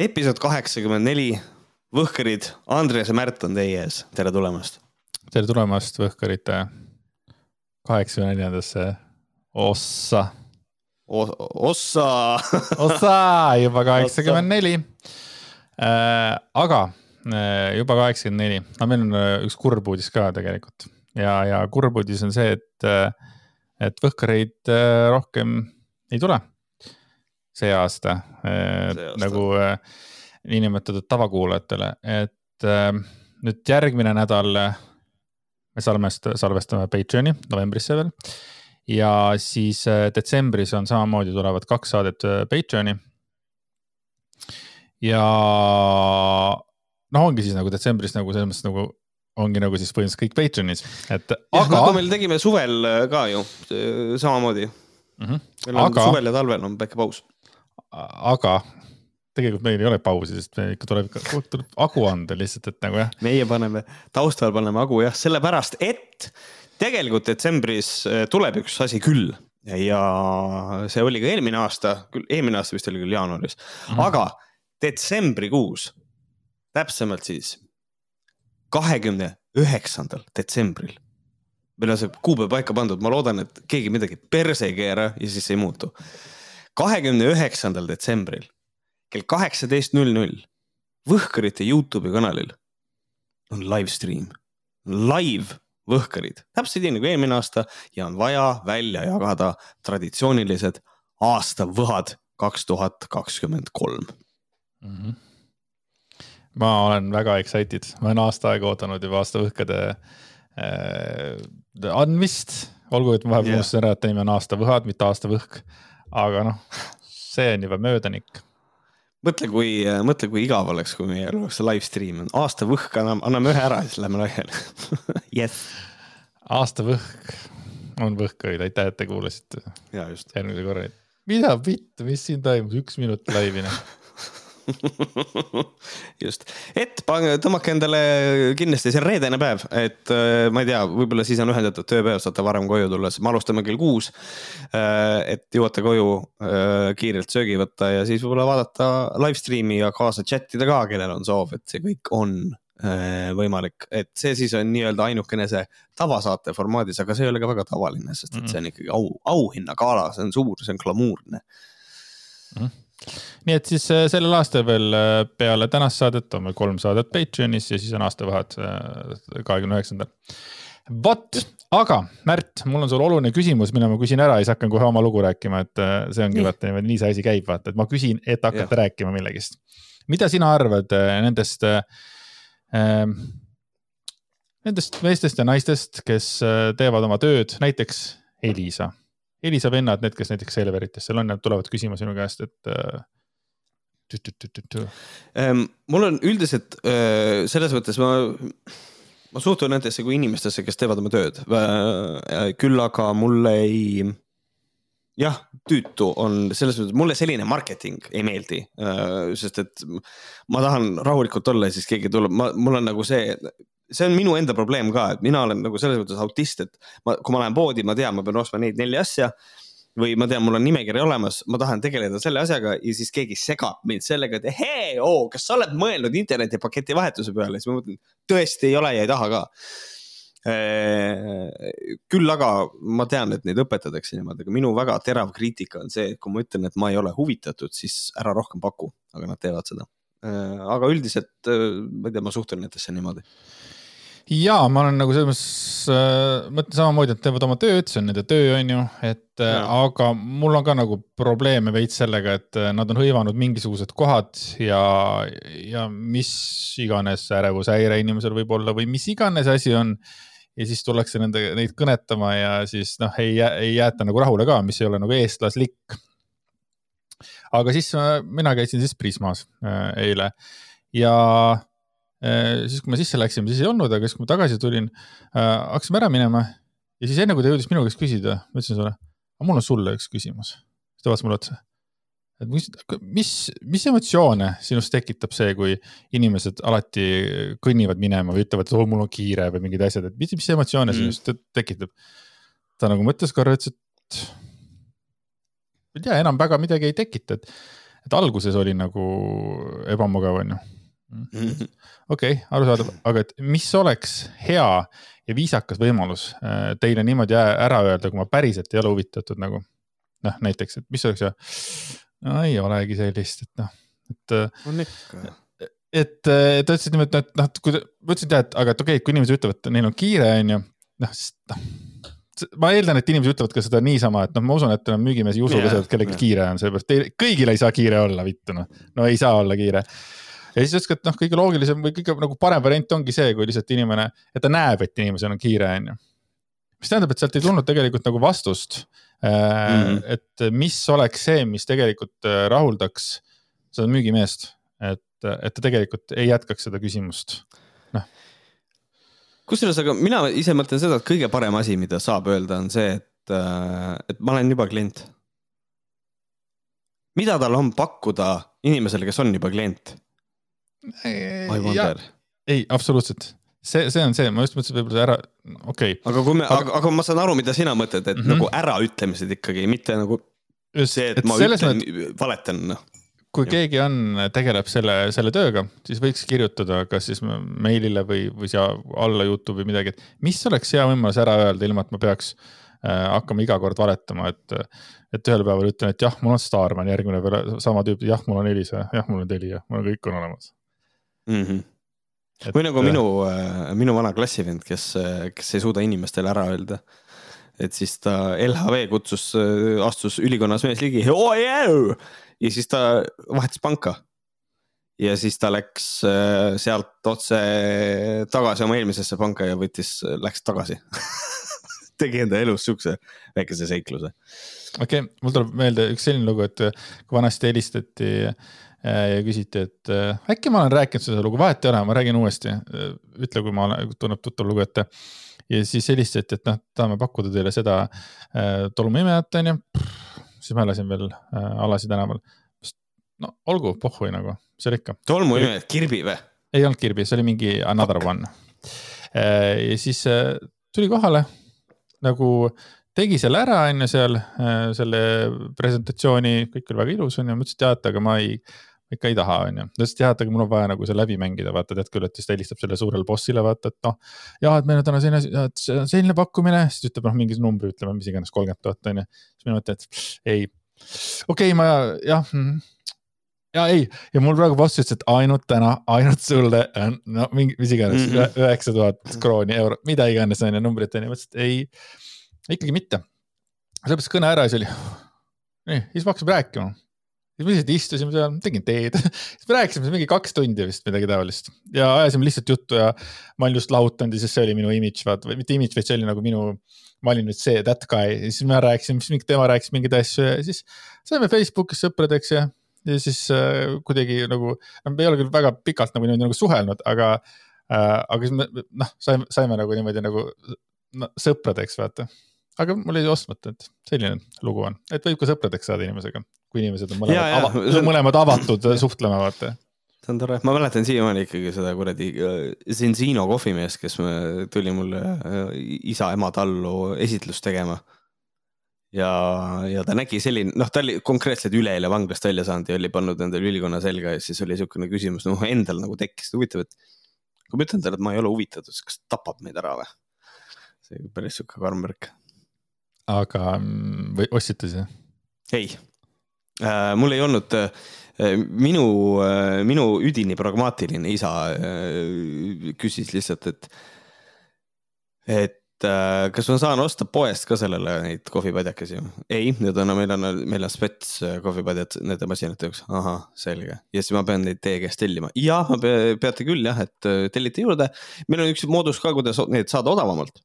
episood kaheksakümmend neli, Võhkerid, Andres ja Märt on teie ees, tere tulemast. tere tulemast Võhkerite kaheksakümne neljandasse ossa. ossa. Ossa juba kaheksakümmend neli. Äh, aga äh, juba kaheksakümmend neli, aga meil on äh, üks kurb uudis ka tegelikult. Ja, ja kurb uudis on see, et, et Võhkereid rohkem ei tule see aasta, see aasta. nagu niinimetatud tavakuulajatele, et nüüd järgmine nädal me salvest-, salvestame Patreoni novembrisse veel. ja siis detsembris on samamoodi tulevad kaks saadet Patreoni. ja noh, ongi siis nagu detsembris nagu selles mõttes nagu ongi nagu siis põhimõtteliselt kõik Patreonis, et. aga. nagu meil tegime suvel ka ju samamoodi mm. -hmm. meil on aga... suvel ja talvel on väike paus aga tegelikult meil ei ole pausi, sest meil ikka tuleb, tuleb agu anda lihtsalt, et nagu jah. meie paneme, taustal paneme agu jah, sellepärast et tegelikult detsembris äh, tuleb üks asi küll ja see oli ka eelmine aasta, küll eelmine aasta vist oli küll jaanuaris mm, -hmm. aga detsembrikuus, täpsemalt siis kahekümne üheksandal detsembril meil on see kuupäev paika pandud, ma loodan, et keegi midagi perse ei keera ja siis ei muutu kahekümne üheksandal detsembril kell kaheksateist null null Võhkarite Youtube'i kanalil on live stream, live Võhkarid, täpselt nii nagu eelmine aasta ja on vaja välja jagada traditsioonilised aastavõhad kaks tuhat kakskümmend kolm. Mhm. ma olen väga excited, ma olen aasta aega oodanud juba aastavõhkade äh, andmist, olgu, et vahepeal unustasin yeah. ära, et nimi on aastavõhad, mitte aastavõhk aga noh, see on juba möödanik. mõtle, kui, mõtle, kui igav oleks, kui meil oleks live stream, aasta võhk anname, anname ühe ära ja siis lähme laiali Yes. aasta võhk on võhkaid, aitäh, et te kuulasite. järgmise korra. mida vittu, mis siin toimus, üks minut laivi noh just, et tõmmake endale kindlasti see reedene päev, et äh, ma ei tea, võib-olla siis on ühendatud tööpäev, saate varem koju tulla, siis me alustame kell kuus. Äh, et jõuate koju äh, kiirelt söögi võtta ja siis võib-olla vaadata live stream'i ja kaasa chat ida ka, kellel on soov, et see kõik on võimalik, et see siis on nii-öelda ainukene see tavasaate formaadis, aga see ei ole ka väga tavaline, sest et see on ikkagi au, auhinnagala, see on suur, see on glamuurne. Mm nii et siis äh, sellel aastal veel äh, peale tänast saadet on meil kolm saadet Patreonis ja siis on aastavahed äh, kahekümne üheksandal. vot, aga Märt, mul on sulle oluline küsimus, mille ma küsin ära ja siis hakkan kohe oma lugu rääkima, et see ongi vaata niimoodi, nii see asi käib, vaata, et ma küsin, et hakata rääkima millegist. mida sina arvad nendest äh,, nendest meestest ja naistest, kes teevad oma tööd, näiteks Elisa Elisa vennad, need, kes näiteks Selverites seal on, nad tulevad küsima sinu käest, et äh,. Ähm, mul on üldiselt äh, selles mõttes ma, ma suhtun nendesse kui inimestesse, kes teevad oma tööd äh,. küll aga mulle ei, jah, tüütu on selles mõttes, mulle selline marketing ei meeldi äh,, sest et ma tahan rahulikult olla ja siis keegi tuleb, ma, mul on nagu see see on minu enda probleem ka, et mina olen nagu selles mõttes autist, et ma, kui ma lähen poodi, ma tean, ma pean ostma neid neli asja. või ma tean, mul on nimekiri olemas, ma tahan tegeleda selle asjaga ja siis keegi segab mind sellega, et hei, oo, kas sa oled mõelnud internetipaketi vahetuse peale, siis ma mõtlen, tõesti ei ole ja ei taha ka küll aga ma tean, et neid õpetatakse niimoodi, aga minu väga terav kriitika on see, et kui ma ütlen, et ma ei ole huvitatud, siis ära rohkem paku, aga nad teevad seda. aga üldiselt ma ei tea, ma suhtun nendesse niimoodi ja ma olen nagu selles mõttes äh,, mõtlen samamoodi, et teevad oma tööd, see on nende töö, on ju, et äh, ja. aga mul on ka nagu probleeme veits sellega, et äh, nad on hõivanud mingisugused kohad ja, ja mis iganes ärevushäire inimesel võib olla või mis iganes asi on. ja siis tullakse nende, neid kõnetama ja siis noh, ei, ei jäeta nagu rahule ka, mis ei ole nagu eestlaslik. aga siis mina käisin siis Prismas äh, eile ja siis, kui me sisse läksime, siis ei olnud, aga siis, kui ma tagasi tulin äh,, hakkasime ära minema. ja siis enne, kui ta jõudis minu käest küsida, ma ütlesin sulle, aga mul on sulle üks küsimus. siis ta vaatas mulle otsa. et mis, mis, mis emotsioone sinust tekitab see, kui inimesed alati kõnnivad minema või ütlevad, et oo, mul on kiire või mingid asjad, et mis, mis emotsioone mm. sinust tekitab? ta nagu mõtles korra, ütles, et ma ei tea, enam väga midagi ei tekita, et et alguses oli nagu ebamugav, on ju. Mhm. okei, arusaadav, aga et mis oleks hea ja viisakas võimalus äh, teile niimoodi ära öelda, kui ma päriselt ei ole huvitatud nagu. noh, näiteks, et mis oleks ja, no ei olegi sellist, et noh, et. Äh, on ikka et ta ütles niimoodi, et noh, kui ma ütlesin tead, aga et okei okay,, kui inimesed ütlevad, et neil on kiire, on ju, noh, noh ma eeldan, et inimesed ütlevad ka seda niisama, et noh, ma usun, et müügimees ei usu ka seda, et kellelgi kiire on, sellepärast teil kõigil ei saa kiire olla, vittu noh. no ei saa olla kiire. Ja siis ütles ka, et noh, kõige loogilisem või kõige nagu parem variant ongi see, kui lihtsalt inimene, et ta näeb, et inimesel on kiire, on ju. mis tähendab, et sealt ei tulnud tegelikult nagu vastust mm. et mis oleks see, mis tegelikult äh, rahuldaks seda müügimeest, et, et ta tegelikult ei jätkaks seda küsimust kusjuures, aga mina ise mõtlen seda, et kõige parem asi, mida saab öelda, on see, et, äh, et ma olen juba klient. mida tal on pakkuda inimesele, kes on juba klient? Ei, absoluutselt, see, see on see, ma just mõtlesin võib-olla ära, okei okay.. aga kui me aga..., aga, ma saan aru, mida sina mõtled, et mm -hmm. nagu äraütlemised ikkagi, mitte nagu just, see, et, et ma ütlen mõt..., valetan, noh kui ja. keegi on, tegeleb selle, selle tööga, siis võiks kirjutada kas siis meilile või, või siia alla Youtube'i midagi, et mis oleks hea võimalus ära öelda, ilma et ma peaks äh, hakkama iga kord valetama, et. et ühel päeval ütlen, et jah, mul on Starman, järgmine päev sama tüüp, jah, mul on Elisa, jah, mul on Telia, mul on kõik on olemas mm. -hmm. Et, või nagu äh, minu äh,, minu vana klassivend, kes, kes ei suuda inimestele ära öelda et siis ta LHV kutsus, äh, astus ülikonnas mees ligi oh,, yeah! ja siis ta vahetas panka. ja siis ta läks äh, sealt otse tagasi oma eelmisesse panka ja võttis, läks tagasi tegi enda elus siukse väikese seikluse. okei okay,, mul tuleb meelde üks selline lugu, et kui vanasti helistati äh, ja küsiti, et äh, äkki ma olen rääkinud seda lugu, vahet ei ole, ma räägin uuesti. ütle, kui ma olen, tunneb tuttav lugu ette. ja siis helistati, et noh, tahame pakkuda teile seda tolmuimejat, onju siis ma elasin veel äh, Alasi tänaval. no olgu, pohhui nagu, see oli ikka. tolmuimeja, Kirbi või? ei olnud Kirbi, see oli mingi another okay. one äh,. ja siis äh, tuli kohale nagu tegi selle ära, on ju seal äh, selle presentatsiooni, kõik oli väga ilus, on ju, ma ütlesin, et jah, et aga ma ei ikka ei taha, onju. ta ütles, et jah, et aga mul on vaja nagu see läbi mängida, vaata, tead küll, et siis ta helistab selle suurele bossile, vaata, et noh. ja, et meil on täna selline, selline pakkumine, siis ütleb noh, mingi numbri, ütleme, mis iganes, kolmkümmend tuhat onju. siis mina mõtlen, et ei, okei okay,, ma jah mm, ja ei, ja mul praegu boss ütles, et ainult täna, ainult sulle on no mingi, mis iganes mhm. üheksa tuhat krooni, euro, mida iganes on ju numbrit on ju, ma ütlesin, et ei, ikkagi mitte. sellepärast kõne ära ja siis oli, nii, siis me hakkasime rääkima siis me lihtsalt istusime seal, tegin teed. Siis me rääkisime mingi kaks tundi vist midagi taolist. Ja ajasime lihtsalt juttu ja ma olin just lahutanud ja siis see oli minu imidž, vaata, või mitte imidž, vaid see oli nagu minu, ma olin nüüd see, that guy. Ja siis me rääkisime, siis tema rääkis mingeid asju ja siis saime Facebookis sõpradeks ja, ja siis äh, kuidagi nagu, no me ei ole küll väga pikalt nagu niimoodi nagu suhelnud, aga äh,, aga siis me noh, saime, saime nagu niimoodi nagu no, sõpradeks, vaata. Aga mul jäi ostmata, et selline lugu on, et võib ka sõpradeks saada inimesega kui inimesed on mõlemad, ja, ava, on... mõlemad avatud suhtlema, vaata see on tore, ma mäletan siiamaani ikkagi seda kuradi äh, Zenzino kohvimeest, kes tuli mulle äh, isa-ema tallu esitlust tegema. ja, ja ta nägi selline, noh, ta oli konkreetselt üleeile vanglast välja saanud ja oli pannud endale ülikonna selga ja siis oli niisugune küsimus, noh endal nagu tekkis, et huvitav, et kui ma ütlen talle, et ma ei ole huvitatud, siis kas ta tapab meid ära või? see päris sihuke karm värk. aga mm, või ostsite siis? ei Äh, mul ei olnud, äh, minu, äh, minu üdini pragmaatiline isa küsis lihtsalt, et, et kas ma saan osta poest ka sellele neid kohvipadjakesi? ei, need on, meil on, meil on spets kohvipadjad nende masinate jaoks. ahah, selge. ja siis ma pean neid teie käest tellima. jah, peate küll jah, et tellite juurde. meil on üks moodus ka, kuidas neid saada odavamalt.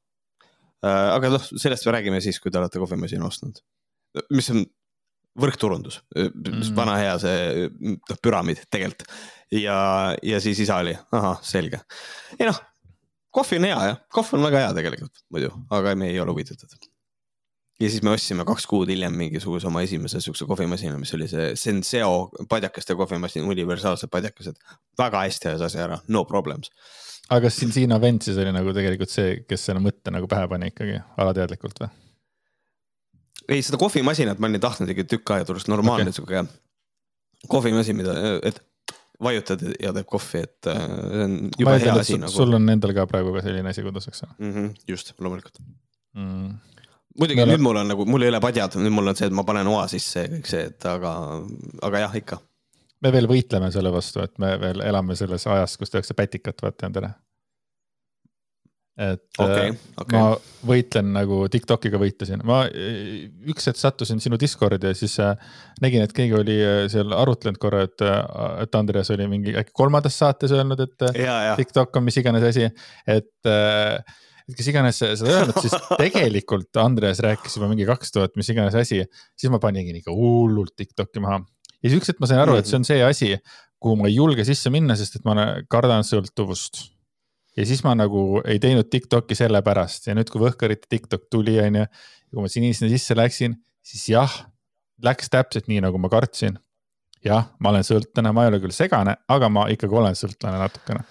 aga noh, sellest me räägime siis, kui te olete kohvimasina ostnud. mis on võrkturundus mm., vana hea see noh, püramiid tegelikult. ja, ja siis isa oli, ahah, selge. ei noh, kohvi on hea jah, kohv on väga hea tegelikult muidu, aga me ei ole huvitatud. ja siis me ostsime kaks kuud hiljem mingisuguse oma esimese siukse kohvimasina, mis oli see Senseo padjakaste kohvimasin, universaalsed padjakesed. väga hästi ajas asja ära, no problems. aga kas siin Siina vend siis oli nagu tegelikult see, kes selle mõtte nagu pähe pani ikkagi alateadlikult või? Ei, seda kohvimasinat ma olin tahtnud ikka tükk aega, tundus normaalne okay. sihuke kohvimasin, mida, et vajutad ja teeb kohvi, et äh, see on juba hea asi nagu. sul on endal ka praegu ka selline asi kodus, eks ole mm? -hmm, just, loomulikult mm.. muidugi Meil... nüüd mul on nagu, mul ei ole padjad, nüüd mul on see, et ma panen oa sisse ja kõik see, et aga, aga jah, ikka. me veel võitleme selle vastu, et me veel elame selles ajas, kus tehakse pätikat, vaata endale et okay, okay. ma võitlen nagu Tiktokiga võitlesin, ma üks hetk sattusin sinu Discordi ja siis äh, nägin, et keegi oli äh, seal arutlenud korra, et, äh, et Andreas oli mingi äkki kolmandas saates öelnud, et ja, ja. TikTok on mis iganes asi, et et kes iganes seda öelnud, siis tegelikult Andreas rääkis juba mingi kaks tuhat mis iganes asi, siis ma paningi ikka hullult TikTok'i maha. ja siis üks hetk ma sain aru, et see on see asi, kuhu ma ei julge sisse minna, sest et ma kardan sõltuvust ja siis ma nagu ei teinud Tiktoki sellepärast ja nüüd, kui Võhkarite Tiktok tuli, onju. ja kui ma sinna sisse läksin, siis jah, läks täpselt nii, nagu ma kartsin. jah, ma olen sõltlane, ma ei ole küll segane, aga ma ikkagi olen sõltlane natukene.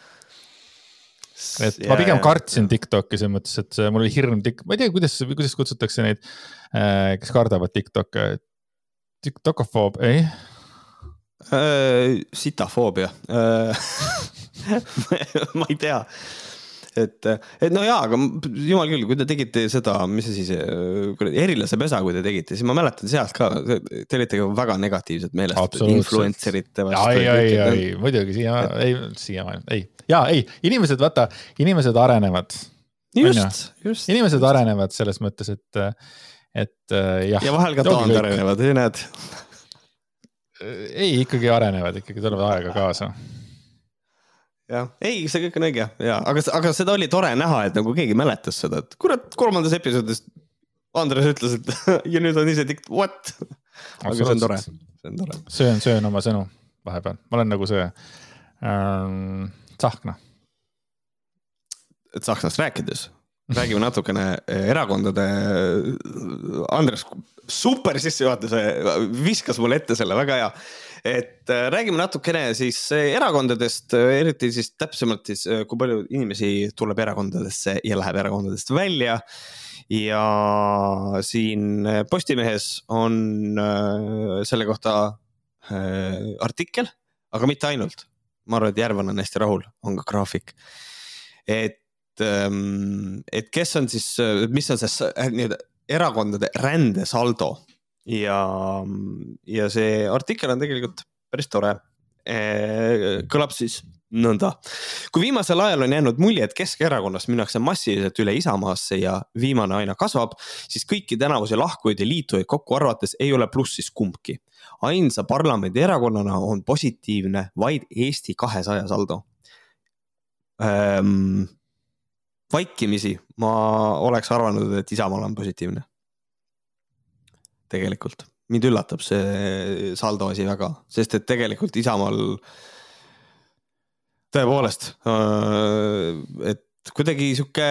et ja, ma pigem kartsin Tiktoki selles mõttes, et mul oli hirm ma ei tea, kuidas, kuidas kutsutakse neid, äh, kes kardavad Tiktoke. Tiktokofoob, ei? Sitafoobia äh, ma ei tea et, et no jaa, aga jumal küll, kui te tegite seda, mis see siis, kuradi erilase pesa, kui te tegite, siis ma mäletan sealt ka, te olite ka väga negatiivselt meelestatud influencerite vastu. ei, ei, ei, muidugi siia, ei, siiamaani, ei, ja ei, inimesed, vaata, inimesed arenevad. just, just. inimesed just. arenevad selles mõttes, et, et jah. ja vahel ka taandarenevad, näed. Ei, ikkagi arenevad, ikkagi tulevad aega kaasa jah, ei, see kõik on õige ja, aga, aga seda oli tore näha, et nagu keegi mäletas seda, et kurat, kolmandas episoodis Andres ütles, et ja nüüd on ise tikk, what? aga see on tore, see on tore. söön, söön oma sõnu vahepeal, ma olen nagu see ähm, Tsahkna. Tsahknast rääkides, räägime natukene erakondade, Andres, super sissejuhatuse, viskas mulle ette selle, väga hea et äh, räägime natukene siis äh, erakondadest, äh, eriti siis täpsemalt siis, kui palju inimesi tuleb erakondadesse ja läheb erakondadest välja. ja siin Postimehes on selle kohta artikkel, aga mitte ainult. ma arvan, et Järvan on hästi rahul, on ka graafik. et, ähm, et kes on siis, mis on see nii-öelda erakondade rändesaldo ja, ja see artikkel on tegelikult päris tore. kõlab siis nõnda. kui viimasel ajal on jäänud mulje, et Keskerakonnast minnakse massiliselt üle Isamaasse ja viimane aina kasvab, siis kõiki tänavusi lahkujaid ja liitujaid kokku arvates ei ole plussis kumbki. ainsa parlamendierakonnana on positiivne vaid Eesti kahesaja saldo ähm,. Vaikimisi ma oleks arvanud, et Isamaal on positiivne tegelikult. mind üllatab see saldo asi väga, sest et tegelikult Isamaal tõepoolest, äh, et kuidagi sihuke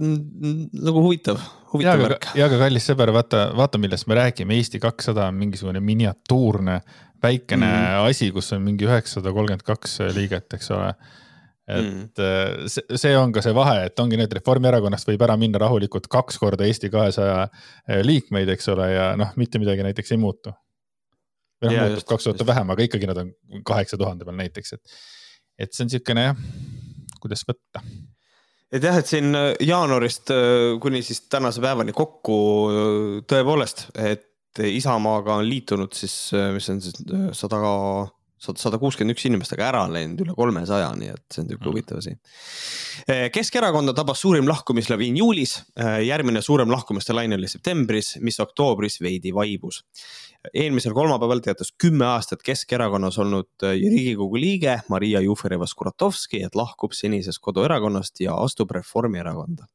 nagu huvitav, huvitav värk. ja aga kallis sõber, vaata, vaata, millest me räägime, Eesti kakssada on mingisugune miniatuurne väikene mm. asi, kus on mingi üheksasada kolmkümmend kaks liiget, eks ole et mm. see, see on ka see vahe, et ongi et Reformierakonnast võib ära minna rahulikult kaks korda Eesti kahesaja äh, liikmeid, eks ole, ja noh, mitte midagi näiteks ei muutu. või noh, muutub kaks tuhat vähem, aga ikkagi nad on kaheksa tuhande peal näiteks, et, et see on niisugune jah, kuidas võtta et jah, et siin äh, jaanuarist kuni siis tänase päevani kokku tõepoolest, et Isamaaga on liitunud siis, mis on siis sada sada kuuskümmend üks inimest, aga ära on läinud üle kolmesaja, nii et see on niisugune mm. huvitav asi. Eh, Keskerakonda tabas suurim lahkumislaviin juulis, eh, järgmine suurem lahkumiste laine oli septembris, mis oktoobris veidi vaibus. eelmisel kolmapäeval teatas kümme aastat Keskerakonnas olnud eh, riigikogu liige Maria Jufereva-Skuratovski, et lahkub senisest koduerakonnast ja astub Reformierakonda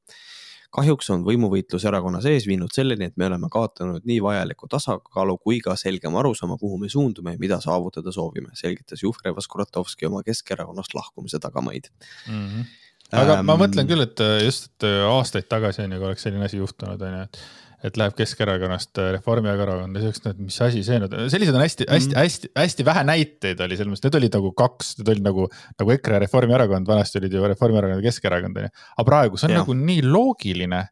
kahjuks on võimuvõitlus erakonna sees viinud selleni, et me oleme kaotanud nii vajaliku tasakaalu kui ka selgema arusaama, kuhu me suundume ja mida saavutada soovime, selgitas Juhrev-Skuratovski oma Keskerakonnast lahkumise tagamaid mm. -hmm. aga ähm, ma mõtlen küll, et just, et aastaid tagasi on ju, kui oleks selline asi juhtunud, on ju, et et läheb Keskerakonnast äh, Reformierakonda, siis oleks, et mis asi see nüüd, sellised on hästi, hästi mm., hästi, hästi vähe näiteid oli selles mõttes, need olid nagu kaks, need olid nagu, nagu EKRE ja Reformierakond, vanasti olid ju Reformierakond ja Keskerakond on ju. aga praegu see on ja. nagu nii loogiline.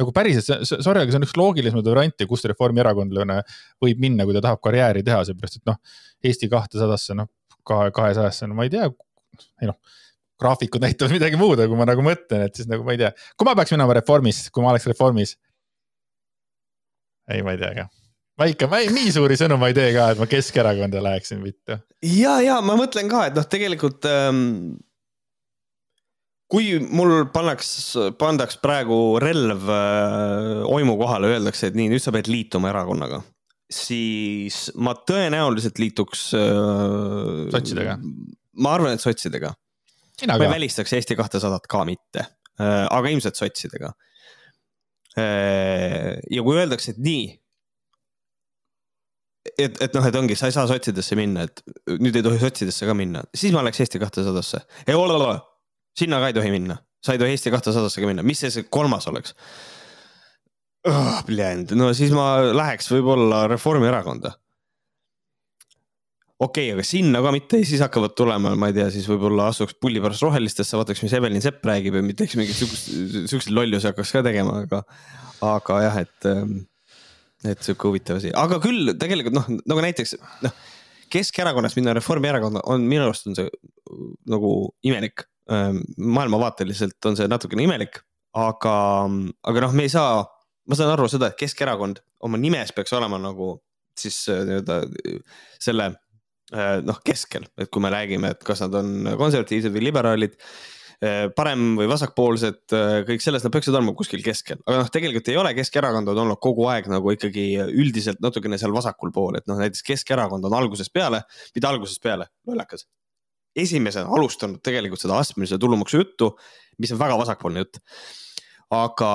nagu päriselt, sorry, aga see on üks loogilisemaid variante, kust reformierakondlane võib minna, kui ta tahab karjääri teha, seepärast et noh, Eesti kahtesadasse, noh, kahe, kahesajasse, no ma ei tea, ei noh graafikud näitavad midagi muud, aga kui ma nagu mõtlen, et siis nagu ma ei tea, kui ma peaks minema Reformis, kui ma oleks Reformis. Ei, ma ei tea ka ma ikka, ma ei, nii suuri sõnu ma ei tee ka, et ma Keskerakonda läheksin vittu. ja, ja ma mõtlen ka, et noh, tegelikult ähm, kui mul pannaks, pandaks praegu relv äh, oimu kohale, öeldakse, et nii, nüüd sa pead liituma erakonnaga, siis ma tõenäoliselt liituks äh,. sotsidega? ma arvan, et sotsidega. ma ei välistaks Eesti kahtesadat ka mitte äh,, aga ilmselt sotsidega. Ja kui öeldakse, et nii et, et noh, et ongi, sa ei saa sotsidesse minna, et nüüd ei tohi sotsidesse ka minna, siis ma läheks Eesti kahtesadasse. ei ole, ole, sinna ka ei tohi minna, sa ei tohi Eesti kahtesadasse ka minna, mis see, see kolmas oleks oh,? no siis ma läheks võib-olla Reformierakonda. Okei okay,, aga sinna ka mitte, siis hakkavad tulema, ma ei tea, siis võib-olla astuks pulli pärast rohelistesse, vaataks, mis Evelin Sepp räägib ja teeks mingit sihukest, sihukeseid lollusi hakkaks ka tegema, aga, aga jah, et ähm, et sihuke huvitav asi, aga küll tegelikult noh, nagu näiteks noh, Keskerakonnast minna Reformierakonda on minu arust on see nagu imelik. Ehm, maailmavaateliselt on see natukene imelik, aga, aga noh, me ei saa, ma saan aru seda, et Keskerakond oma nimes peaks olema nagu siis äh, nii-öelda selle äh, noh, keskel, et kui me räägime, et kas nad on konservatiivsed või liberaalid Eh, parem või vasakpoolsed, eh, kõik sellest, nad peaksid olema kuskil keskel, aga noh, tegelikult ei ole, Keskerakond on olnud kogu aeg nagu ikkagi üldiselt natukene seal vasakul pool, et noh, näiteks Keskerakond on algusest peale, mitte algusest peale, lollakas. esimesena alustanud tegelikult seda astmelise tulumaksu juttu, mis on väga vasakpoolne jutt. aga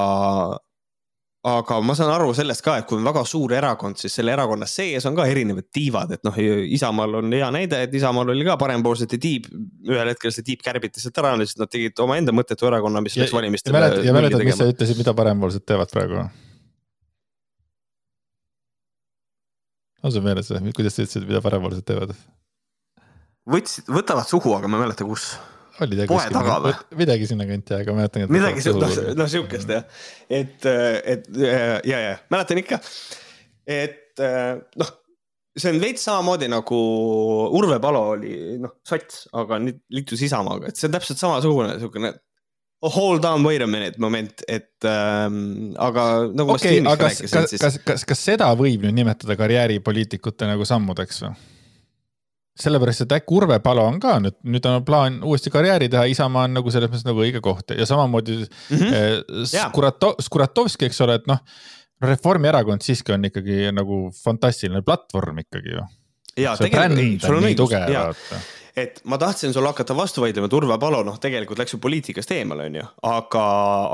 aga ma saan aru sellest ka, et kui on väga suur erakond, siis selle erakonna sees on ka erinevad tiivad, et noh, Isamaal on hea näide, et Isamaal oli ka parempoolsete tiib. ühel hetkel see tiib kärbiti sealt ära, siis nad tegid omaenda mõttetu erakonna, mis läks valimistele. ja mäletad, mis sa ütlesid, mida parempoolsed teevad praegu? on sul meeles või, kuidas sa ütlesid, mida parempoolsed teevad? võtsid, võtavad suhu, aga ma ei mäleta, kus oli ta poe taga või? midagi sinnakanti, aga ma mäletan. midagi noh, noh sihukest jah, et, et ja, ja mäletan ikka, et noh, see on veits samamoodi nagu Urve Palo oli noh, sots, aga nüüd liitus Isamaaga, et see on täpselt samasugune sihukene oh, hold on, wait a minute moment, et ähm, aga nagu okay, ma Steamist rääkisin, siis. kas, kas, kas seda võib nüüd nimetada karjääripoliitikute nagu sammudeks või? Sellepärast, et äkki Urve Palo on ka nüüd, nüüd on plaan uuesti karjääri teha, Isamaa on nagu selles mõttes nagu õige koht ja samamoodi mm -hmm. Skurato-, Skuratovski, eks ole, et noh. Reformierakond siiski on ikkagi nagu fantastiline platvorm ikkagi ju. ja tegelikult, sul on õigus, et ma tahtsin sulle hakata vastu vaidlema, et Urve Palo noh, tegelikult läks ju poliitikast eemale, onju, aga,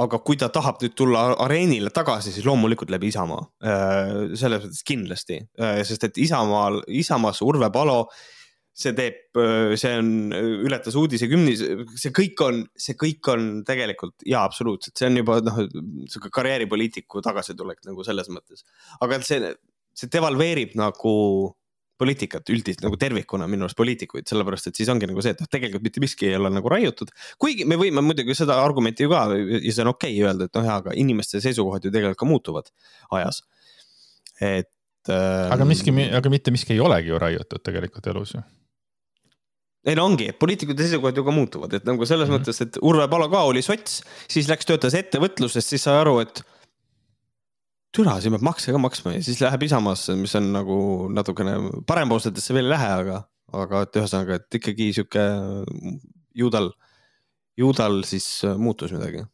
aga kui ta tahab nüüd tulla areenile tagasi, siis loomulikult läbi Isamaa. Äh, selles mõttes kindlasti, äh, sest et Isamaal, Isamaas Urve Palo see teeb, see on, ületas uudise kümnis, see kõik on, see kõik on tegelikult jaa, absoluutselt, see on juba noh, sihuke karjääripoliitiku tagasitulek nagu selles mõttes. aga see, see devalveerib nagu poliitikat üldiselt nagu tervikuna minu arust poliitikuid, sellepärast et siis ongi nagu see, et noh, tegelikult mitte miski ei ole nagu raiutud. kuigi me võime muidugi seda argumenti ju ka ja see on okei okay öelda, et noh, jaa, aga inimeste seisukohad ju tegelikult ka muutuvad ajas. et ähm.... aga miski, aga mitte miski ei olegi ju raiutud tegelikult elus ju ei no ongi, poliitikute seisukohad ju ka muutuvad, et nagu selles mm -hmm. mõttes, et Urve Palo ka oli sots, siis läks, töötas ettevõtluses, siis sai aru, et türa, siin peab makse ka maksma ja siis läheb Isamaasse, mis on nagu natukene parempoolsetesse veel ei lähe, aga, aga et ühesõnaga, et ikkagi sihuke ju tal, ju tal siis muutus midagi.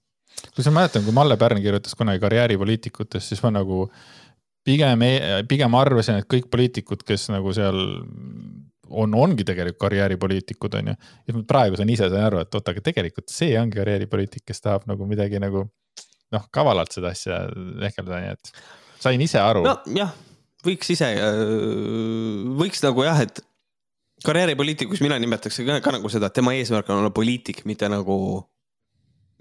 kui ma mäletan, kui Malle Pärn kirjutas kunagi karjääripoliitikutest, siis ma nagu pigem, pigem arvasin, et kõik poliitikud, kes nagu seal on, ongi tegelikult karjääripoliitikud, on ju. ja praegu saan ise sain aru, et oot, aga tegelikult see ongi karjääripoliitik, kes tahab nagu midagi nagu noh, kavalalt seda asja ehkeldada, nii et sain ise aru. nojah, võiks ise, äh, võiks nagu jah, et karjääripoliitikus mina nimetaks ka, ka nagu seda, et tema eesmärk on olla poliitik, mitte nagu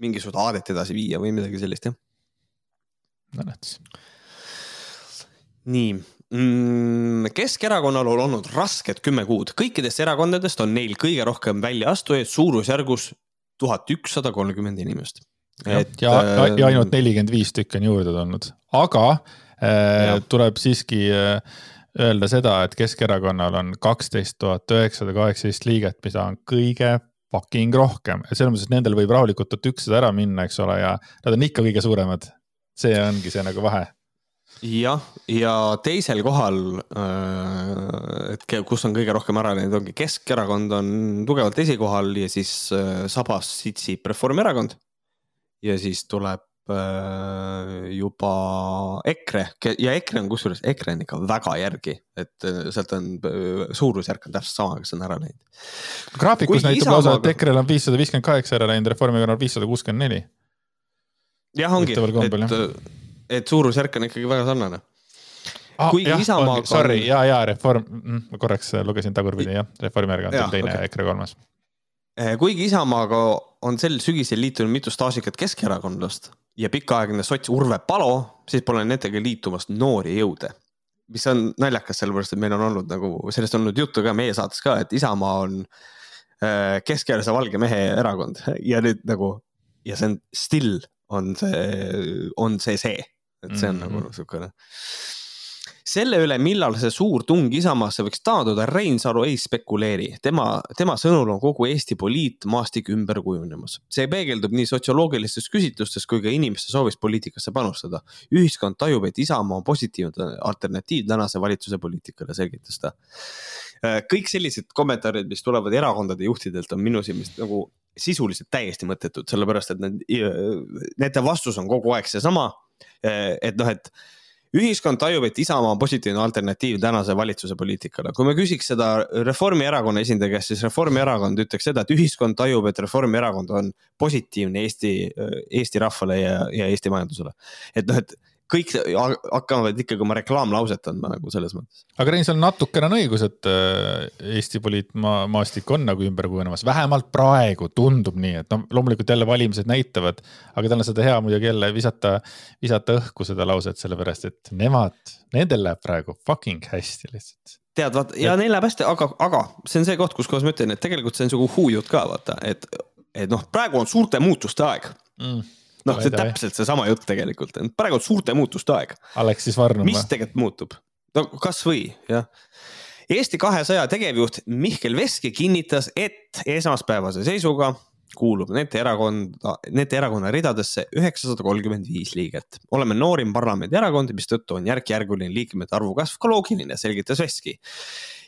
mingisugust aadet edasi viia või midagi sellist, jah. no näed siis. nii mm,? Keskerakonnal on olnud rasked kümme kuud, kõikidest erakondadest on neil kõige rohkem väljaastujaid suurusjärgus tuhat ükssada kolmkümmend inimest. et. ja, ja ainult nelikümmend viis tükki on juurde tulnud, aga äh, tuleb siiski äh, öelda seda, et Keskerakonnal on kaksteist tuhat üheksasada kaheksateist liiget, mida on kõige fucking rohkem, selles mõttes, et nendel võib rahulikult tuhat ükssada ära minna, eks ole, ja nad on ikka kõige suuremad. see ongi see nagu vahe jah, ja teisel kohal, äh, et kus on kõige rohkem ära läinud, ongi Keskerakond on tugevalt esikohal ja siis äh, sabas sitsib Reformierakond. ja siis tuleb äh, juba EKRE ja EKRE on kusjuures, EKRE on ikka väga järgi, et sealt on suurusjärk on täpselt sama, kes on ära läinud. graafikus Kui näitab lausa, et EKRE-l on viissada viiskümmend kaheksa ära läinud, Reformierakonnal viissada kuuskümmend neli. jah, ongi, et et suurusjärk on ikkagi väga sarnane ah,. kuigi Isamaa. Sorry, ja, ja Reform, mm, ma korraks lugesin tagurpidi jah, Reformierakond on teine okay., EKRE kolmas. Eh, kuigi Isamaaga on sel sügisel liitunud mitu staažikat keskerakondlast ja pikaaegne sots Urve Palo, siis pole nendega liitumas noori jõude. mis on naljakas, sellepärast et meil on olnud nagu sellest on olnud juttu ka meie saates ka, et Isamaa on äh, keskealise valge mehe erakond ja nüüd nagu ja see on still on see, on see see et see on mm -hmm. nagu niisugune. selle üle, millal see suur tung Isamaasse võiks taanduda, Reinsalu ei spekuleeri. tema, tema sõnul on kogu Eesti poliitmaastik ümber kujunemas. see peegeldub nii sotsioloogilistes küsitlustes kui ka inimeste soovis poliitikasse panustada. ühiskond tajub, et Isamaa on positiivne alternatiiv tänase valitsuse poliitikale, selgitas ta kõik sellised kommentaarid, mis tulevad erakondade juhtidelt, on minu silmis nagu sisuliselt täiesti mõttetud, sellepärast et need, nende vastus on kogu aeg seesama et noh, et ühiskond tajub, et Isamaa on positiivne alternatiiv tänase valitsuse poliitikale. kui me küsiks seda Reformierakonna esindaja käest, siis Reformierakond ütleks seda, et ühiskond tajub, et Reformierakond on positiivne Eesti, Eesti rahvale ja, ja Eesti majandusele. et noh, et kõik hakkavad ikkagi oma reklaamlauset andma nagu selles mõttes. aga Reinsalu natukene on õigus, et äh, Eesti poliitmaastik on nagu ümber kujunemas, vähemalt praegu tundub nii, et noh, loomulikult jälle valimised näitavad, aga tal on seda hea muidugi jälle visata, visata õhku seda lauset, sellepärast et nemad, nendel läheb praegu fucking hästi lihtsalt. Tead, vaata ja neil läheb hästi, aga, aga see on see koht, kus kohas ma ütlen, et tegelikult see on sihuke huujutt ka vaata, et, et noh, praegu on suurte muutuste aeg. Mm noh, see täpselt seesama jutt tegelikult, praegu on suurte muutuste aeg. Aleksis Varnum. mis tegelikult muutub? no kasvõi jah. Eesti kahesaja tegevjuht Mihkel Veski kinnitas, et esmaspäevase seisuga kuulub nende erakonda, nende erakonna ridadesse üheksasada kolmkümmend viis liiget. oleme noorim parlamendierakond, mistõttu on järk-järguline liikmete arvu kasv ka loogiline, selgitas Veski.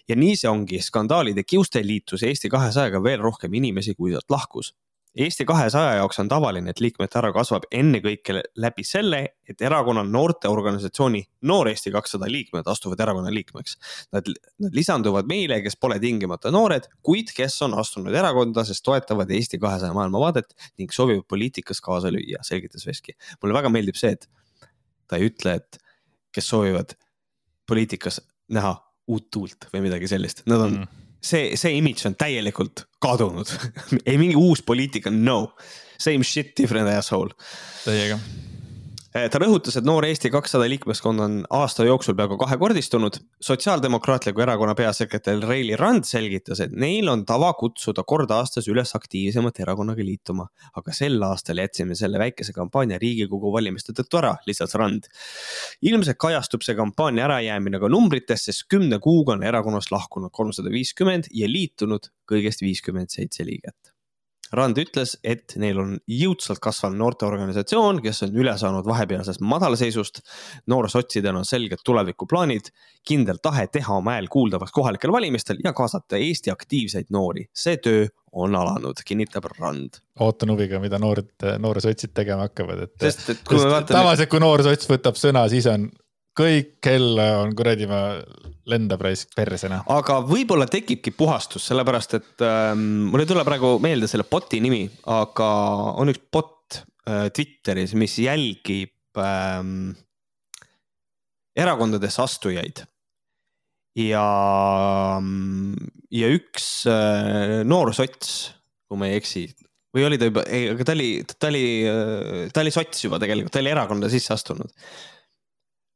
ja nii see ongi, skandaalide kiuste liitus Eesti kahesajaga veel rohkem inimesi, kui sealt lahkus. Eesti kahesaja jaoks on tavaline, et liikmete arv kasvab ennekõike läbi selle, et erakonna noorteorganisatsiooni Noor Eesti kakssada liikmed astuvad erakonna liikmeks. Nad, nad lisanduvad meile, kes pole tingimata noored, kuid kes on astunud erakonda, sest toetavad Eesti kahesaja maailmavaadet ning soovivad poliitikas kaasa lüüa, selgitas Veski. mulle väga meeldib see, et ta ei ütle, et kes soovivad poliitikas näha uut tuult või midagi sellist, nad on mm see, see imidž on täielikult kadunud ei mingi uus poliitika, no. Same shit, different asshole. täiega ta rõhutas, et Noor Eesti kakssada liikmeskond on aasta jooksul peaaegu kahekordistunud. sotsiaaldemokraatliku erakonna peasekretär Reili Rand selgitas, et neil on tava kutsuda kord aastas üles aktiivsemalt erakonnaga liituma. aga sel aastal jätsime selle väikese kampaania Riigikogu valimiste tõttu ära, lisas Rand. ilmselt kajastub see kampaania ärajäämine ka numbrites, sest kümne kuuga on erakonnast lahkunud kolmsada viiskümmend ja liitunud kõigest viiskümmend seitse liiget Rand ütles, et neil on jõudsalt kasvav noorteorganisatsioon, kes on üle saanud vahepealsest madalseisust. noorsotsidel on selged tulevikuplaanid, kindel tahe teha oma hääl kuuldavaks kohalikel valimistel ja kaasata Eesti aktiivseid noori. see töö on alanud, kinnitab Rand. ootan huviga, mida noored, noorsotsid tegema hakkavad, et. sest, et kui me vaatame. tavaliselt, kui noorsots võtab sõna, siis on kõik kell on kuradi, ma lendab raisk persena. aga võib-olla tekibki puhastus, sellepärast et ähm, mul ei tule praegu meelde selle bot'i nimi, aga on üks bot äh, Twitteris, mis jälgib ähm, erakondadesse astujaid. ja, ja üks äh, noor sots, kui ma ei eksi, või oli ta juba, ei, aga ta oli, ta oli, äh, ta oli sots juba tegelikult, ta oli erakonda sisse astunud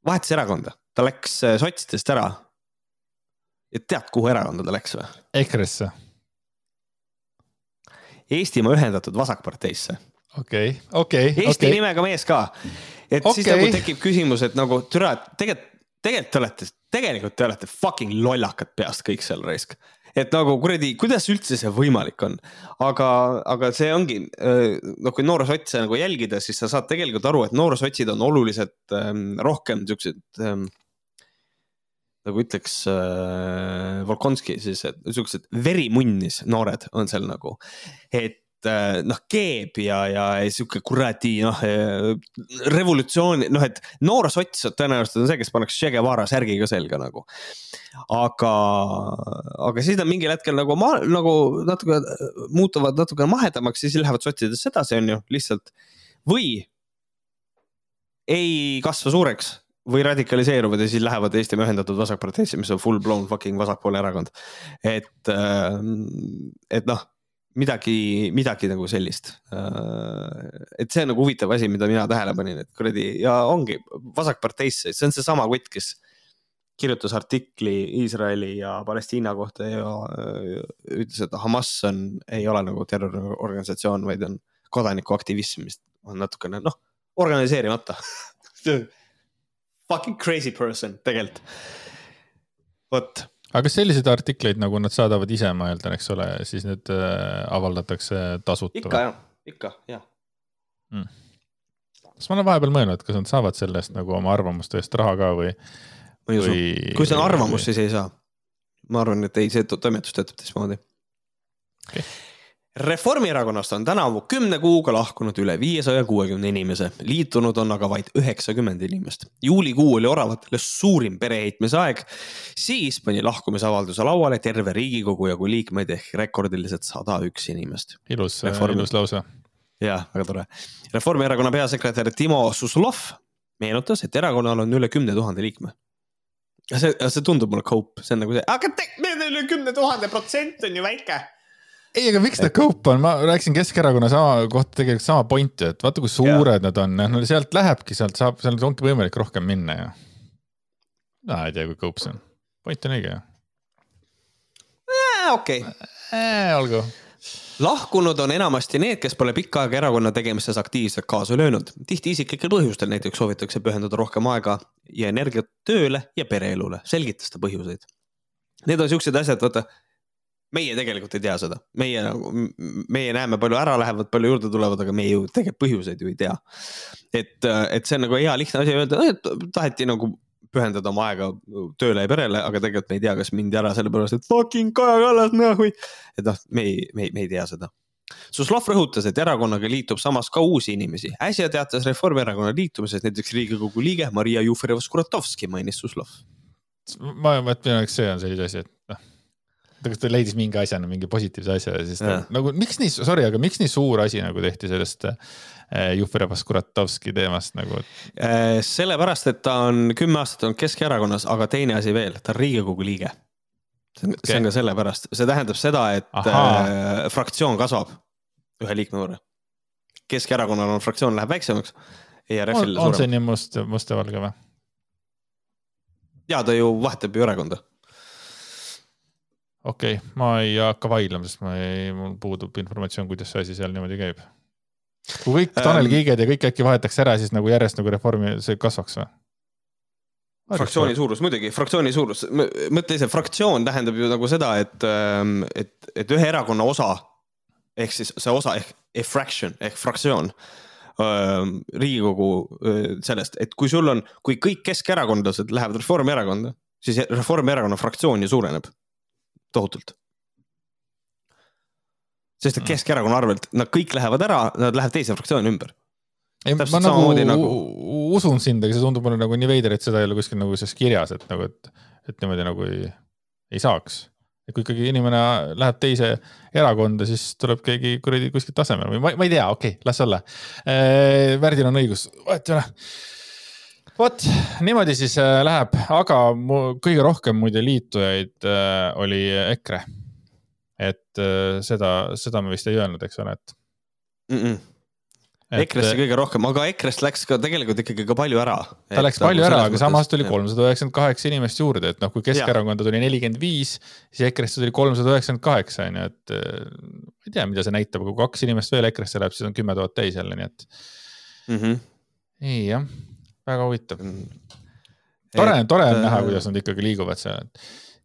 vahetas erakonda, ta läks äh, sotsidest ära. ja tead, kuhu erakonda ta läks või? EKRE-sse. Eestimaa Ühendatud Vasakparteisse. okei, okei. Eesti okay. nimega mees ka. et okay. siis nagu tekib küsimus, et nagu türa, tegelikult, tegelikult te olete, tegelikult te olete fucking lollakad peast kõik seal raisk et nagu kuradi, kuidas üldse see võimalik on, aga, aga see ongi noh, kui noorusotse nagu jälgida, siis sa saad tegelikult aru, et noorusotsid on oluliselt ähm, rohkem siuksed ähm, nagu ütleks äh, Volkonski siis, et siuksed verimunnis noored on seal nagu, et Äh, noh, keeb ja, ja sihuke kuradi noh, äh, revolutsioon, noh, et noor sots tõenäoliselt on see, kes pannakse Che Guevara särgi ka selga nagu. aga, aga siis nad mingil hetkel nagu ma nagu natuke muutuvad natuke mahedamaks, siis lähevad sotsidesse edasi, on ju, lihtsalt. või ei kasva suureks või radikaliseeruvad ja siis lähevad Eestimaa Ühendatud Vasakparteisse, mis on full blown fucking vasakpoolne erakond. et, äh, et noh midagi, midagi nagu sellist. Äh, et see on nagu huvitav asi, mida mina tähele panin, et kuradi ja ongi vasakparteisse, see on seesama kutt, kes kirjutas artikli Iisraeli ja Palestiina kohta ja ütles, et Hamas on, ei ole nagu terroriorganisatsioon, vaid on kodanikuaktivism, mis on natukene noh, organiseerimata Fucking crazy person tegelikult. vot aga kas selliseid artikleid, nagu nad saadavad ise, ma eeldan, eks ole, siis need äh, avaldatakse tasuta? ikka jah, ikka jah hmm.. kas ma olen vahepeal mõelnud, kas nad saavad selle eest nagu oma arvamuste eest raha ka või? ma ei usu, kui see on arvamus, siis ei saa. ma arvan, et ei, see toimetus töötab teistmoodi okay Reformierakonnast on tänavu kümne kuuga lahkunud üle viiesaja kuuekümne inimese, liitunud on aga vaid üheksakümmend inimest. juulikuu oli oravatele suurim pereheitmise aeg. siis pani lahkumisavalduse lauale terve Riigikogu jagu liikmeid ehk rekordilised sada üks inimest. ilus Reformi..., ilus lause. jah, väga tore. Reformierakonna peasekretär Timo Suslov meenutas, et erakonnal on üle kümne tuhande liikme see, see tundub mulle cope, see on nagu see, aga need üle kümne tuhande protsent on ju väike ei, aga miks ta kaup on, ma rääkisin Keskerakonna sama kohta tegelikult sama pointi, et vaata, kui suured ja. nad on, noh sealt lähebki, sealt saab, seal ongi võimalik rohkem minna ju. no ei tea, kui kaup see on, point on õige ju. okei. olgu. lahkunud on enamasti need, kes pole pikka aega erakonna tegemistes aktiivselt kaasa löönud. tihti isiklikel põhjustel näiteks soovitakse pühendada rohkem aega ja energiat tööle ja pereelule, selgitas ta põhjuseid. Need on siuksed asjad, vaata meie tegelikult ei tea seda, meie nagu, meie näeme palju ära lähevad, palju juurde tulevad, aga me ju tegelikult põhjuseid ju ei tea. et, et see on nagu hea lihtne asi öelda, et taheti nagu pühendada oma aega tööle ja perele, aga tegelikult me ei tea, kas mindi ära sellepärast, et fucking Kaja Kallas, noh, et noh, me ei, me ei, me ei tea seda. Suslov rõhutas, et erakonnaga liitub samas ka uusi inimesi. äsja teatas Reformierakonna liitumisest näiteks Riigikogu liige Maria Jufereva-Skuratovski, mainis Suslov. ma, ütlen, et see on sellise asi, et noh kas ta leidis mingi asjana, mingi positiivse asja ja siis ta, nagu miks nii, sorry, aga miks nii suur asi nagu tehti sellest äh, Jufereva-Skuratovski teemast nagu äh,? sellepärast, et ta on kümme aastat olnud Keskerakonnas, aga teine asi veel, ta on Riigikogu liige. see on okay., ka sellepärast, see tähendab seda, et äh, fraktsioon kasvab ühe liikme võrra. Keskerakonnal on fraktsioon läheb väiksemaks. on, on see nii must, must ja valge või? ja ta ju vahetab ju erakonda okei okay,, ma ei hakka vaidlema, sest ma ei, mul puudub informatsioon, kuidas see asi seal niimoodi käib. kui kõik Tanel ähm, Kiiged ja kõik äkki vahetaks ära, siis nagu järjest nagu reformi, see kasvaks või? fraktsiooni suurus, muidugi, fraktsiooni suurus, mõtle ise, fraktsioon tähendab ju nagu seda, et, ähm, et, et ühe erakonna osa ehk siis see osa ehk a fraction ehk fraktsioon ähm, Riigikogu äh, sellest, et kui sul on, kui kõik keskerakondlased lähevad Reformierakonda, siis Reformierakonna fraktsioon ju suureneb tohutult. sest et mm. Keskerakonna arvelt nad kõik lähevad ära, nad lähevad teise fraktsiooni ümber. ei, ma nagu, nagu usun sind, aga see tundub mulle nagu nii veider, et seda ei ole kuskil nagu selles kirjas, et nagu, et, et niimoodi nagu ei, ei saaks et kui ikkagi inimene läheb teise erakonda, siis tuleb keegi kuradi kuskilt tasemel või ma, ma ei tea, okei okay,, las olla. Äh, Värdil on õigus, vahet ei ole vot niimoodi siis äh, läheb, aga mu kõige rohkem muide liitujaid äh, oli EKRE. et äh, seda, seda me vist ei öelnud, eks ole, et mm. -mm. EKRE-sse kõige rohkem, aga EKRE-st läks ka tegelikult ikkagi ka palju ära. ta läks palju ära, aga samas tuli kolmsada üheksakümmend kaheksa inimest juurde, et noh, kui Keskerakonda tuli nelikümmend viis, siis EKRE-sse tuli kolmsada üheksakümmend kaheksa on ju, et ma ei tea, mida see näitab, kui kaks inimest veel EKRE-sse läheb, siis on kümme tuhat täis jälle, nii et mm. -hmm. ei jah, väga huvitav. tore, tore on näha, kuidas nad ikkagi liiguvad seal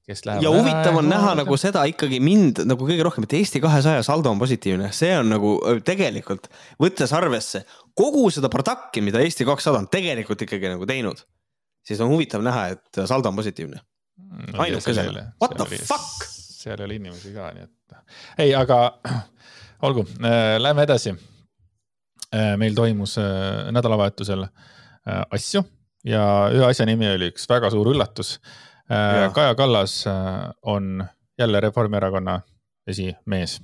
kes lähevad. ja huvitav on näha nagu seda ikkagi mind nagu kõige rohkem, et Eesti kahesaja saldo on positiivne, see on nagu tegelikult võttes arvesse kogu seda pardakki, mida Eesti kakssada on tegelikult ikkagi nagu teinud. siis on huvitav näha, et saldo on positiivne no,. ainukesena, what the oli, fuck. seal ei ole inimesi ka, nii et ei, aga olgu äh,, lähme edasi äh,. meil toimus äh, nädalavahetusel äh, asju ja ühe asja nimi oli üks väga suur üllatus äh, Äh, Kaja Kallas äh, on jälle Reformierakonna esimees.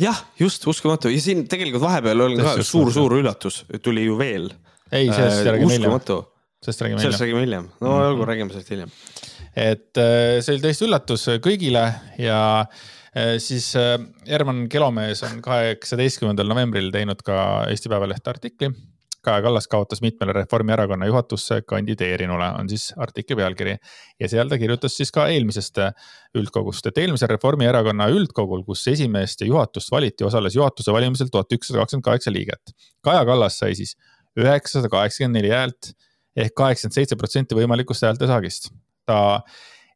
jah, just uskumatu ja siin tegelikult vahepeal oli ka suur-suur üllatus, tuli ju veel. ei, sellest äh, räägime hiljem. sellest räägime hiljem. sellest räägime hiljem, no mm olgu, räägime sellest hiljem. et see oli täiesti üllatus kõigile ja siis Herman Kelomees on kaheksateistkümnendal novembril teinud ka Eesti Päevalehte artikli Kaja Kallas kaotas mitmele Reformierakonna juhatusse kandideerinule, on siis artikli pealkiri. ja seal ta kirjutas siis ka eelmisest äh, üldkogust, et eelmisel Reformierakonna üldkogul, kus esimeest ja juhatust valiti, osales juhatuse valimisel tuhat ükssada kakskümmend kaheksa liiget. Kaja Kallas sai siis üheksasada kaheksakümmend neli häält ehk kaheksakümmend seitse protsenti võimalikust häälte saagist. ta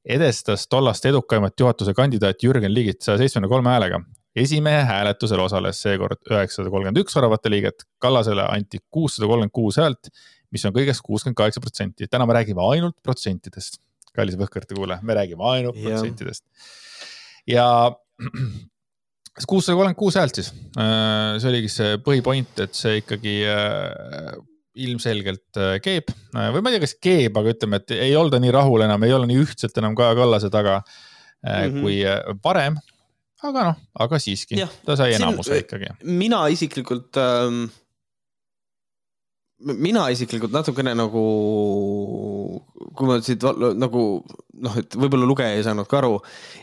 edestas tollast edukaimat juhatuse kandidaati Jürgen Ligit saja seitsmekümne kolme häälega esimehe hääletusel osales seekord üheksasada kolmkümmend üks väravate liiget, Kallasele anti kuussada kolmkümmend kuus häält, mis on kõigest kuuskümmend kaheksa protsenti. täna me räägime ainult protsentidest, kallis Võhkõrte kuulaja, me räägime ainult ja. protsentidest. ja kuussada kolmkümmend kuus häält siis, äh, see oligi see põhipoint, et see ikkagi äh, ilmselgelt äh, keeb või ma ei tea, kas keeb, aga ütleme, et ei olda nii rahul enam, ei ole nii ühtselt enam Kaja Kallase taga mm -hmm. kui varem aga noh, aga siiski, ta sai enamuse siin, ikkagi. mina isiklikult ähm,, mina isiklikult natukene nagu, kui ma siit nagu noh, et võib-olla lugeja ei saanud ka aru.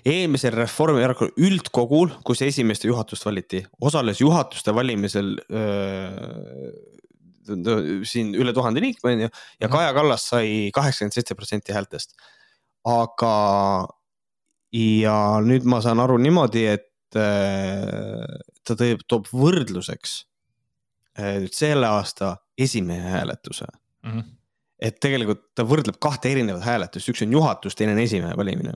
eelmisel Reformierakonna üldkogul, kus esimest juhatust valiti, osales juhatuste valimisel öö, siin üle tuhande liikme onju ja Kaja Kallas sai kaheksakümmend seitse protsenti häältest. aga ja nüüd ma saan aru niimoodi, et äh, ta teeb, toob võrdluseks äh, selle aasta esimehe hääletuse mm. -hmm. et tegelikult ta võrdleb kahte erinevat hääletust, üks on juhatus, teine on esimehe valimine.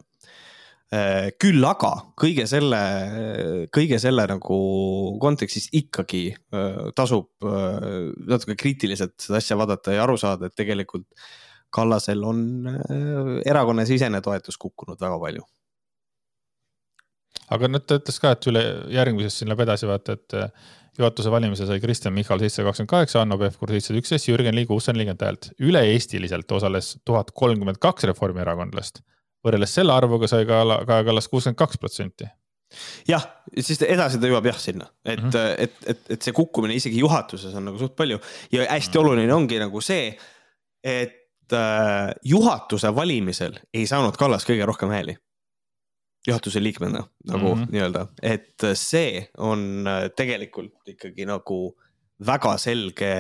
Äh, küll aga kõige selle, kõige selle nagu kontekstis ikkagi tasub natuke kriitiliselt seda asja vaadata ja aru saada, et tegelikult Kallasel on erakonnasisene toetus kukkunud väga palju aga nüüd ta ütles ka, et üle järgmisest siin läheb edasi vaata, et äh, juhatuse valimise sai Kristen Michal seitsesada kakskümmend kaheksa, Hanno Pevkur seitsesada üksteist, Jürgen Ligi kuussada nelikümmend häält. üle-eestiliselt osales tuhat kolmkümmend kaks reformierakondlast. võrreldes selle arvuga sai Kaja Kallas kuuskümmend kaks protsenti jah, siis edasi ta jõuab jah sinna, et mm, -hmm. et, et, et see kukkumine isegi juhatuses on nagu suht palju ja hästi mm -hmm. oluline ongi nagu see, et äh, juhatuse valimisel ei saanud Kallas kõige rohkem hääli juhatuse liikmena nagu mm -hmm. nii-öelda, et see on äh, tegelikult ikkagi nagu väga selge,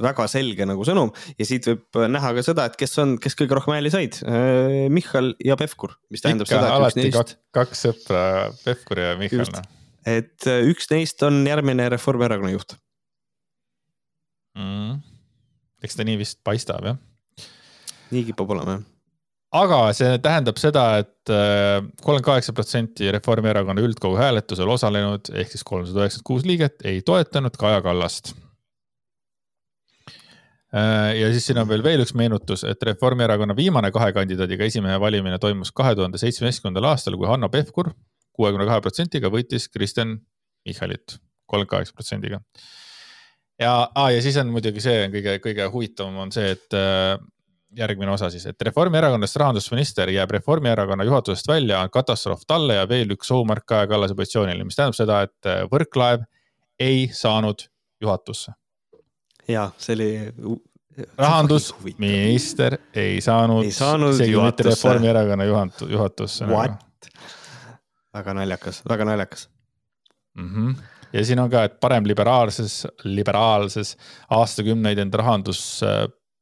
väga selge nagu sõnum ja siit võib näha ka seda, et kes on, kes kõige rohkem hääli said. Äh, Michal ja Pevkur, mis tähendab Ikka, seda, üks neist. kaks, kaks sõpra, Pevkur ja Michal. Noh. et äh, üks neist on järgmine Reformierakonna juht mm.. eks ta nii vist paistab jah. nii kipub olema jah aga see tähendab seda et, et äh, kolmkümmend kaheksa protsenti Reformierakonna üldkogu hääletusel osalenud ehk siis kolmsada üheksakümmend kuus liiget ei toetanud Kaja Kallast. Äh, ja siis siin on veel veel üks meenutus, et Reformierakonna viimane kahe kandidaadiga esimehe valimine toimus kahe tuhande seitsmeteistkümnendal aastal, kui Hanno Pevkur kuuekümne kahe protsendiga võitis Kristen Michalit kolmkümmend kaheksa protsendiga. ja ah,, ja siis on muidugi see on kõige, kõige huvitavam on see, et äh, järgmine osa siis, et Reformierakonnast rahandusminister jääb Reformierakonna juhatusest välja, on katastroof talle ja veel üks soomärk Kaja Kallase positsioonile, mis tähendab seda, et äh, Võrklaev ei saanud juhatusse. ja see oli. rahandusminister ei saanud, ei saanud isegi mitte Reformierakonna juhat-, juhatusse. Nagu. What? väga naljakas, väga naljakas mm. -hmm ja siin on ka, et parem liberaalses, liberaalses aastakümneid end rahandus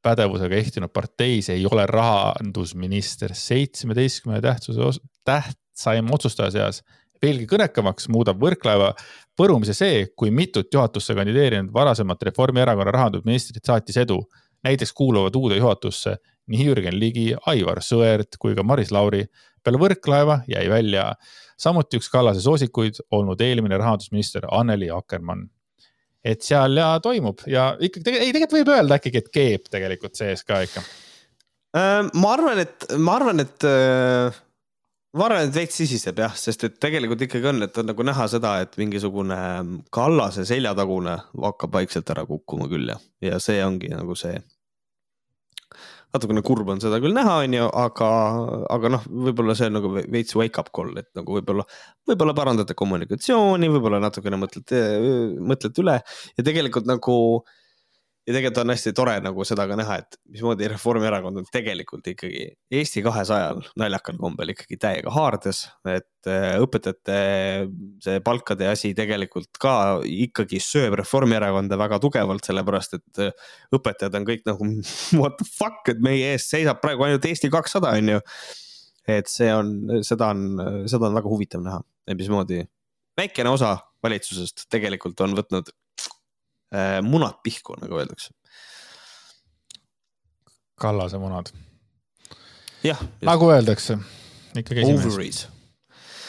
pädevusega ehtinud parteis ei ole rahandusminister seitsmeteistkümne tähtsuse, tähtsaim otsustaja seas veelgi kõnekamaks muudab Võrklaeva põrumise see, kui mitut juhatusse kandideerinud varasemat Reformierakonna rahandusministrit saatis edu. näiteks kuuluvad uude juhatusse nii Jürgen Ligi, Aivar Sõerd kui ka Maris Lauri. peale Võrklaeva jäi välja samuti üks Kallase soosikuid olnud eelmine rahandusminister Anneli Akkermann et seal ja toimub ja ikkagi, ei tegelikult võib öelda ikkagi, et keeb tegelikult sees ka ikka. Äh, ma arvan, et, ma arvan, et äh, ma arvan, et veits sisiseb jah, sest et tegelikult ikkagi on, et on nagu näha seda, et mingisugune Kallase seljatagune hakkab vaikselt ära kukkuma küll ja, ja see ongi nagu see. Natukene kurb on seda küll näha, onju, aga, aga noh, võib-olla see on nagu veits wake up call, et nagu võib-olla, võib-olla parandate kommunikatsiooni, võib-olla natukene mõtlete, mõtlete üle. Ja tegelikult nagu ja tegelikult on hästi tore nagu seda ka näha, et mismoodi Reformierakond on tegelikult ikkagi Eesti kahesajal naljakal kombel ikkagi täiega haardes, et äh, õpetajate see palkade asi tegelikult ka ikkagi sööb Reformierakonda väga tugevalt, sellepärast et äh, õpetajad on kõik nagu what the fuck, et meie ees seisab praegu ainult Eesti kakssada, on ju. et see on, seda on, seda on väga huvitav näha, mismoodi väikene osa valitsusest tegelikult on võtnud munad pihku, nagu öeldakse. Kallase munad. jah. nagu öeldakse, ikkagi esimees.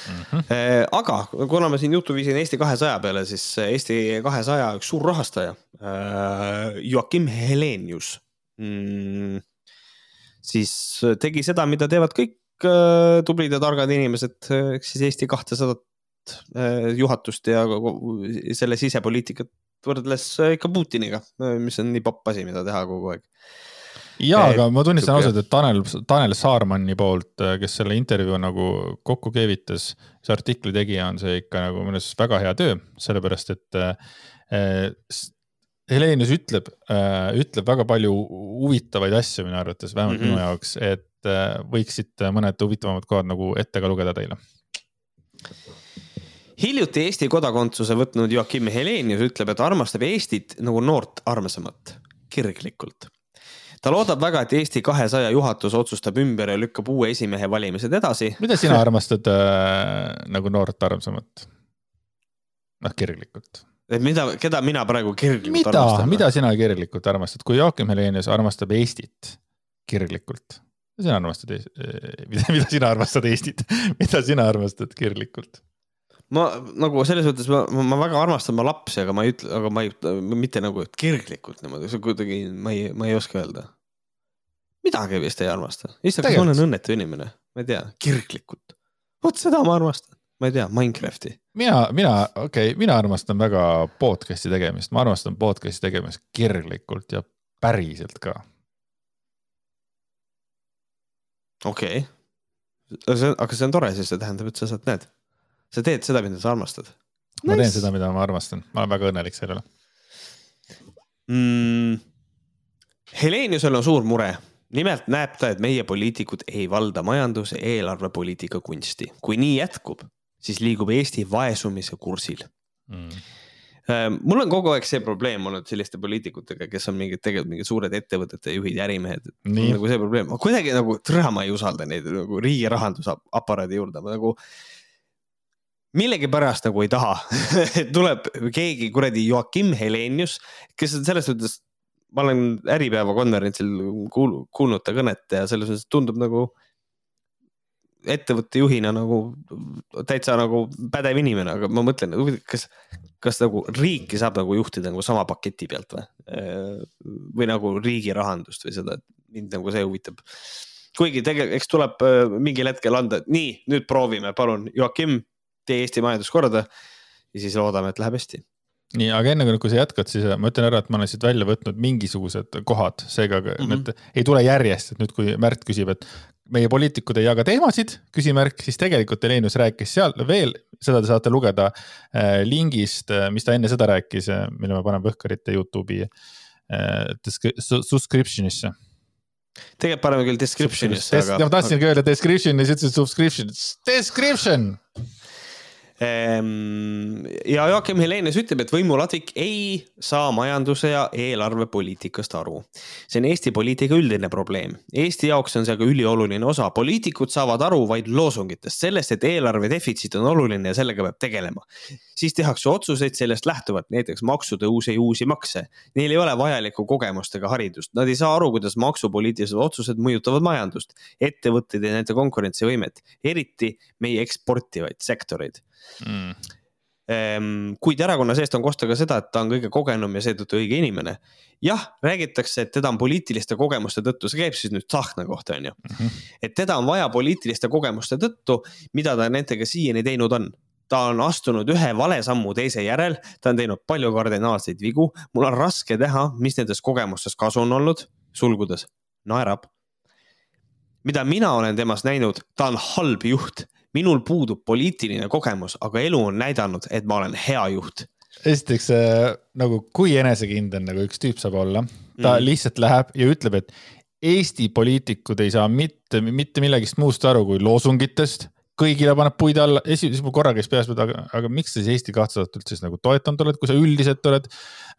Mm -hmm. aga kuna ma siin jutu viisin Eesti kahesaja peale, siis Eesti kahesaja üks suur rahastaja, äh, Joakim Helenius mm,, siis tegi seda, mida teevad kõik tublid ja targad inimesed, ehk siis Eesti kahtesadat juhatust ja selle sisepoliitikat võrdles äh, ikka Putiniga, äh, mis on nii popp asi, mida teha kogu aeg. ja, aga ma tunnistan ausalt, et Tanel, Tanel Saarmanni poolt, äh, kes selle intervjuu nagu kokku keevitas, see artikli tegija on see ikka nagu minu arust väga hea töö, sellepärast et äh, Helenius ütleb äh,, ütleb väga palju huvitavaid asju minu arvates, vähemalt mm -hmm. minu jaoks, et äh, võiksid mõned huvitavamad kohad nagu ette ka lugeda teile hiljuti Eesti kodakondsuse võtnud Joakim Helenius ütleb, et armastab Eestit nagu noort armsamat, kirglikult. ta loodab väga, et Eesti kahesaja juhatus otsustab ümber ja lükkab uue esimehe valimised edasi. mida sina armastad äh, nagu noort armsamat? noh, kirglikult. et mida, keda mina praegu kirglikult mida, armastan? mida sina kirglikult armastad, kui Joakim Helenius armastab Eestit kirglikult? sina armastad, mida, mida sina armastad Eestit mida sina armastad kirglikult? Ma nagu selles mõttes ma, ma väga armastan oma lapsi, aga ma ei ütle, aga ma ei, mitte nagu kirglikult niimoodi, see kuidagi, ma ei, ma ei oska öelda. midagi vist ei armasta, issand, kas ma olen õnnetu inimene, ma ei tea, kirglikult. vot seda ma armastan, ma ei tea, Minecrafti. mina, mina, okei okay,, mina armastan väga podcast'i tegemist, ma armastan podcast'i tegemist kirglikult ja päriselt ka. okei okay., aga see on tore, siis see tähendab, et sa saad, näed sa teed seda, mida sa armastad. ma nice. teen seda, mida ma armastan, ma olen väga õnnelik selle üle mm,. Heleniusel on suur mure, nimelt näeb ta, et meie poliitikud ei valda majandus- ja eelarvepoliitika kunsti. kui nii jätkub, siis liigub Eesti vaesumise kursil mm äh, mul on kogu aeg see probleem olnud selliste poliitikutega, kes on mingid tegelikult mingid suured ettevõtete juhid ja ärimehed. nagu see probleem, ma kuidagi nagu, tere, ma ei usalda neid nagu riigi rahandusaparaadi juurde, ma nagu millegipärast nagu ei taha tuleb keegi kuradi Joakim Helenius, kes on selles suhtes, ma olen Äripäeva konverentsil kuul, kuulnud ta kõnet ja selles mõttes tundub nagu ettevõtte juhina nagu täitsa nagu pädev inimene, aga ma mõtlen, kas, kas nagu riiki saab nagu juhtida nagu sama paketi pealt või? või nagu riigi rahandust või seda, et mind nagu see huvitab. kuigi tegelikult, eks tuleb äh, mingil hetkel anda, nii, nüüd proovime, palun, Joakim tee Eesti majandus korda ja siis loodame, et läheb hästi nii, aga enne kui sa jätkad, siis ma ütlen ära, et ma olen siit välja võtnud mingisugused kohad, seega mm -hmm. need ei tule järjest, et nüüd, kui Märt küsib, et meie poliitikud ei jaga teemasid, küsimärk, siis tegelikult Helenius rääkis seal veel, seda te saate lugeda äh, lingist, äh, mis ta enne seda rääkis, äh, mille me paneme Võhkarite Youtube'i äh, subscription'isse tegelikult paneme küll description'isse, aga. ma tahtsingi öelda description ja siis ütlesid subscription, description ja Joakim Helenius ütleb, et võimuladvik ei saa majanduse ja eelarvepoliitikast aru. see on Eesti poliitika üldine probleem. Eesti jaoks on see aga ülioluline osa. poliitikud saavad aru vaid loosungitest, sellest, et eelarve defitsiit on oluline ja sellega peab tegelema. siis tehakse otsuseid sellest lähtuvalt, näiteks maksutõuse ja uusi makse. Neil ei ole vajalikku kogemust ega haridust, nad ei saa aru, kuidas maksupoliitilised otsused mõjutavad majandust, ettevõtteid ja nende konkurentsivõimet, eriti meie eksportivaid sektoreid mm Ehm, kuid erakonna seest on kosta ka seda, et ta on kõige kogenum ja seetõttu õige inimene. jah, räägitakse, et teda on poliitiliste kogemuste tõttu, see käib siis nüüd Tsahkna kohta, on ju mm. -hmm. et teda on vaja poliitiliste kogemuste tõttu, mida ta nendega siiani teinud on ta on astunud ühe vale sammu teise järel, ta on teinud palju kardinaalseid vigu, mul on raske teha, mis nendest kogemustest kasu on olnud, sulgudes, naerab. mida mina olen temas näinud, ta on halb juht minul puudub poliitiline kogemus, aga elu on näidanud, et ma olen hea juht. esiteks äh, nagu kui enesekindel nagu üks tüüp saab olla, ta mm. lihtsalt läheb ja ütleb, et Eesti poliitikud ei saa mitte, mitte millegist muust aru kui loosungitest kõigile paneb puid alla, esimese korra käis peas, aga, aga miks sa siis Eesti kahtlaselt üldse siis nagu toetanud oled, kui sa üldiselt oled,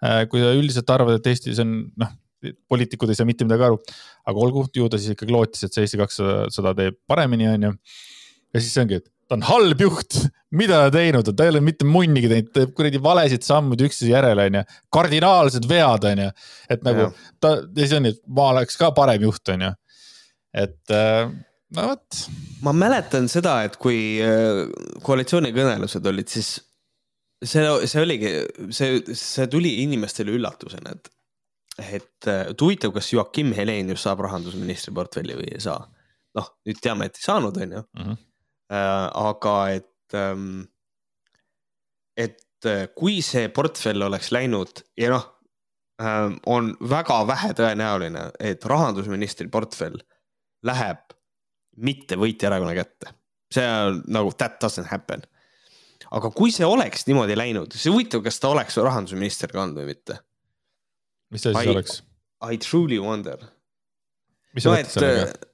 äh, kui sa üldiselt arvad, et Eestis on noh, poliitikud ei saa mitte midagi aru. aga olgu, ju ta siis ikkagi lootis, et see Eesti kakssada teeb paremini, on ju ja siis ongi, et ta on halb juht, mida ta teinud on, ta ei ole mitte munnigi teinud, teeb kuradi valesid sammuid üksteise järel, onju. kardinaalsed vead, onju. et nagu ja. ta, ja siis on nii, et ma oleks ka parem juht, onju. et äh, no vot. ma mäletan seda, et kui äh, koalitsioonikõnelused olid, siis see, see oligi, see, see tuli inimestele üllatusena, et, et, et huvitav, kas Joakim Helenius saab rahandusministri portfelli või ei saa. noh, nüüd teame, et ei saanud, onju mhm. Äh, aga et, ähm, et äh, kui see portfell oleks läinud ja noh, ähm, on väga vähe tõenäoline, et rahandusministri portfell läheb mitte võitja erakonna kätte. see on nagu that doesn't happen. aga kui see oleks niimoodi läinud, siis huvitav, kas ta oleks rahandusminister ka olnud või mitte. mis see siis I, oleks? I truly wonder. mis sa no, mõtled sellega?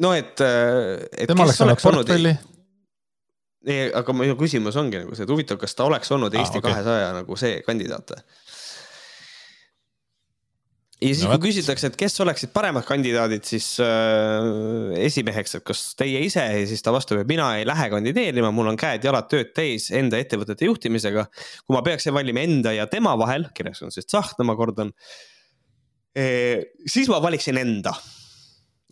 no et, et. tema oleks saanud portfelli ei, aga minu küsimus ongi nagu see, et huvitav, kas ta oleks olnud Eesti kahesaja okay. nagu see kandidaat või? ja siis no, kui küsitakse, et kes oleksid paremad kandidaadid, siis äh, esimeheks, et kas teie ise ja siis ta vastab, et mina ei lähe kandideerima, mul on käed-jalad tööd täis enda ettevõtete juhtimisega. kui ma peaksin valima enda ja tema vahel, kelleks on siis Tsahkna, ma kordan eh,. siis ma valiksin enda.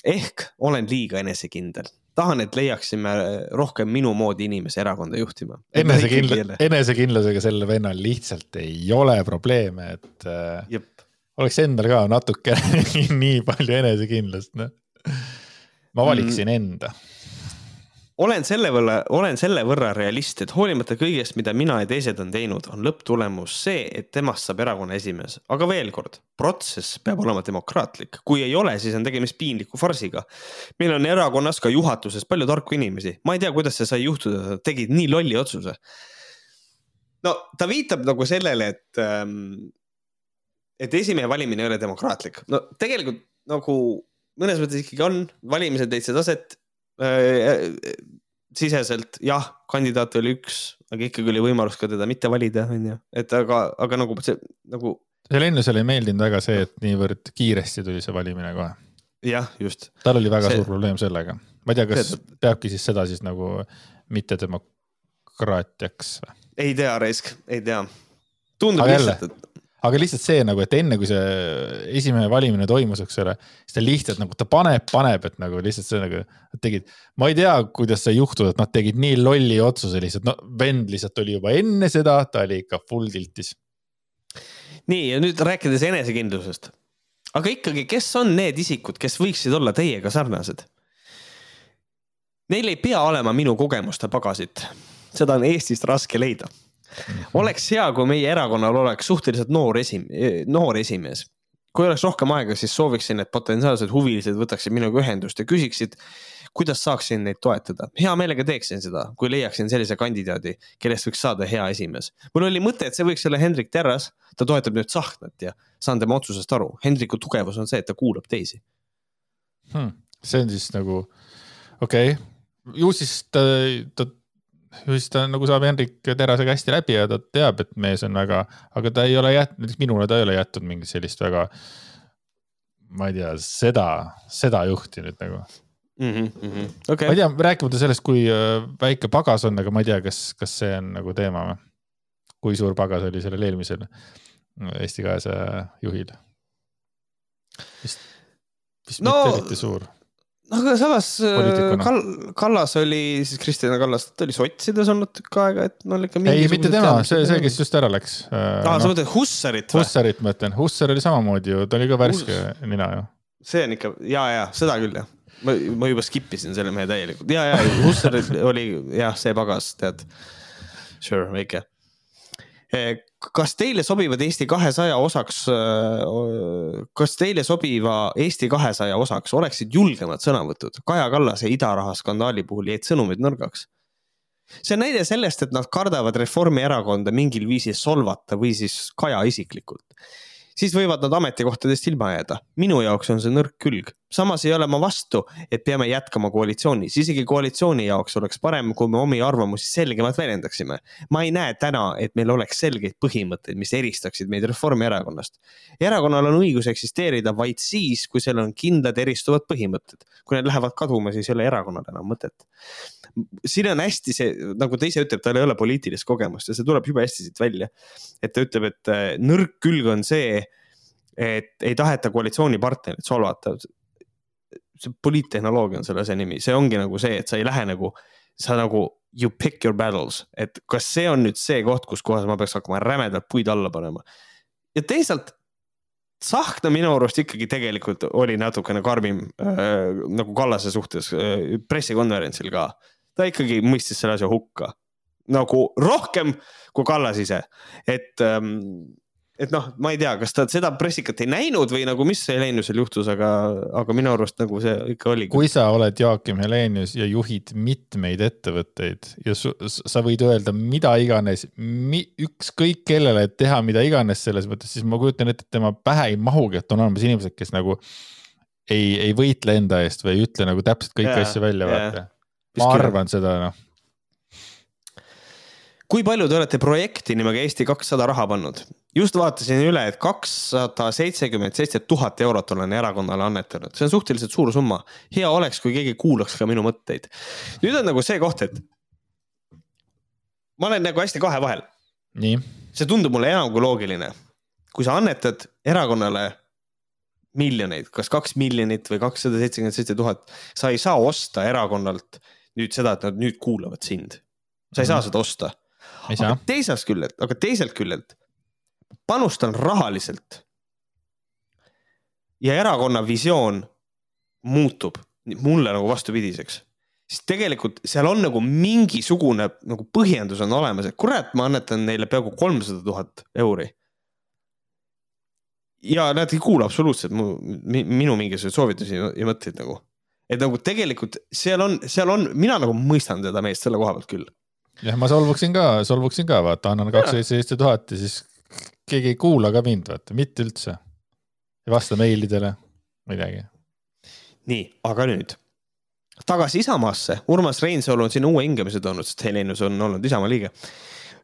ehk olen liiga enesekindel tahan, et leiaksime rohkem minu moodi inimesi erakonda juhtima. enesekindla, enesekindlusega sellel vennal lihtsalt ei ole probleeme, et äh, Jep. oleks endal ka natuke nii palju enesekindlust, noh. ma valiksin mm. enda olen selle võrra, olen selle võrra realist, et hoolimata kõigest, mida mina ja teised on teinud, on lõpptulemus see, et temast saab erakonna esimees. aga veel kord, protsess peab olema demokraatlik, kui ei ole, siis on tegemist piinliku farsiga. meil on erakonnas ka juhatuses palju tarku inimesi, ma ei tea, kuidas see sai juhtuda, tegid nii lolli otsuse. no ta viitab nagu sellele, et ähm, et esimehe valimine ei ole demokraatlik, no tegelikult nagu mõnes mõttes ikkagi on, valimised leidsid aset siseselt jah, kandidaat oli üks, aga ikkagi oli võimalus ka teda mitte valida, on ju, et aga, aga nagu see nagu. Helenusele ei meeldinud väga see, et niivõrd kiiresti tuli see valimine kohe. jah, just. tal oli väga see... suur probleem sellega, ma ei tea, kas see... peabki siis seda siis nagu mittedemokraatiaks või? ei tea, Raisk, ei tea. tundub lihtsalt, et aga lihtsalt see nagu, et enne kui see esimene valimine toimus, eks ole, siis ta lihtsalt nagu ta paneb, paneb, et nagu lihtsalt see nagu, nad tegid, ma ei tea, kuidas sai juhtuda, et nad tegid nii lolli otsuse lihtsalt, no vend lihtsalt oli juba enne seda, ta oli ikka full tiltis. nii ja nüüd rääkides enesekindlusest, aga ikkagi, kes on need isikud, kes võiksid olla teiega sarnased? Neil ei pea olema minu kogemuste pagasit, seda on Eestist raske leida oleks hea, kui meie erakonnal oleks suhteliselt noor esim-, noor esimees. kui oleks rohkem aega, siis sooviksin, et potentsiaalsed huvilised võtaksid minuga ühendust ja küsiksid, kuidas saaksin neid toetada. hea meelega teeksin seda, kui leiaksin sellise kandidaadi, kellest võiks saada hea esimees. mul oli mõte, et see võiks olla Hendrik Terras, ta toetab nüüd Tsahknat ja saan tema otsusest aru. Hendriku tugevus on see, et ta kuulab teisi hmm.. see on siis nagu, okei okay., ju siis ta, ta ta nagu saab Henrik Terasega hästi läbi ja ta teab, et mees on väga, aga ta ei ole jätnud, näiteks minule ta ei ole jätnud mingit sellist väga. ma ei tea, seda, seda juhti nüüd nagu mm. -hmm, mm -hmm. Okay. ma ei tea, rääkimata sellest, kui äh, väike pagas on, aga ma ei tea, kas, kas see on nagu teema või? kui suur pagas oli sellel eelmisel Eesti kahesaja juhil? vist, vist no, mitte eriti suur no aga samas äh, Kall-, Kallas oli siis Kristjan Kallas, ta oli sotsides olnud tükk aega, et no ikka. ei, mitte tema, see, see, kes just ära läks. aa, äh, sa noh. mõtled Hussarit või? Hussarit ma ütlen, Hussar oli samamoodi ju, ta oli ka värske Hus... nina ju. see on ikka ja, ja seda küll jah. ma, ma juba skip isin selle mehe täielikult ja, ja Hussar oli jah, see pagas, tead. Sure, väike kas teile sobivad Eesti kahesaja osaks, eh, kas teile sobiva Eesti kahesaja osaks oleksid julgemad sõnavõtud? Kaja Kallase idaraha skandaali puhul jäid sõnumid nõrgaks. see on näide sellest, et nad kardavad Reformierakonda mingil viisil solvata või siis Kaja isiklikult siis võivad nad ametikohtadest ilma jääda. minu jaoks on see nõrk külg. Samas ei ole ma vastu, et peame jätkama koalitsioonis, isegi koalitsiooni jaoks oleks parem, kui me omi arvamusi selgemalt väljendaksime. ma ei näe täna, et meil oleks selgeid põhimõtteid, mis eristaksid meid Reformierakonnast. erakonnal on õigus eksisteerida vaid siis, kui seal on kindlad eristuvad põhimõtted. kui need lähevad kaduma, siis ei ole erakonnal enam mõtet siin on hästi see, nagu ta ise ütleb, tal ei ole poliitilist kogemust ja see tuleb jube hästi siit välja. et ta ütleb, et äh, nõrk külg on see, et ei taheta koalitsioonipartnerit solvata. See poliittehnoloogia on selle asja nimi, see ongi nagu see, et sa ei lähe nagu, sa nagu you pick your battles, et kas see on nüüd see koht, kus kohas ma peaks hakkama rämedalt puid alla panema. ja teisalt Tsahkna minu arust ikkagi tegelikult oli natukene karmim äh, nagu Kallase suhtes äh, pressikonverentsil ka. ta ikkagi mõistis selle asja hukka nagu rohkem kui Kallas ise, et ähm, et noh, ma ei tea, kas ta seda pressikat ei näinud või nagu, mis Heleniusel juhtus, aga, aga minu arust nagu see ikka oli. kui sa oled Joakim Helenius ja juhid mitmeid ettevõtteid ja su, sa võid öelda mida iganes mi,, ükskõik kellele teha mida iganes selles mõttes, siis ma kujutan ette, et tema pähe ei mahugi, et on olemas inimesed, kes nagu ei, ei võitle enda eest või ei ütle nagu täpselt kõiki asju välja, vaata. ma arvan seda, noh kui palju te olete projekti nimega Eesti kakssada raha pannud? Just vaatasin üle, et kakssada seitsekümmend seitse tuhat eurot olen erakonnale annetanud, see on suhteliselt suur summa. hea oleks, kui keegi kuulaks ka minu mõtteid. nüüd on nagu see koht, et ma olen nagu hästi kahe vahel. see tundub mulle enam kui loogiline. kui sa annetad erakonnale miljoneid, kas kaks miljonit või kakssada seitsekümmend seitse tuhat, sa ei saa osta erakonnalt nüüd seda, et nad nüüd kuulavad sind. sa ei saa seda osta aga teisest küljelt, aga teiselt küljelt panustan rahaliselt. ja erakonna visioon muutub mulle nagu vastupidiseks, siis tegelikult seal on nagu mingisugune nagu põhjendus on olemas, et kurat, ma annetan neile peaaegu kolmsada tuhat euri. ja nad ei kuula absoluutselt mu, minu mingisuguseid soovitusi ja mõtteid nagu. et nagu tegelikult seal on, seal on, mina nagu mõistan seda meest selle koha pealt küll jah, ma solvuksin ka, solvuksin ka, vaata, annan kakssada seitse tuhat ja siis keegi ei kuula ka mind, vaata, mitte üldse. ei vasta meilidele, midagi. nii, aga nüüd tagasi Isamaasse, Urmas Reinsalu on sinna uue hingamise toonud, sest Helenus on olnud Isamaa liige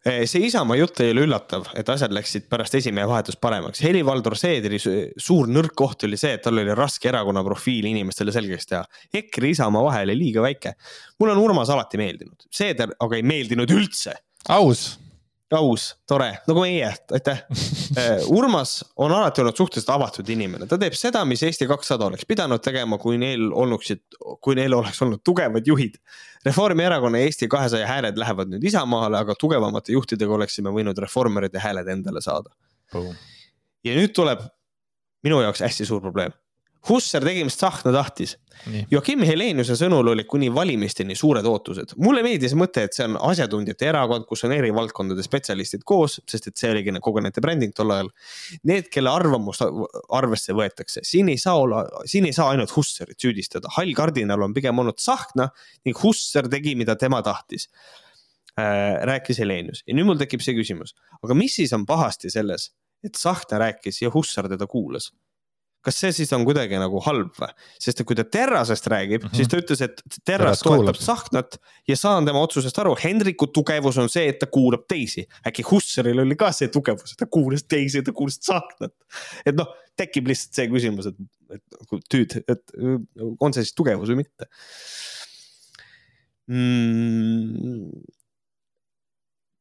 Eh, see Isamaa jutt ei ole üllatav, et asjad läksid pärast esimehe vahetust paremaks. Helir-Valdor Seedri suur nõrk koht oli see, et tal oli raske erakonna profiili inimestele selgeks teha. EKRE ja Isamaa vahe oli liiga väike. mulle on Urmas alati meeldinud, Seeder aga ei meeldinud üldse. aus aus, tore, nagu meie, aitäh. Eh, Urmas on alati olnud suhteliselt avatud inimene, ta teeb seda, mis Eesti kakssada oleks pidanud tegema, kui neil olnuksid, kui neil oleks olnud tugevad juhid. Reformierakonna ja Eesti kahesaja hääled lähevad nüüd Isamaale, aga tugevamate juhtidega oleksime võinud reformeride hääled endale saada. ja nüüd tuleb minu jaoks hästi suur probleem Husser tegi, mis Tsahkna tahtis. Joakim Heleniuse sõnul olid kuni valimisteni suured ootused. mulle meeldis mõte, et see on asjatundjate erakond, kus on eri valdkondade spetsialistid koos, sest et see oligi kogu nende bränding tol ajal. Need, kelle arvamust arvesse võetakse, siin ei saa olla, siin ei saa ainult Husserit süüdistada. hall kardinal on pigem olnud Tsahkna ning Husser tegi, mida tema tahtis äh,. rääkis Helenius ja nüüd mul tekib see küsimus, aga mis siis on pahasti selles, et Tsahkna rääkis ja Hussar teda kuulas kas see siis on kuidagi nagu halb või? sest et kui ta Terrasest räägib mm, -hmm. siis ta ütles, et Terras toetab Tsahknat ja saan tema otsusest aru. Hendriku tugevus on see, et ta kuulab teisi. äkki Hussaril oli ka see tugevus, et ta kuulas teisi, ta kuulas Tsahknat. et noh, tekib lihtsalt see küsimus, et, et tüüd, et on see siis tugevus või mitte mm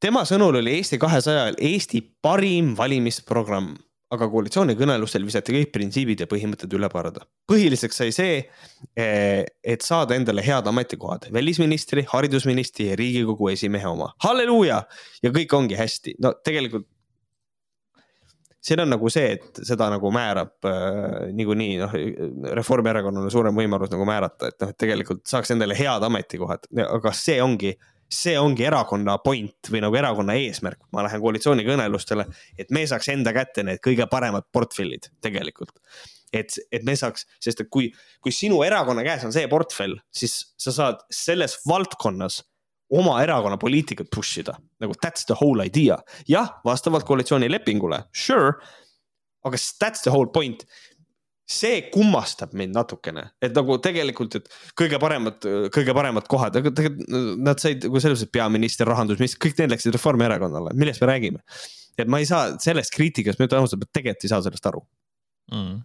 tema sõnul oli Eesti kahesajal Eesti parim valimisprogramm, aga koalitsioonikõnelustel visati kõik printsiibid ja põhimõtted üle parda. põhiliseks sai see, eh, et saada endale head ametikohad, välisministri, haridusministri ja riigikogu esimehe oma. halleluuja ja kõik ongi hästi, no tegelikult siin on nagu see, et seda nagu määrab äh, niikuinii noh, Reformierakonnal on suurem võimalus nagu määrata, et noh, et tegelikult saaks endale head ametikohad, aga see ongi see ongi erakonna point või nagu erakonna eesmärk, ma lähen koalitsioonikõnelustele, et me saaks enda kätte need kõige paremad portfellid tegelikult. et, et me saaks, sest et kui, kui sinu erakonna käes on see portfell, siis sa saad selles valdkonnas oma erakonna poliitikat push ida, nagu that's the whole idea. jah, vastavalt koalitsioonilepingule, sure, aga that's the whole point see kummastab mind natukene, et nagu tegelikult, et kõige paremad, kõige paremad kohad, aga tegelikult nad said nagu selles mõttes peaminister, rahandusminister, kõik need läksid Reformierakonnale, millest me räägime. et ma ei saa sellest kriitikast, ma ütlen ausalt, tegelikult ei saa sellest aru mm..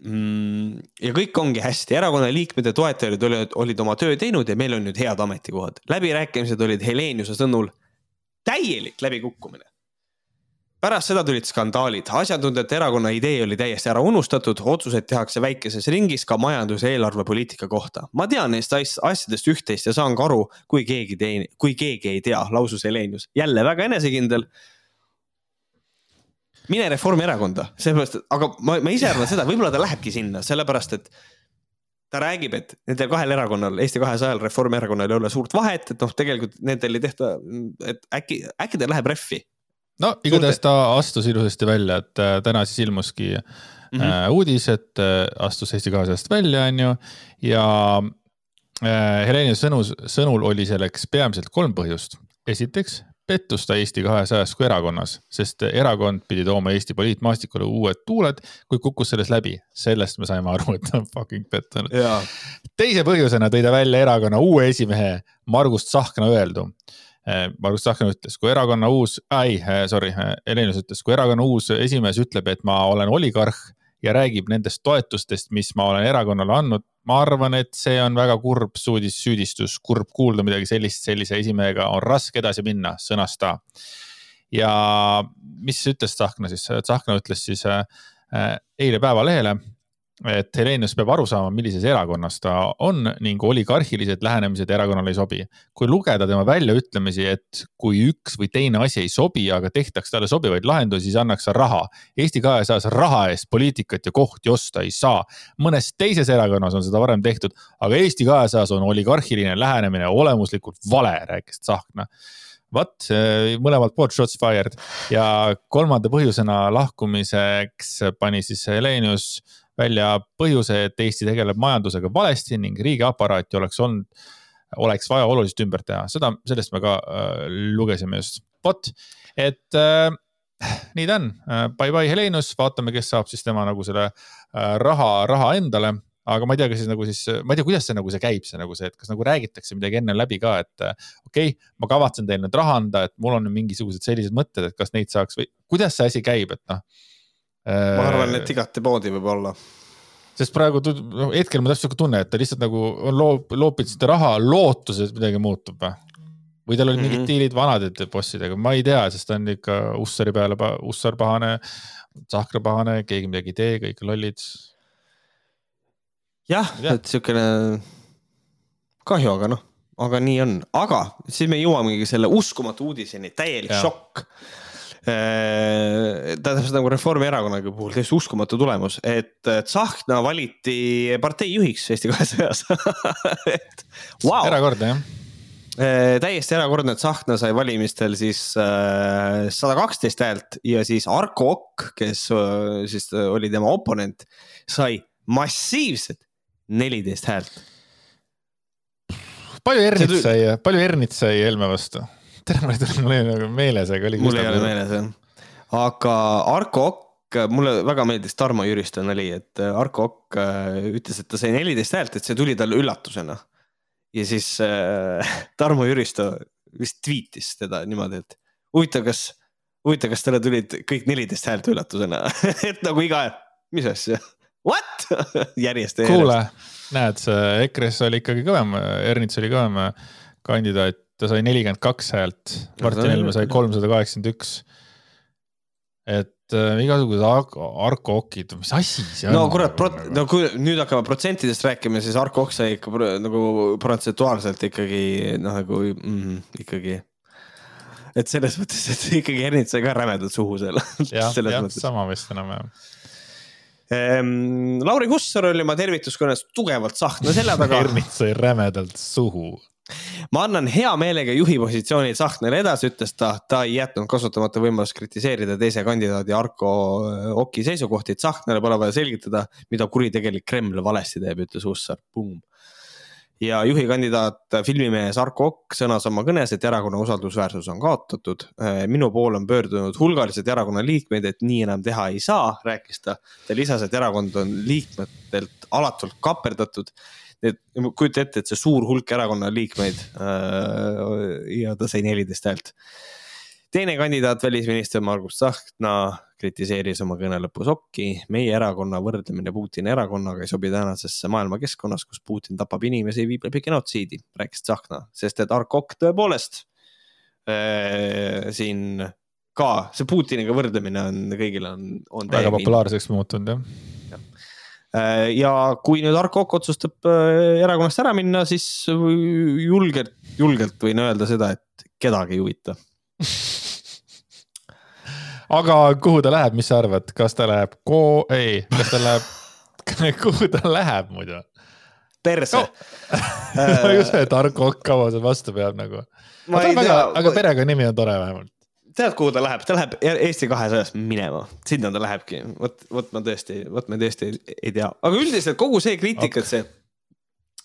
Mm, ja kõik ongi hästi, erakonna liikmed ja toetajad olid, olid oma töö teinud ja meil on nüüd head ametikohad. läbirääkimised olid Heleniuse sõnul täielik läbikukkumine pärast seda tulid skandaalid, asjatundjate erakonna idee oli täiesti ära unustatud, otsuseid tehakse väikeses ringis ka majandus- ja eelarvepoliitika kohta. ma tean neist asjadest üht-teist ja saan ka aru, kui keegi teine, kui keegi ei tea, lausus Helenius, jälle väga enesekindel. mine Reformierakonda, sellepärast, et aga ma, ma ise arvan seda, võib-olla ta lähebki sinna, sellepärast et ta räägib, et nendel kahel erakonnal, Eesti kahesajal, Reformierakonnal ei ole suurt vahet, et noh, tegelikult nendel ei tehta, et äkki, äkki ta läheb rehvi no igatahes ta astus ilusasti välja, et äh, täna siis ilmuski mm -hmm. uudis, et äh, astus Eesti kahesajast välja, on ju, ja Heleni sõnus, sõnul oli selleks peamiselt kolm põhjust. esiteks pettus ta Eesti kahesajas kui erakonnas, sest erakond pidi tooma Eesti poliitmaastikule uued tuuled, kuid kukkus selles läbi. sellest me saime aru, et ta on fucking pettunud. teise põhjusena tõi ta välja erakonna uue esimehe Margus Tsahkna öeldu Margus Tsahkna ütles, kui erakonna uus, ei, eh, sorry, eh, Helenis ütles, kui erakonna uus esimees ütleb, et ma olen oligarh ja räägib nendest toetustest, mis ma olen erakonnale andnud. ma arvan, et see on väga kurb suudis, süüdistus, kurb kuulda midagi sellist, sellise esimehega on raske edasi minna, sõnas ta. ja mis ütles Tsahkna siis, Tsahkna ütles siis eile Päevalehele et Helenius peab aru saama, millises erakonnas ta on ning oligarhilised lähenemised erakonnale ei sobi. kui lugeda tema väljaütlemisi, et kui üks või teine asi ei sobi, aga tehtaks talle sobivaid lahendusi, siis annaks ta raha. Eesti kahesajas raha eest poliitikat ja kohti osta ei saa. mõnes teises erakonnas on seda varem tehtud, aga Eesti kahesajas on oligarhiline lähenemine olemuslikult vale, rääkis Tsahkna vot mõlemalt poolt shots fired ja kolmanda põhjusena lahkumiseks pani siis Helenius välja põhjuse, et Eesti tegeleb majandusega valesti ning riigiaparaati oleks olnud, oleks vaja oluliselt ümber teha, seda, sellest me ka äh, lugesime just. vot, et äh, nii ta on. Äh,, bye bye Helenus, vaatame, kes saab siis tema nagu selle äh, raha, raha endale. Aga ma ei tea, kas siis nagu siis, ma ei tea, kuidas see nagu see käib, see nagu see, et kas nagu räägitakse midagi enne läbi ka, et äh, okei okay,, ma kavatsen teile nüüd raha anda, et mul on mingisugused sellised mõtted, et kas neid saaks või kuidas see asi käib, et noh ma arvan, et igatepidi võib olla. sest praegu no, hetkel ma täpselt tunne, et ta lihtsalt nagu on loop, loopinud seda raha lootuses, et midagi muutub või? või tal olid mm -hmm. mingid mhm. diilid vanade bossidega, ma ei tea, sest ta on ikka Ussari peale, Ussar pahane, Tsahkra pahane, keegi midagi ei tee, kõik lollid. jah, et siukene kahju, aga noh, aga nii on, aga siis me jõuamegi selle uskumatu uudiseni, täielik ja. šokk Äh, tähendab nagu Reformierakonna puhul täiesti uskumatu tulemus, et Tsahkna valiti partei juhiks Eesti kahesajas wow.. erakordne jah äh, täiesti erakordne, et Tsahkna sai valimistel siis äh, sada kaksteist häält ja siis Arko Okk, kes siis oli tema oponent, sai massiivsed neliteist häält. palju Ernits sai, palju Ernits sai Helme vastu? Tere, mul ei tule, mul ei ole nagu meeles, aga oli. mul ei ole meeles jah. aga Arko Okk mulle väga meeldis Tarmo Jüristo nali, et Arko Okk ütles, et ta sai neliteist häält, et see tuli talle üllatusena. ja siis äh, Tarmo Jüristo vist tweetis teda niimoodi, et huvitav, kas, huvitav, kas talle tulid kõik neliteist häält üllatusena et nagu iga, mis asja, what järjest. kuule, näed, see EKRE-s oli ikkagi kõvem, Ernits oli kõvem kandidaat, ta sai nelikümmend kaks häält, Martin Helme sai kolmsada kaheksakümmend üks. et äh, igasugused Arko Okid, mis asi see on? no kurat, no kui nüüd hakkame protsentidest rääkima, siis Arko Okk sai ikka nagu protsentuaalselt ikkagi noh, nagu mm, ikkagi et selles mõttes, et ikkagi Ernits sai ka rämedalt suhu seal. jah, jah, sama vist enam-vähem ehm,. Lauri Hussar oli oma tervituskõnes tugevalt sahkna selja taga Ernits sai rämedalt suhu ma annan hea meelega juhi positsiooni Tsahknale edasi, ütles ta, ta ei jätnud kasutamata võimalust kritiseerida teise kandidaadi Arko Oki seisukohti. Tsahknale pole vaja selgitada, mida kuritegelik Kreml valesti teeb, ütles Hussar, ja juhi kandidaat, filmimees Arko Okk sõnas oma kõnes, et erakonna usaldusväärsus on kaotatud. minu poole on pöördunud hulgaliselt erakonna liikmeid, et nii enam teha ei saa, rääkis ta. ta lisas, et erakond on liikmetelt alatult kaperdatud et kujuta ette, et see suur hulk erakonna liikmeid äh, ja ta sai neliteist häält. teine kandidaat, välisminister Margus Tsahkna kritiseeris oma kõne lõpus Okki. meie erakonna võrdlemine Putini erakonnaga ei sobi tänasesse maailma keskkonnas, kus Putin tapab inimesi, viib läbi genotsiidi, rääkis Tsahkna, sest et Ark Okk tõepoolest äh, siin ka see Putiniga võrdlemine on kõigile on, on. väga populaarseks muutunud jah Äh, ja kui nüüd Arko Okk otsustab äh, erakonnast ära minna, siis julgelt, julgelt võin öelda seda, et kedagi ei huvita aga kuhu ta läheb, mis sa arvad, kas ta läheb ko-, ei, kas ta läheb kuhu ta läheb muidu? perse no. just, et Arko Okk kaua seal vastu peab nagu. aga, aga perekonnanimi on tore vähemalt tead, kuhu ta läheb, ta läheb Eesti kahesajas minema, sinna ta lähebki, vot, vot ma tõesti, vot ma tõesti ei tea, aga üldiselt kogu see kriitika, et see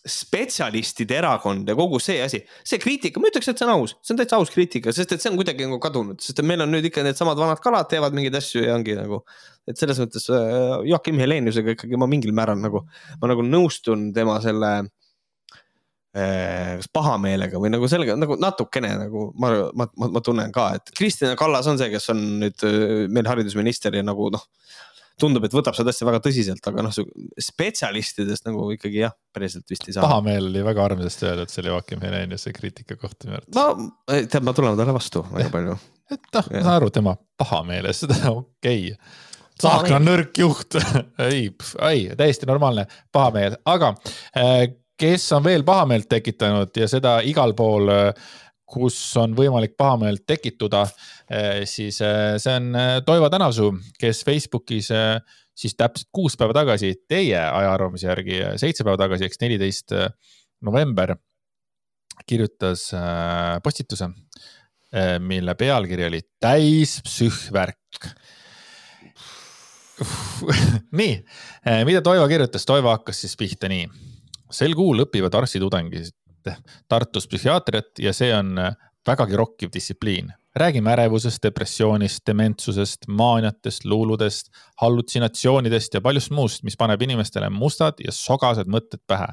spetsialistide erakond ja kogu see asi, see kriitika, ma ütleks, et see on aus, see on täitsa aus kriitika, sest et see on kuidagi nagu kadunud, sest et meil on nüüd ikka needsamad vanad kalad teevad mingeid asju ja ongi nagu. et selles mõttes äh, Joakim Heleniusega ikkagi ma mingil määral nagu, ma nagu nõustun tema selle kas pahameelega või nagu sellega nagu natukene nagu ma, ma, ma, ma tunnen ka, et Kristina Kallas on see, kes on nüüd eh, meil haridusminister ja nagu noh. tundub, et võtab seda asja väga tõsiselt, aga noh, spetsialistidest nagu ikkagi jah, päriselt vist ei saa. pahameel oli väga armsasti öeldud selle Joakim Heleniuse kriitika kohta minu arvates. no tead, ma tulen talle vastu väga palju. et noh, ma saan aru tema pahameelest, seda okei okay Tsahkna nõrk juht ei, ei täiesti normaalne pahameel, aga äh, kes on veel pahameelt tekitanud ja seda igal pool, äh, kus on võimalik pahameelt tekituda, äh, siis äh, see on Toivo Tänavsuu, kes Facebookis siis täpselt kuus päeva tagasi, teie ajaarvamise järgi seitse päeva tagasi, eks neliteist november, kirjutas postituse, mille pealkiri oli täis psühvärk nii, mida Toivo kirjutas, Toivo hakkas siis pihta nii sel kuul õpivad arstitudengid Tartus psühhiaatriat ja see on äh, vägagi rokkiv distsipliin. räägime ärevusest, depressioonist, dementsusest, maaniatest, luuludest, hallutsinatsioonidest ja paljust muust, mis paneb inimestele mustad ja sogased mõtted pähe.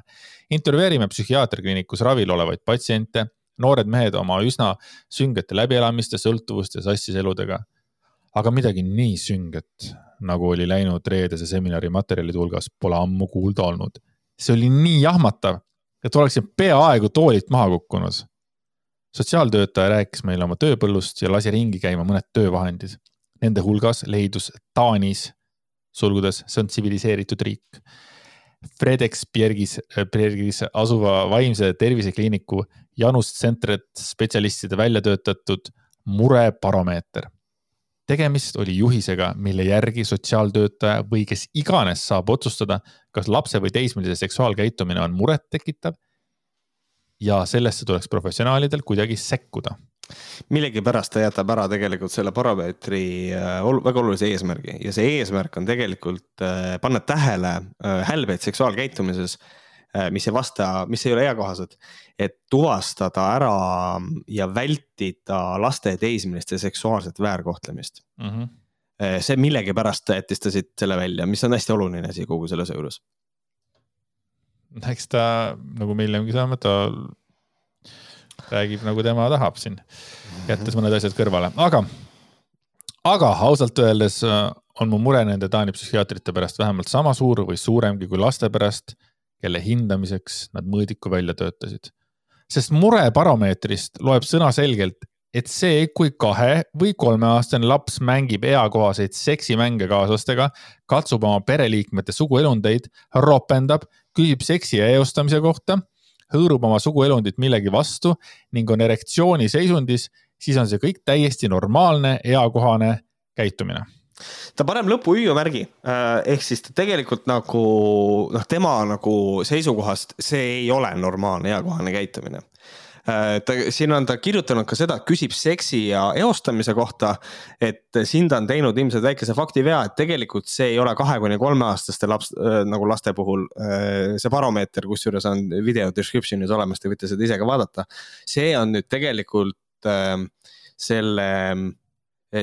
intervjueerime psühhiaatriakliinikus ravil olevaid patsiente, noored mehed oma üsna süngete läbielamiste, sõltuvuste, sassis eludega. aga midagi nii sünget, nagu oli läinud reedese seminari materjalide hulgas, pole ammu kuulda olnud see oli nii jahmatav, et oleksin peaaegu toolilt maha kukkunud. sotsiaaltöötaja rääkis meile oma tööpõllust ja lasi ringi käima mõned töövahendid. Nende hulgas leidus Taanis, sulgudes, see on tsiviliseeritud riik. Fredex Bjergis, Bjergis asuva vaimse tervisekliiniku Janus Centret spetsialistide välja töötatud murebaromeeter tegemist oli juhisega, mille järgi sotsiaaltöötaja või kes iganes saab otsustada, kas lapse või teismelise seksuaalkäitumine on murettekitav. ja sellesse tuleks professionaalidel kuidagi sekkuda millegipärast ta jätab ära tegelikult selle parameetri äh, väga olulise eesmärgi ja see eesmärk on tegelikult äh, panna tähele äh, hälbeid seksuaalkäitumises mis ei vasta, mis ei ole eakohased, et tuvastada ära ja vältida laste ja teismeliste seksuaalset väärkohtlemist mm. -hmm. see millegipärast jättis ta siit selle välja, mis on hästi oluline asi kogu selle asja juures. eks ta nagu me hiljem saame, ta räägib nagu tema tahab siin, jättes mõned asjad kõrvale, aga, aga ausalt öeldes äh, on mu mure nende Taani psühhiaatrite pärast vähemalt sama suur või suuremgi kui laste pärast, kelle hindamiseks nad mõõdiku välja töötasid. sest mure baromeetrist loeb sõnaselgelt, et see, kui kahe või kolmeaastane laps mängib eakohaseid seksimänge kaaslastega, katsub oma pereliikmete suguelundeid, ropendab, küsib seksi ja eostamise kohta, hõõrub oma suguelundit millegi vastu ning on erektsiooniseisundis, siis on see kõik täiesti normaalne, eakohane käitumine ta paneb lõppu hüüumärgi äh, ehk siis ta tegelikult nagu noh, tema nagu seisukohast see ei ole normaalne eakohane käitumine Äh, ta, siin on ta kirjutanud ka seda, küsib seksi ja eostamise kohta. et siin ta on teinud ilmselt väikese faktivea, et tegelikult see ei ole kahe kuni kolmeaastaste laps äh, nagu laste puhul äh, see baromeeter, kusjuures on video description'is olemas, te võite seda ise ka vaadata. see on nüüd tegelikult selle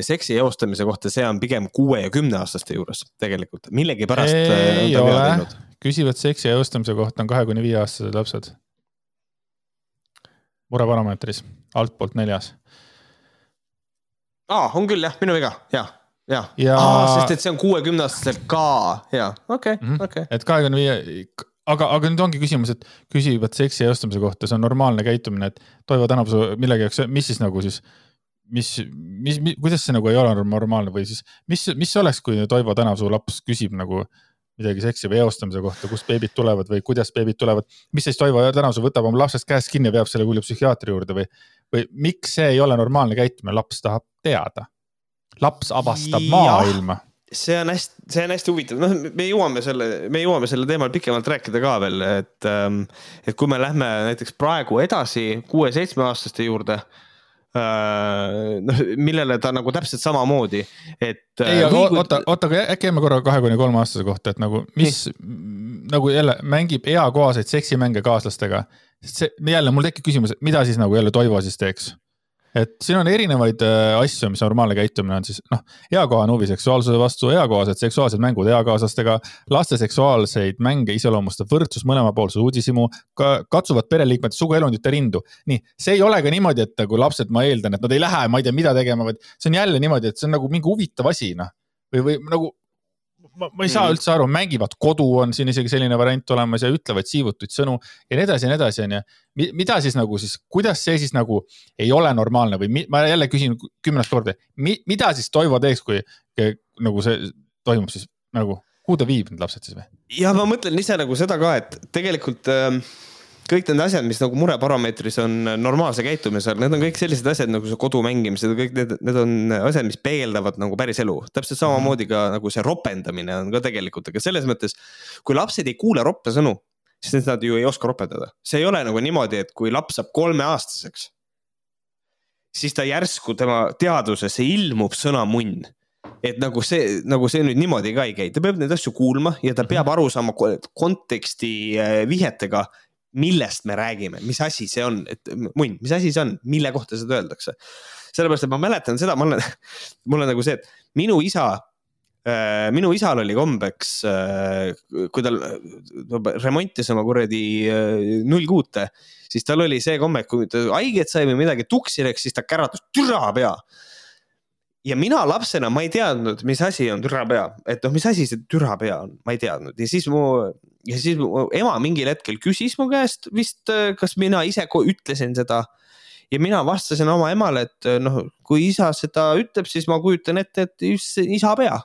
seksi eostamise kohta, see on pigem kuue ja kümneaastaste juures tegelikult, millegipärast. ei ole, küsivad seksi eostamise kohta on kahe kuni viieaastased lapsed. Mureparameetris, altpoolt neljas. aa, on küll jah, minu viga, ja, ja, ja... Aa, sest et see on kuuekümneaastaselt ka. Ja okei okay, mm, -hmm. okei. Okay.. et kahekümne viie, aga, aga nüüd ongi küsimus, et küsivad seksi eostamise kohta, see on normaalne käitumine, et Toivo tänab su millegi jaoks, mis siis nagu siis mis, mis, mis, kuidas see nagu ei ole normaalne või siis, mis, mis oleks, kui Toivo tänav su laps küsib nagu midagi seksi või eostamise kohta, kust beebid tulevad või kuidas beebid tulevad. mis siis Toivo Tänavu võtab oma lapsest käest kinni ja veab selle kuhugi psühhiaatri juurde või, või miks see ei ole normaalne käitumine, laps tahab teada. laps avastab ja, maailma. see on hästi, see on hästi huvitav, noh, me jõuame selle, me jõuame selle teemal pikemalt rääkida ka veel, et, ähm, et kui me lähme näiteks praegu edasi kuue-seitsmeaastaste juurde noh, millele ta nagu täpselt samamoodi, et. Äh, ei, oota, oota, aga äkki jääme korra kahe kuni kolme aastase kohta, et nagu mis nagu jälle mängib eakohaseid seksimänge kaaslastega. sest see jälle mul tekib küsimus, et mida siis nagu jälle Toivo siis teeks et siin on erinevaid äh, asju, mis normaalne käitumine on siis noh, eakohane huvi seksuaalsuse vastu, eakohased seksuaalsed mängud eakaaslastega, laste seksuaalseid mänge iseloomustab võrdsus, mõlemapoolse uudishimu, katsuvad pereliikmete suguelundite rindu. nii, see ei ole ka niimoodi, et kui lapsed, ma eeldan, et nad ei lähe, ma ei tea, mida tegema, vaid see on jälle niimoodi, et see on nagu mingi huvitav asi, noh. või, või nagu ma, ma ei saa mm. üldse aru, mängivad kodu, on siin isegi selline variant olemas ja ütlevad siivutuid sõnu ja nii edasi ja nii edasi, onju. mida siis nagu siis, kuidas see siis nagu ei ole normaalne või mi, ma jälle küsin kümnendat korda mi,, mida siis Toivo teeks, kui nagu see toimub siis nagu, kuhu ta viib need lapsed siis või? ja ma mõtlen ise nagu seda ka, et tegelikult äh kõik need asjad, mis nagu mureparameetris on normaalse käitumise all, need on kõik sellised asjad nagu see kodu mängimised, kõik need, need on asjad, mis peegeldavad nagu päris elu. täpselt samamoodi ka nagu see ropendamine on ka tegelikult, aga selles mõttes, kui lapsed ei kuule roppe sõnu, siis nad ju ei oska ropendada. see ei ole nagu niimoodi, et kui laps saab kolmeaastaseks, siis ta järsku tema teadvusesse ilmub sõna munn et nagu see, nagu see nüüd niimoodi ka ei käi, ta peab neid asju kuulma ja ta peab aru saama konteksti eh, vihjetega, millest me räägime, mis asi see on, et munn, mis asi see on, mille kohta seda öeldakse. sellepärast, et ma mäletan seda, ma olen, mul on nagu see, et minu isa äh,, minu isal oli kombeks äh,, kui tal remontis oma kuradi äh, nullkuute, siis tal oli see komme, et kui ta haiget sai või midagi tuksi läks, siis ta käratas türa pea ja mina lapsena, ma ei teadnud, mis asi on türapea, et noh, mis asi see türapea on, ma ei teadnud ja siis mu, ja siis mu ema mingil hetkel küsis mu käest vist, kas mina ise ütlesin seda. ja mina vastasin oma emale, et noh, kui isa seda ütleb, siis ma kujutan ette, et isa pea.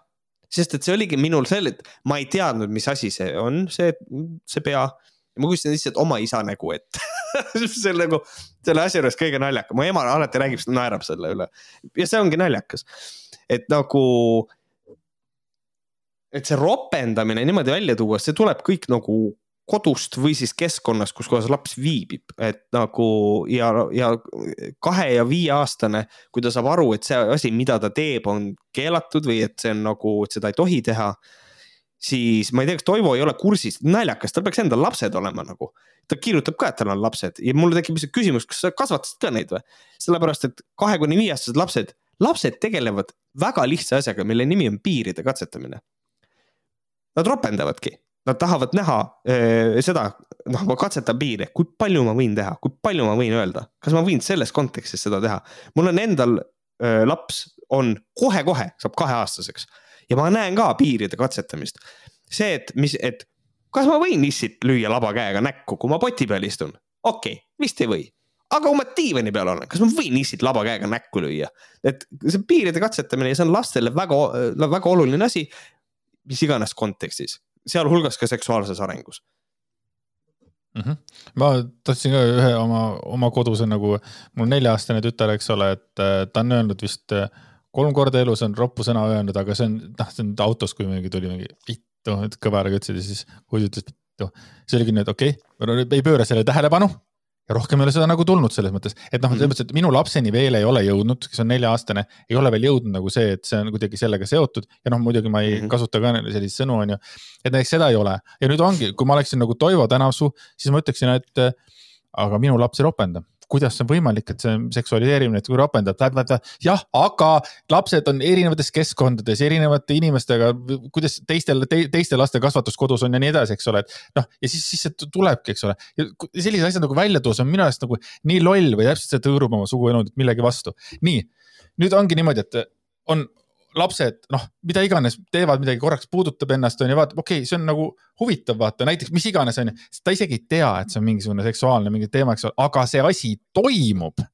sest et see oligi minul selle, et ma ei teadnud, mis asi see on, see, see pea ma kujutan lihtsalt oma isa nägu ette see on nagu selle asja juures kõige naljakam, mu ema alati räägib naerab selle üle ja see ongi naljakas, et nagu. Et see ropendamine niimoodi välja tuua, see tuleb kõik nagu kodust või siis keskkonnast, kus kohas laps viibib, et nagu ja, ja kahe ja viieaastane, kui ta saab aru, et see asi, mida ta teeb, on keelatud või et see on nagu, et seda ei tohi teha siis ma ei tea, kas Toivo ei ole kursis, naljakas, tal peaks endal lapsed olema nagu. ta kirjutab ka, et tal on lapsed ja mul tekib lihtsalt küsimus, kas sa kasvatasid ka neid või? sellepärast, et kahe kuni viieaastased lapsed lapsed tegelevad väga lihtsa asjaga, mille nimi on piiride katsetamine. Nad ropendavadki, nad tahavad näha äh, seda, noh, ma katsetan piire, kui palju ma võin teha, kui palju ma võin öelda, kas ma võin selles kontekstis seda teha. mul on endal äh, laps on kohe-kohe saab kaheaastaseks ja ma näen ka piiride katsetamist. see, et mis, et kas ma võin issit lüüa laba käega näkku, kui ma poti peal istun? okei okay,, vist ei või. aga kui ma diivani peal olen, kas ma võin issit laba käega näkku lüüa? et see piiride katsetamine ja see on lastele väga, väga oluline asi. Mis iganes kontekstis, sealhulgas ka seksuaalses arengus mm. -hmm. ma tahtsin ka ühe oma, oma koduse nagu, mul nelja-aastane tütar, eks ole, et äh, ta on öelnud vist äh, kolm korda elus on roppu sõna öelnud, aga see on, noh, see on autos, kui mingi tuli mingi vittu, et kõveraga ütlesid ja siis poiss ütles vittu. siis oligi nii, et okei okay,, ei pööra sellele tähelepanu ja rohkem ei ole seda nagu tulnud selles mõttes, et noh, selles mõttes, et minu lapseni veel ei ole jõudnud, kes on nelja-aastane, ei ole veel jõudnud nagu see, et see on kuidagi sellega seotud. Ja noh, muidugi ma ei mm -hmm. kasuta ka selliseid sõnu, on ju. et näiteks seda ei ole. Ja nüüd ongi, kui ma oleksin nagu Toivo Tänavsuu, siis ma ütleksin, et aga minu laps ei ropenda kuidas see on võimalik, et see seksualiseerimine, et kui ropendad, jah, aga lapsed on erinevates keskkondades, erinevate inimestega, kuidas teistel te,, teiste laste kasvatus kodus on ja nii edasi, eks ole, et noh, ja siis, siis see tulebki, eks ole. sellised asjad nagu välja tuua, see on minu arust nagu nii loll või täpselt see tõõrub oma suguelundit millegi vastu. nii, nüüd ongi niimoodi, et on lapsed, noh, mida iganes teevad, midagi korraks puudutab ennast, on ju, vaatab, okei okay,, see on nagu huvitav, vaata näiteks mis iganes, on ju. ta isegi ei tea, et see on mingisugune seksuaalne mingi teema, eks ole, aga see asi toimub.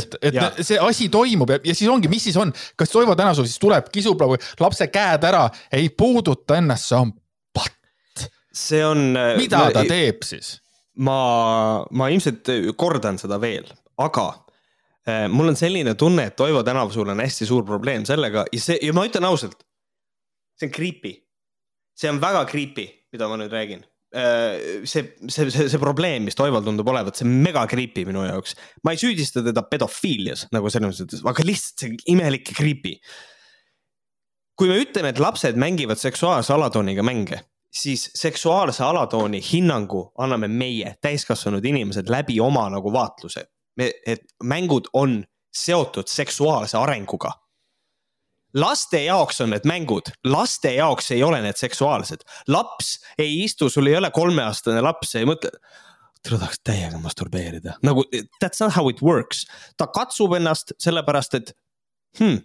et, et ja. see asi toimub ja, ja siis ongi, mis siis on, kas Toivo Tänasuu siis tuleb, kisub nagu lapse käed ära, ei puuduta ennast, see on patt. see on. mida ma, ta teeb siis? ma, ma ilmselt kordan seda veel, aga Äh, mul on selline tunne, et Toivo Tänavsul on hästi suur probleem sellega ja see ja ma ütlen ausalt. see on creepy. see on väga creepy, mida ma nüüd räägin. Äh, see, see, see, see probleem, mis Toival tundub olevat, see on mega creepy minu jaoks. ma ei süüdista teda pedofiilias nagu selles mõttes, aga lihtsalt see imelik creepy. kui me ütleme, et lapsed mängivad seksuaalse alatooniga mänge, siis seksuaalse alatooni hinnangu anname meie, täiskasvanud inimesed läbi oma nagu vaatluse et mängud on seotud seksuaalse arenguga. laste jaoks on need mängud, laste jaoks ei ole need seksuaalsed. laps ei istu, sul ei ole kolmeaastane laps, ei mõtle tule tahaks täiega masturbeerida, nagu that's not how it works. ta katsub ennast sellepärast, et hmm,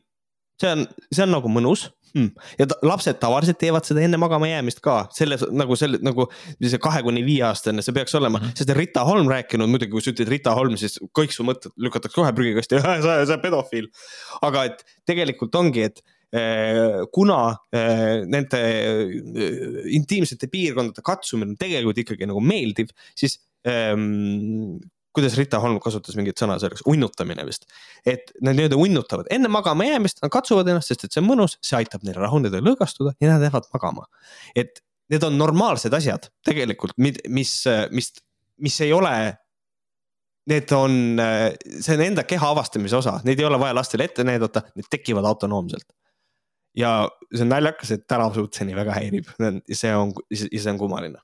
see on, see on nagu mõnus hmm.. ja ta, lapsed tavaliselt teevad seda enne magama jäämist ka, selles nagu selle nagu see kahe kuni viie aastane, see peaks olema mm, -hmm. sest Rita Holm rääkinud, muidugi kui sa ütled Rita Holm, siis kõik su mõtted lükatakse kohe prügikasti sa, oled pedofiil. aga et tegelikult ongi, et eh, kuna eh, nende eh, intiimsete piirkondade katsumine on tegelikult ikkagi nagu meeldiv, siis ähm, kuidas Rita Holm kasutas mingit sõna selleks, unnutamine vist. et nad nii-öelda unnutavad enne magama jäämist, nad katsuvad ennast, sest et see on mõnus, see aitab neil rahuneda ja lõõgastuda ja nad jäävad magama. et need on normaalsed asjad tegelikult, mis, mis, mis ei ole need on, see on enda keha avastamise osa, neid ei ole vaja lastele ette näidata, need tekivad autonoomselt. ja see on naljakas, et tänavasuut see nii väga häirib, see on, see on kummaline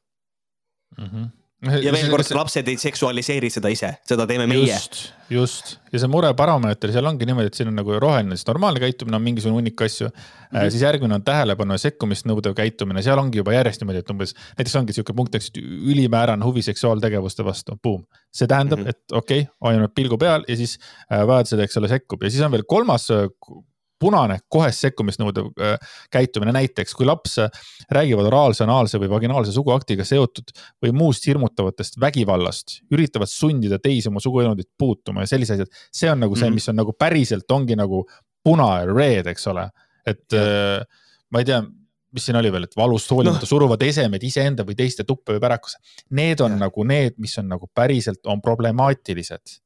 mm. -hmm ja veel kord, lapsed ei seksualiseeri seda ise, seda teeme meie. just, just ja see murebaromeeter, seal ongi niimoodi, et siin on nagu roheline, siis normaalne käitumine on mingisugune hunnik asju mm. -hmm. siis järgmine on tähelepanu ja sekkumist nõudev käitumine, seal ongi juba järjest niimoodi, et umbes näiteks ongi sihuke punkt, eks ülimäärane huvi seksuaaltegevuste vastu, boom. see tähendab mm, -hmm. et okei okay,, hoiame pilgu peal ja siis äh, vajadusel, eks ole, sekkub ja siis on veel kolmas äh, punane kohest sekkumist nõudev äh, käitumine, näiteks kui laps äh, räägivad oraalse, anaalse või vaginaalse suguaktiga seotud või muust hirmutavatest vägivallast, üritavad sundida teisi oma suguelundit puutuma ja sellised asjad. see on nagu see, mhm. mis on nagu päriselt ongi nagu puna ja red, eks ole, et äh, ma ei tea mis siin oli veel, et valust hoolimata no. suruvad esemed iseenda või teiste tuppa või pärakusse. Need on ja. nagu need, mis on nagu päriselt on problemaatilised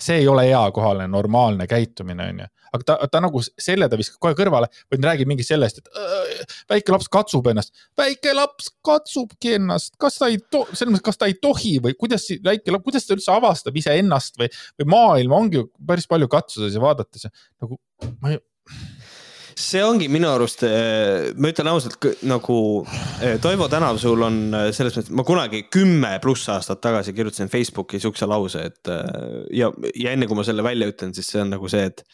see ei ole eakohane normaalne käitumine, onju. aga ta, ta nagu selle ta viskab kohe kõrvale ta räägib mingi sellest, et äh, väike laps katsub ennast. väike laps katsubki ennast, kas ta ei to-, selles mõttes, kas ta ei tohi või kuidas väike laps, kuidas ta üldse avastab iseennast või, või maailma ongi ju päris palju katsudes ja vaadates nagu ma ei see ongi minu arust, äh, ma ütlen ausalt nagu äh, Toivo Tänav, sul on äh, selles mõttes, ma kunagi kümme pluss aastat tagasi kirjutasin Facebooki siukse lause, et ja, ja enne kui ma selle välja ütlen, siis see on nagu see, et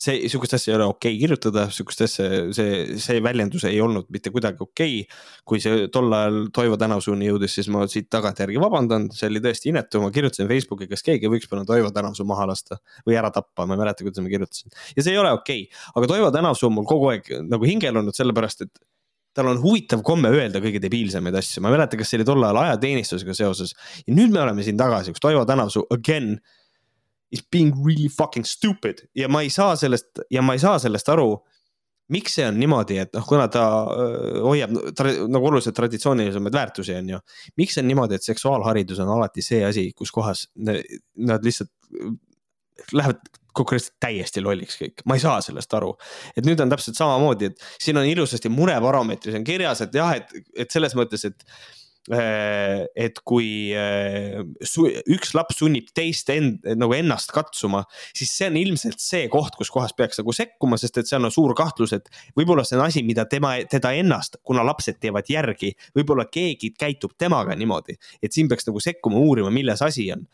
see, sihukest asja ei ole okei okay kirjutada, sihukest asja, see, see väljendus ei olnud mitte kuidagi okei okay.. kui see tol ajal Toivo Tänavsuuni jõudis, siis ma siit tagantjärgi vabandan, see oli tõesti inetu, ma kirjutasin Facebooki, kas keegi võiks palun Toivo Tänavsuu maha lasta või ära tappa, ma ei mäleta, kuidas ma kirjutasin. ja see ei ole okei okay., aga Toivo Tänavsuu on mul kogu aeg nagu hingel olnud, sellepärast et tal on huvitav komme öelda kõige debiilsemaid asju, ma ei mäleta, kas see oli tol ajal ajateenistusega seoses. ja nüüd me oleme siin tagasi, kus Toivo Tänavsuu again is being really fucking stupid ja ma ei saa sellest ja ma ei saa sellest aru. miks see on niimoodi, et noh, kuna ta öö, hoiab tra, nagu oluliselt traditsioonilisemaid väärtusi, on ju. miks see on niimoodi, et seksuaalharidus on alati see asi, kus kohas nad lihtsalt lähevad konkreetselt täiesti lolliks kõik, ma ei saa sellest aru. et nüüd on täpselt samamoodi, et siin on ilusasti murebaromeetris on kirjas, et jah, et, et selles mõttes, et Äh, et kui äh, üks laps sunnib teist end, nagu ennast katsuma, siis see on ilmselt see koht, kus kohas peaks nagu sekkuma, sest et seal on suur kahtlus, et võib-olla see on asi, mida tema, teda ennast, kuna lapsed teevad järgi, võib-olla keegi käitub temaga niimoodi, et siin peaks nagu sekkuma, uurima, milles asi on.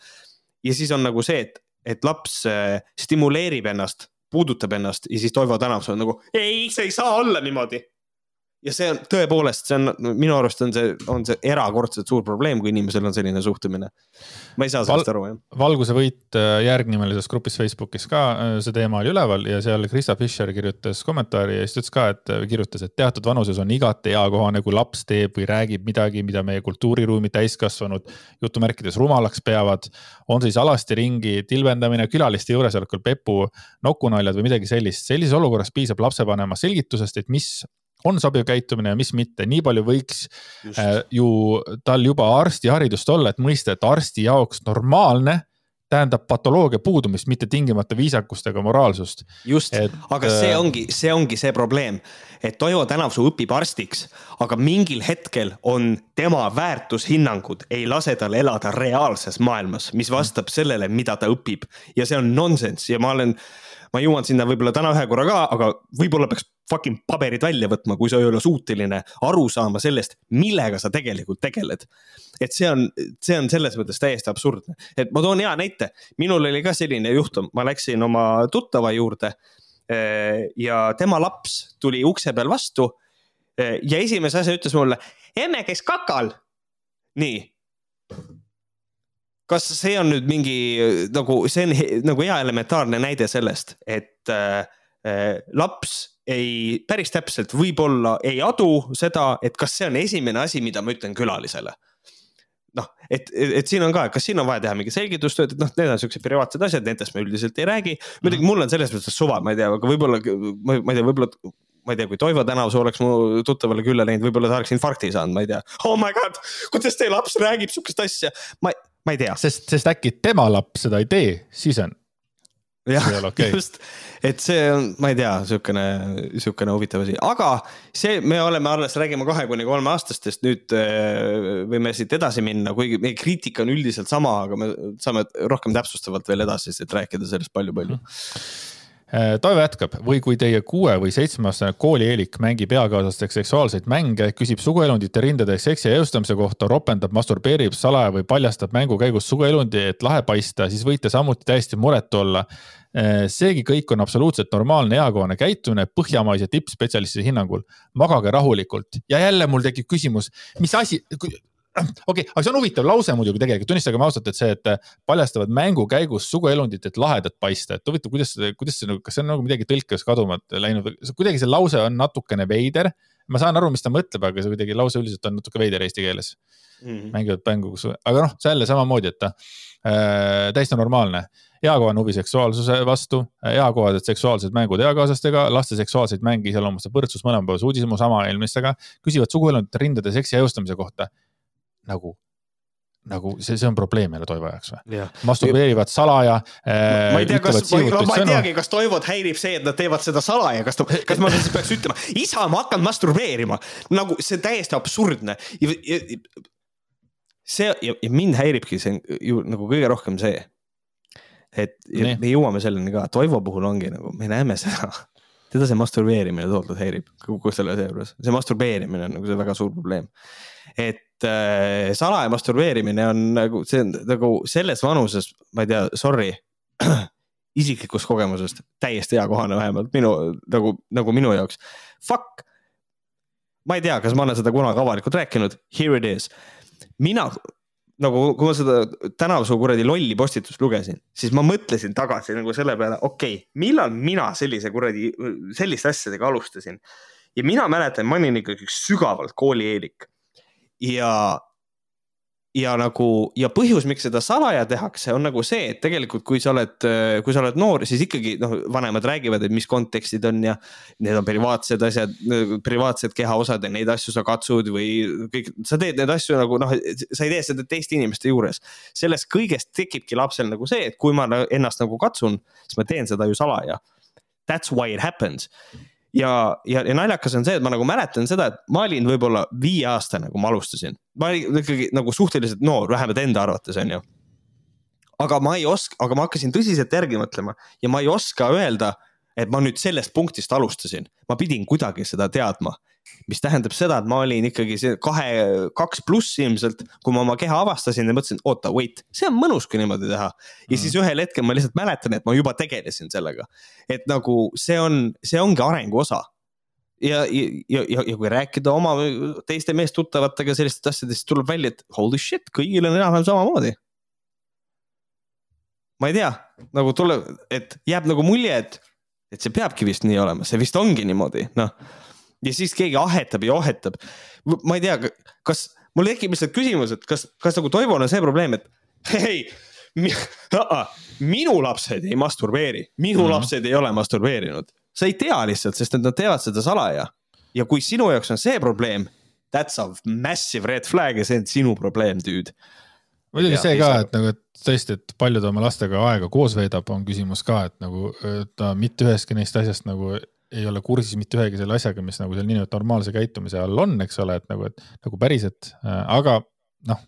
ja siis on nagu see, et, et laps äh, stimuleerib ennast, puudutab ennast ja siis Toivo Tänavsuu on nagu ei, see ei saa olla niimoodi ja see on tõepoolest, see on minu arust on see, on see erakordselt suur probleem, kui inimesel on selline suhtumine. ma ei saa sellest Val, aru, jah. valguse võit äh, järgnimelises grupis Facebookis ka äh, see teema oli üleval ja seal Krista Fischer kirjutas kommentaari ja siis ta ütles ka, et äh, kirjutas, et teatud vanuses on igati eakohane, kui laps teeb või räägib midagi, mida meie kultuuriruumi täiskasvanud jutumärkides rumalaks peavad. on siis alasti ringi tilbendamine, külaliste juuresolekul pepu nokunaljad või midagi sellist. sellises olukorras piisab lapsevanema selgitusest, et mis on sobiv käitumine ja mis mitte, nii palju võiks äh, ju tal juba arstiharidust olla, et mõista, et arsti jaoks normaalne tähendab patoloogia puudumist, mitte tingimata viisakust ega moraalsust. just, aga see äh, ongi, see ongi see probleem, et Toivo Tänavsuu õpib arstiks, aga mingil hetkel on tema väärtushinnangud ei lase tal elada reaalses maailmas, mis vastab sellele, mida ta õpib. Ja see on nonsense ja ma olen ma jõuan sinna võib-olla täna ühe korra ka, aga võib-olla peaks fucking paberid välja võtma, kui sa ei ole suuteline aru saama sellest, millega sa tegelikult tegeled. et see on, see on selles mõttes täiesti absurdne, et ma toon hea näite, minul oli ka selline juhtum, ma läksin oma tuttava juurde. Eh, ja tema laps tuli ukse peal vastu. Eh, ja esimese asja ütles mulle, emme käis kakal. nii kas see on nüüd mingi nagu, see on nagu hea elementaarne näide sellest, et äh, laps ei, päris täpselt võib-olla ei adu seda, et kas see on esimene asi, mida ma ütlen külalisele noh, et, et siin on ka, kas siin on vaja teha mingit selgitustööd, et noh, need on siuksed privaatsed asjad, nendest me üldiselt ei räägi. muidugi mhm. mul on selles mõttes suva, ma ei tea, aga võib-olla, ma ei tea, võib-olla ma ei tea, kui Toivo Tänavsuu oleks mu tuttavale külla läinud, võib-olla ta oleks infarkti saanud, ma ei tea. Oh my god, kuidas teie laps räägib sihukest asja, ma, ma ei tea. sest, sest äkki tema laps seda ei tee, siis on. Jah, okay. just, et see on, ma ei tea, sihukene, sihukene huvitav asi, aga see, me oleme alles, räägime kahe kuni kolme aastastest, nüüd äh, võime siit edasi minna, kuigi meie kriitika on üldiselt sama, aga me saame rohkem täpsustavalt veel edasi, et rääkida sellest palju-palju mm. -hmm Toivo jätkab, või kui teie kuue või seitsmeaastane koolieelik mängib eakaaslasteks seksuaalseid mänge, küsib suguelundite rindade seksi ja eostamise kohta, ropendab, masturbeerib salaja või paljastab mängu käigus suguelundi, et lahe paista, siis võite samuti täiesti muretu olla. Äh, seegi kõik on absoluutselt normaalne eakohane käitumine põhjamaise tippspetsialisti hinnangul. magage rahulikult ja jälle mul tekib küsimus, mis asi, okei okay,, aga see on huvitav lause muidugi tegelikult, tunnistagem ausalt, et see, et paljastavad mängu käigus suguelundit, et lahedat paista, et huvitav, kuidas, kuidas see nagu, kas see on nagu midagi tõlkes kaduma läinud? Kuidagi see lause on natukene veider. ma saan aru, mis ta mõtleb, aga see kuidagi lause üldiselt on natuke veider eesti keeles. Mm. -hmm. mängivad mängu, kus, aga noh, jälle samamoodi, et ta äh, täiesti normaalne. Eakohane huvi seksuaalsuse vastu, eakohased seksuaalsed mängud eakaaslastega, laste seksuaalseid mänge iseloomustab võrdsus mõlemapoolse uudishimu sama eelmistega, küsivad suguelundite rindade seksi jõustamise kohta nagu nagu see, see on probleem jälle Toivo jaoks või? masturbeerivad salaja äh,. ma ei tea, kas, ma, ma ei teagi, kas Toivot häirib see, et nad teevad seda salaja, kas ta, kas ma siis peaks ütlema, isa, ma hakkan masturbeerima. nagu see täiesti absurdne. see ja, ja mind häiribki see ju nagu kõige rohkem see. et Nii. me jõuame selleni ka, Toivo puhul ongi nagu, me näeme seda teda see masturbeerimine tohutult häirib kogu selle asja juures, see masturbeerimine on nagu see väga suur probleem. Et äh, salaja masturbeerimine on nagu, see on nagu selles vanuses, ma ei tea, sorry isiklikust kogemusest täiesti hea kohane, vähemalt minu nagu, nagu minu jaoks. Fuck. ma ei tea, kas ma olen seda kunagi avalikult rääkinud, here it is. mina nagu, kui ma seda täna su kuradi lolli postitust lugesin, siis ma mõtlesin tagasi nagu selle peale, okei okay,, millal mina sellise kuradi, selliste asjadega alustasin. ja mina mäletan, ma olin ikkagi sügavalt koolieelik ja ja nagu ja põhjus, miks seda salaja tehakse, on nagu see, et tegelikult, kui sa oled, kui sa oled noor, siis ikkagi noh, vanemad räägivad, et mis kontekstid on ja need on privaatsed asjad, privaatsed kehaosad ja neid asju sa katsud või kõik, sa teed neid asju nagu noh, sa ei tee seda teiste inimeste juures. sellest kõigest tekibki lapsel nagu see, et kui ma ennast nagu katsun, siis ma teen seda ju salaja. That's why it happens ja, ja, ja naljakas on see, et ma nagu mäletan seda, et ma olin võib-olla viieaastane, kui ma alustasin. ma olin ikkagi nagu suhteliselt noor, vähemalt enda arvates, on ju. aga ma ei oska, aga ma hakkasin tõsiselt järgi mõtlema ja ma ei oska öelda, et ma nüüd sellest punktist alustasin. ma pidin kuidagi seda teadma mis tähendab seda, et ma olin ikkagi see kahe, kaks pluss ilmselt, kui ma oma keha avastasin ja mõtlesin, oota, wait, see on mõnus, kui niimoodi teha. ja mm. siis ühel hetkel ma lihtsalt mäletan, et ma juba tegelesin sellega. et nagu see on, see ongi arengu osa. ja, ja, ja, ja kui rääkida oma teiste meestuttavatega sellistest asjadest, tuleb välja, et holy shit, kõigil on enam-vähem samamoodi. ma ei tea, nagu tuleb, et jääb nagu mulje, et, et see peabki vist nii olema, see vist ongi niimoodi, noh ja siis keegi ahetab ja ohetab. ma ei tea, kas mul tekib lihtsalt küsimus, et kas, kas nagu Toivol on see probleem, et hei mi, minu lapsed ei masturbeeri, minu mm -hmm. lapsed ei ole masturbeerinud. sa ei tea lihtsalt, sest et nad teevad seda salaja. ja kui sinu jaoks on see probleem, that's a massive red flag ja see on sinu probleem, dude. muidugi see ka, et nagu, et tõesti, et palju ta oma lastega aega koos veedab, on küsimus ka, et nagu ta mitte ühestki neist asjast nagu ei ole kursis mitte ühegi selle asjaga, mis nagu seal niinimetatud normaalse käitumise all on, eks ole, et nagu, et nagu päriselt, äh, aga noh,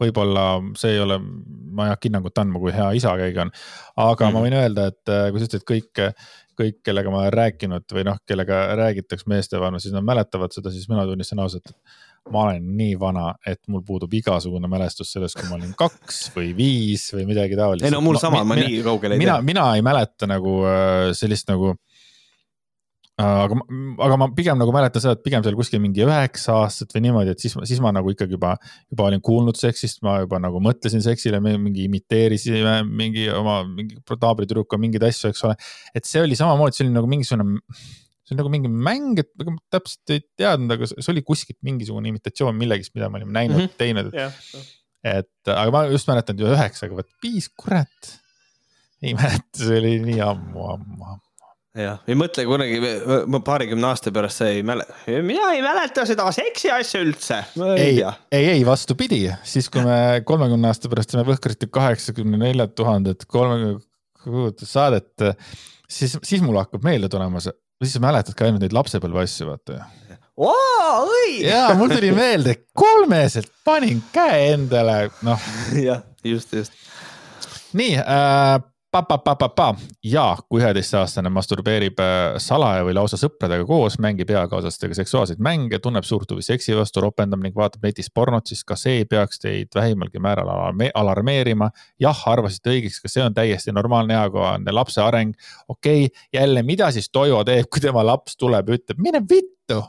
võib-olla see ei ole, ma ei hakka hinnangut andma, kui hea isa keegi on. aga mm. ma võin öelda, et äh, kui sa ütlesid, et kõik, kõik, kellega ma olen rääkinud või noh, kellega räägitakse meestevana, siis nad mäletavad seda, siis mina tunnistan ausalt, et ma olen nii vana, et mul puudub igasugune mälestus sellest, kui ma olin kaks või viis või midagi taolist. ei no mul sama, ma nii kaugele ei tea. mina, mina ei mäleta nagu äh, sellist nagu aga, aga ma pigem nagu mäletan seda, et pigem seal kuskil mingi üheksa aastat või niimoodi, et siis, siis ma nagu ikkagi juba, juba olin kuulnud seksist, ma juba nagu mõtlesin seksile, mingi imiteerisime mingi oma mingi naabritrüdrukuga mingeid asju, eks ole. et see oli samamoodi, see oli nagu mingisugune, see on nagu mingi mäng, et ma täpselt ei teadnud, aga see oli kuskilt mingisugune imitatsioon millegist, mida me olime näinud mm, -hmm. teinud yeah.. et aga ma just mäletan ju üheksa, aga vot viis, kurat. ei mäleta, see oli nii ammu, ammu, ammu jah, ei mõtle kunagi paarikümne aasta pärast sa ei mäleta, mina ei mäleta seda seksi asja üldse. ei, ei, ei vastupidi, siis kui me kolmekümne aasta pärast teeme Võhkrite kaheksakümne nelja tuhandet kolmekümne saadet, siis, siis mul hakkab meelde tulema see, siis sa mäletad ka ainult neid lapsepõlve asju, vaata õige. ja mul tuli meelde, kolmeselt panin käe endale, noh. jah, just, just. nii äh, Pa-pa-pa-pa-pa ja kui üheteistaastane masturbeerib äh, salaja või lausa sõpradega koos, mängib eakaaslastega seksuaalseid mänge, tunneb suurt huvi seksi vastu, ropendab ning vaatab netis pornot, siis ka see peaks teid vähimalgi määral alarmeerima. jah, arvasite õigeks, ka see on täiesti normaalne eakohane lapse areng. okei okay,, jälle, mida siis Toivo teeb, kui tema laps tuleb ja ütleb, mine vittu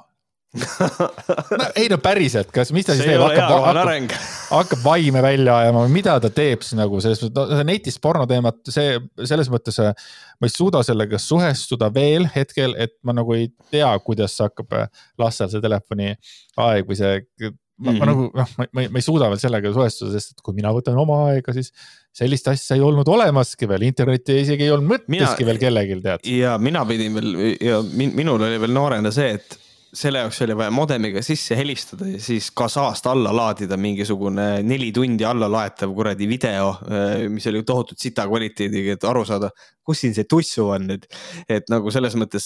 no ei no päriselt, kas, mis ta siis teeb, hakkab, hakkab, hakkab vaime välja ajama või mida ta teeb siis nagu selles mõttes, no netist porno teemat, see selles mõttes äh, ma ei suuda sellega suhestuda veel hetkel, et ma nagu ei tea, kuidas hakkab äh, lastel see telefoni aeg või see. ma, mm -hmm. ma mhm. nagu noh, ma, ma, ma ei suuda veel sellega suhestuda, sest et kui mina võtan oma aega, siis sellist asja ei olnud olemaski veel, internetti isegi ei olnud mõtteski veel kellelgi tead. ja mina pidin veel ja minul oli veel noorena see, et selle jaoks oli vaja modemiga sisse helistada ja siis Kasahst alla laadida mingisugune neli tundi alla laetav kuradi video, äh, mis oli tohutult sita kvaliteediga, et aru saada, kus siin see tussu on nüüd. et nagu selles mõttes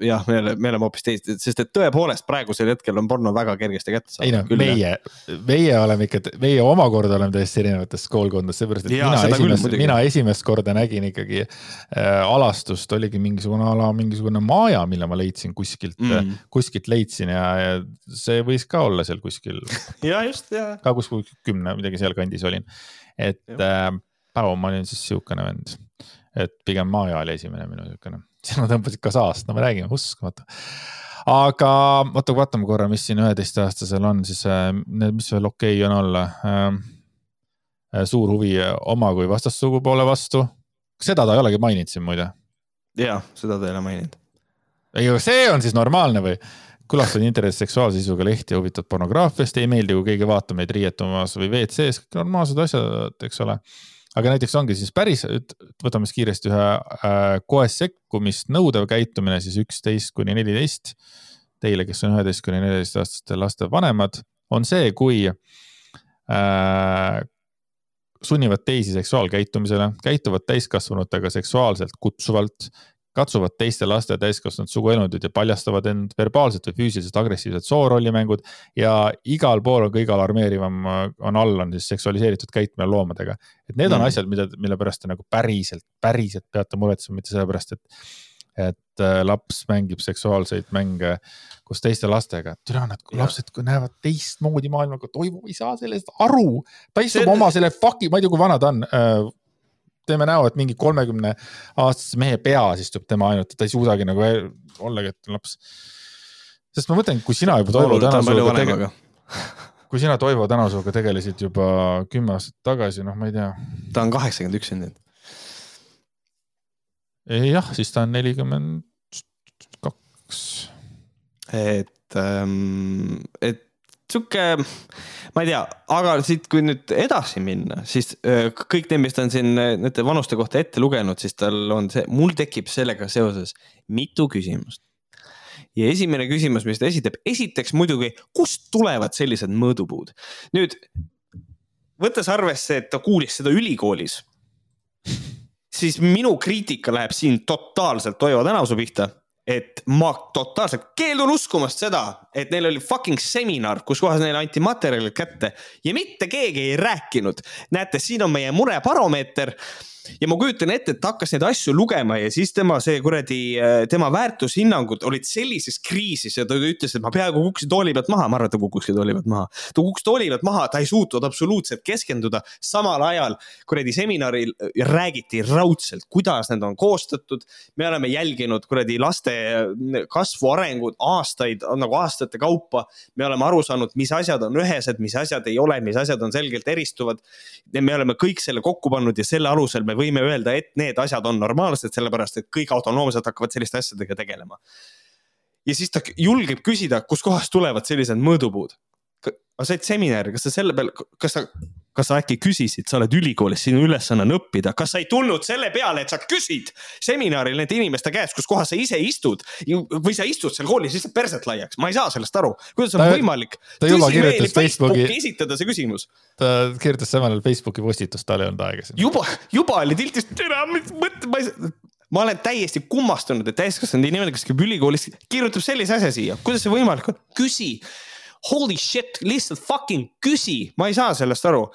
jah, me oleme, me oleme hoopis teised, sest et tõepoolest praegusel hetkel on porno väga kergesti kätte saada. ei noh, meie, meie oleme ikka, meie omakorda oleme täiesti erinevates koolkondades, seepärast et ja, mina esimest, mina esimest korda nägin ikkagi äh, alastust, oligi mingisugune ala, mingisugune maaja, mille ma leidsin kuskilt mm mm. kuskilt leidsin ja, ja see võis ka olla seal kuskil ja just, ja. ka kuskil kümne, midagi sealkandis olin. et äh, Pau, ma olin siis sihukene vend et pigem Maja oli esimene minu niisugune, sina tõmbasid ka saast, no me räägime, uskumatu. aga oota, vaatame korra, mis siin üheteistaastasel on siis, mis veel okei okay on olla ähm, suur huvi oma kui vastassugupoole vastu. seda ta ei olegi maininud siin muide. ja, seda ta ei ole maininud. Ei, aga see on siis normaalne või? külastad internetis seksuaalse sisuga lehti ja huvitad pornograafiast, ei meeldi, kui keegi vaatab meid riietumas või WC-s, kõik normaalsed asjad, eks ole. aga näiteks ongi siis päris, võtame siis kiiresti ühe äh, kohe sekkumist nõudev käitumine siis üksteist kuni neliteist. Teile, kes on üheteist kuni neljateistaastaste laste vanemad, on see, kui äh, sunnivad teisi seksuaalkäitumisele, käituvad täiskasvanutega seksuaalselt kutsuvalt, katsuvad teiste laste täiskasvanud suguelundid ja paljastavad end verbaalselt või füüsiliselt agressiivsed soorollimängud ja igal pool on kõige alarmeerivam on all on siis seksualiseeritud käitumine loomadega. et need on mm. asjad, mida, mille pärast te nagu päriselt, päriselt peate muretsema, mitte sellepärast, et et äh, laps mängib seksuaalseid mänge koos teiste lastega. türa, nad lapsed näevad teistmoodi maailma, aga Toivo ei saa sellest aru. ta istub see... oma selle fuck'i, ma ei tea, kui vana ta on äh, teeme näo, et mingi kolmekümne aastase mehe peas istub tema ainult, ta ei suudagi nagu ollagi, et laps. sest ma mõtlen, kui sina juba Toivo Tänasuga tege... kui sina Toivo Tänasuga tegelesid juba kümme aastat tagasi, noh, ma ei tea. ta on kaheksakümmend üks sündinud. jah, siis ta on nelikümmend kaks. et ähm,, et sihuke, ma ei tea, aga siit, kui nüüd edasi minna, siis kõik need, mis ta on siin nende vanuste kohta ette lugenud, siis tal on see, mul tekib sellega seoses mitu küsimust. ja esimene küsimus, mis ta esitab, esiteks muidugi, kust tulevad sellised mõõdupuud? nüüd võttes arvesse, et ta kuulis seda ülikoolis, siis minu kriitika läheb siin totaalselt Toivo Tänavsuu pihta et ma totaalselt keeldun uskumast seda, et neil oli fucking seminar, kus kohas neile anti materjalid kätte ja mitte keegi ei rääkinud. näete, siin on meie murebaromeeter ja ma kujutan ette, et ta hakkas neid asju lugema ja siis tema see kuradi, äh, tema väärtushinnangud olid sellises kriisis ja ta ütles, et ma peaaegu kukkusin tooli pealt maha, ma arvan, et ta kukkuski tooli pealt maha. ta kukkus tooli pealt maha, ta ei suutnud absoluutselt keskenduda, samal ajal kuradi seminaril äh, räägiti raudselt, kuidas need on koostatud. me oleme jälginud kuradi laste äh, kasvu, arengut aastaid, nagu aastate kaupa. me oleme aru saanud, mis asjad on ühesed, mis asjad ei ole, mis asjad on selgelt eristuvad. me oleme kõik selle kokku pannud ja selle alusel me me võime öelda, et need asjad on normaalsed, sellepärast et kõik autonoomselt hakkavad selliste asjadega tegelema. ja siis ta julgeb küsida, kustkohast tulevad sellised mõõdupuud. Sa said seminari, kas sa selle peale, kas sa, kas sa äkki küsisid, sa oled ülikoolis, sinu ülesanne on õppida, kas sa ei tulnud selle peale, et sa küsid seminaril nende inimeste käest, kus kohas sa ise istud või sa istud seal koolis lihtsalt perset laiaks, ma ei saa sellest aru, kuidas on ta, võimalik. ta juba kirjutas Facebooki. esitada see küsimus. ta kirjutas samal ajal Facebooki postitust, tal ei olnud aega sinna. juba, juba oli tiltis, mõtle, ma ei saa ma olen täiesti kummastunud, et täiskasvanud inimene, kes käib ülikoolis, kirjutab sellise asja siia, kuidas see võimalik on, küsi holy shit, lihtsalt fucking küsi, ma ei saa sellest aru.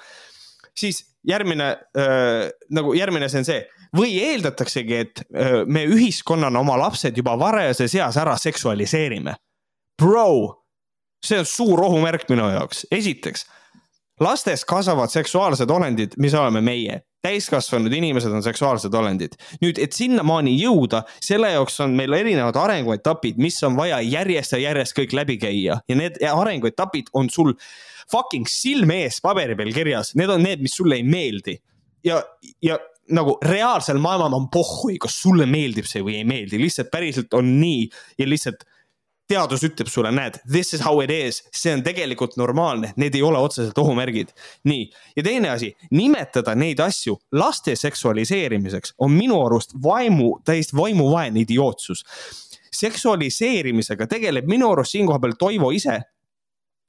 siis järgmine äh, nagu järgmine asi on see või eeldataksegi, et äh, me ühiskonnana oma lapsed juba varajases eas ära seksualiseerime. Bro, see on suur ohumärk minu jaoks, esiteks lastes kasvavad seksuaalsed olendid, mis oleme meie täiskasvanud inimesed on seksuaalsed olendid. nüüd, et sinnamaani jõuda, selle jaoks on meil erinevad arenguetapid, mis on vaja järjest ja järjest kõik läbi käia ja need arenguetapid on sul fucking silme ees paberi peal kirjas, need on need, mis sulle ei meeldi. ja, ja nagu reaalsel maailmal on pohhui, kas sulle meeldib see või ei meeldi, lihtsalt päriselt on nii ja lihtsalt teadus ütleb sulle, näed, this is how it is, see on tegelikult normaalne, need ei ole otseselt ohumärgid. nii, ja teine asi, nimetada neid asju laste seksualiseerimiseks on minu arust vaimu, täiesti vaimuvaene idiootsus. seksualiseerimisega tegeleb minu arust siinkohal peal Toivo ise.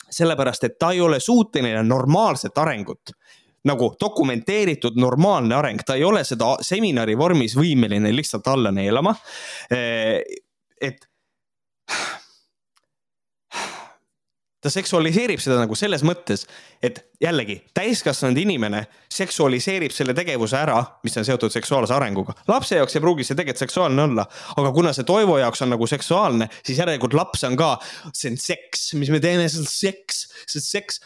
sellepärast, et ta ei ole suuteline normaalset arengut nagu dokumenteeritud normaalne areng, ta ei ole seda seminari vormis võimeline lihtsalt alla neelama. et ta seksualiseerib seda nagu selles mõttes, et jällegi täiskasvanud inimene seksualiseerib selle tegevuse ära, mis on seotud seksuaalse arenguga. lapse jaoks ei pruugi see tegelikult seksuaalne olla, aga kuna see Toivo jaoks on nagu seksuaalne, siis järelikult laps on ka, see on seks, mis me teeme, see on seks, see on seks.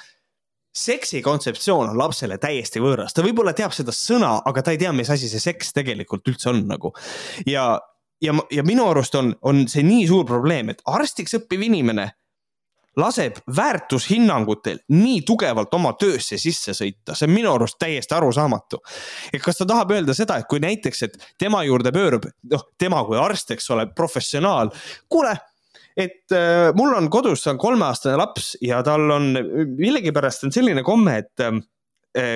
seksi kontseptsioon on lapsele täiesti võõras, ta võib-olla teab seda sõna, aga ta ei tea, mis asi see seks tegelikult üldse on nagu. ja, ja, ja minu arust on, on see nii suur probleem, et arstiks õppiv inimene laseb väärtushinnangutel nii tugevalt oma töösse sisse sõita, see on minu arust täiesti arusaamatu. et kas ta tahab öelda seda, et kui näiteks, et tema juurde pöörub, noh, tema kui arst, eks ole, professionaal, kuule et äh, mul on kodus on kolmeaastane laps ja tal on millegipärast on selline komme, et äh,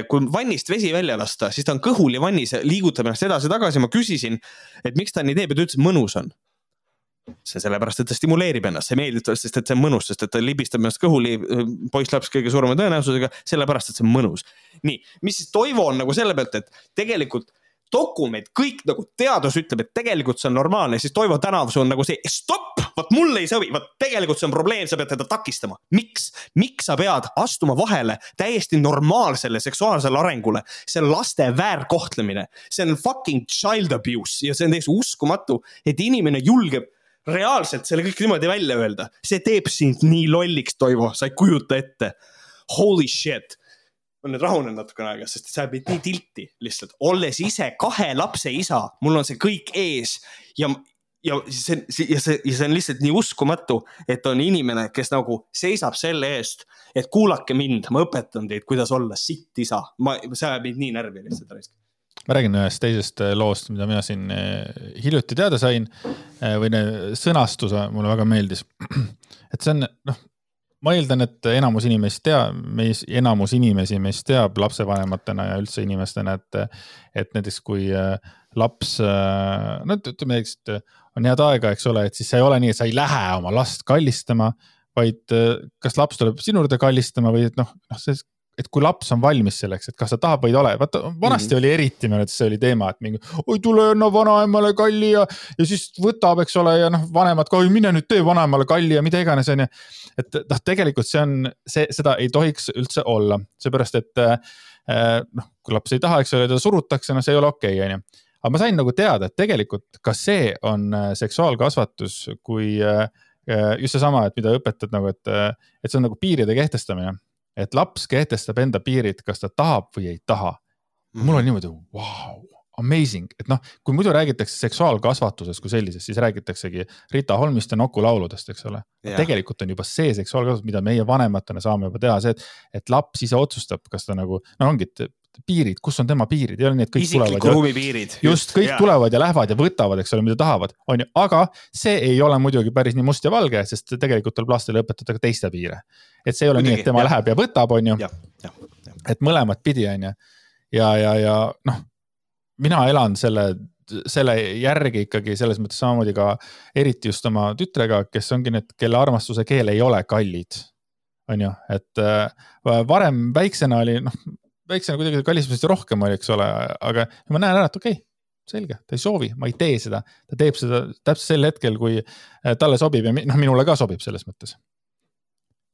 kui vannist vesi välja lasta, siis ta on kõhuli vannis ja liigutab ennast edasi-tagasi. ma küsisin, et miks ta nii teeb ja ta ütles, mõnus on see sellepärast, et ta stimuleerib ennast, see meeldib talle, sest et see on mõnus, sest et ta libistab ennast kõhuli, poisslaps kõige suurema tõenäosusega, sellepärast et see on mõnus. nii, mis siis Toivo on nagu selle pealt, et tegelikult dokument, kõik nagu teadus ütleb, et tegelikult see on normaalne, siis Toivo Tänavsuu on nagu see stopp, vot mulle ei sobi, vot tegelikult see on probleem, sa pead teda takistama. miks, miks sa pead astuma vahele täiesti normaalsele seksuaalsele arengule? see on laste väärkohtlemine, see on fucking child abuse ja see on täiesti uskumatu, et inimene julgeb reaalselt selle kõik niimoodi välja öelda, see teeb sind nii lolliks, Toivo, sa ei kujuta ette. Holy shit. Ma nüüd rahunen natukene aega, sest ajab mind nii tilti lihtsalt, olles ise kahe lapse isa, mul on see kõik ees ja, ja see, ja see, ja see on lihtsalt nii uskumatu, et on inimene, kes nagu seisab selle eest, et kuulake mind, ma õpetan teid, kuidas olla sitt isa. ma, see ajab mind nii närvi lihtsalt raisk ma räägin ühest teisest äh, loost, mida mina siin äh, hiljuti teada sain äh, või sõnastuse mulle väga meeldis. et see on, noh, ma eeldan, et enamus inimesi teab, meis, enamus inimesi meist teab lapsevanematena ja üldse inimestena, et, et näiteks kui laps, no ütleme, eks on head aega, eks ole, et siis see ei ole nii, et sa ei lähe oma last kallistama, vaid kas laps tuleb sinu juurde kallistama või et noh, noh, see et kui laps on valmis selleks, et kas ta tahab või ei ole, vaata vanasti mm -hmm. oli eriti minu arvates see oli teema, et mingi oi tule anna vanaemale kalli ja, ja siis võtab, eks ole, ja noh, vanemad ka, mine nüüd tee vanaemale kalli ja mida iganes, onju. et noh, tegelikult see on, see, seda ei tohiks üldse olla, seepärast et äh, noh, kui laps ei taha, eks ole, teda surutakse, no see ei ole okei okay,, onju aga ma sain nagu teada, et tegelikult ka see on äh, seksuaalkasvatus, kui äh, just seesama, et mida õpetad nagu, et, et see on nagu piiride kehtestamine et laps kehtestab enda piirid, kas ta tahab või ei taha mul on mhm. niimoodi, vau, amazing, et noh, kui muidu räägitakse seksuaalkasvatusest kui sellisest, siis räägitaksegi Rita Holmiste nokulauludest, eks ole. tegelikult on juba see seksuaalkasvatus, mida meie vanematena saame juba teha, see, et, et laps ise otsustab, kas ta nagu, no ongi, et piirid, kus on tema piirid, ei ole nii, et kõik Isikliku tulevad. ruumi piirid. just, kõik ja. tulevad ja lähevad ja võtavad, eks ole, mida tahavad, on ju, aga see ei ole muidugi päris nii must ja valge, sest tegelikult tuleb lastele õpetada ka teiste piire. et see ei ole muidugi, nii, et tema ja. läheb ja võtab, on ju. et mõlemat pidi, on ju. ja, ja, ja noh, mina elan selle selle järgi ikkagi selles mõttes samamoodi ka eriti just oma tütrega, kes ongi need, kelle armastuse keel ei ole kallid. on ju, et äh, varem väiksena oli noh, väiksena kuidagi kallistamist rohkem oli, eks ole, aga ma näen ära, et okei okay,, selge, ta ei soovi, ma ei tee seda, ta teeb seda täpselt sel hetkel, kui äh, talle sobib ja noh, minule ka sobib selles mõttes.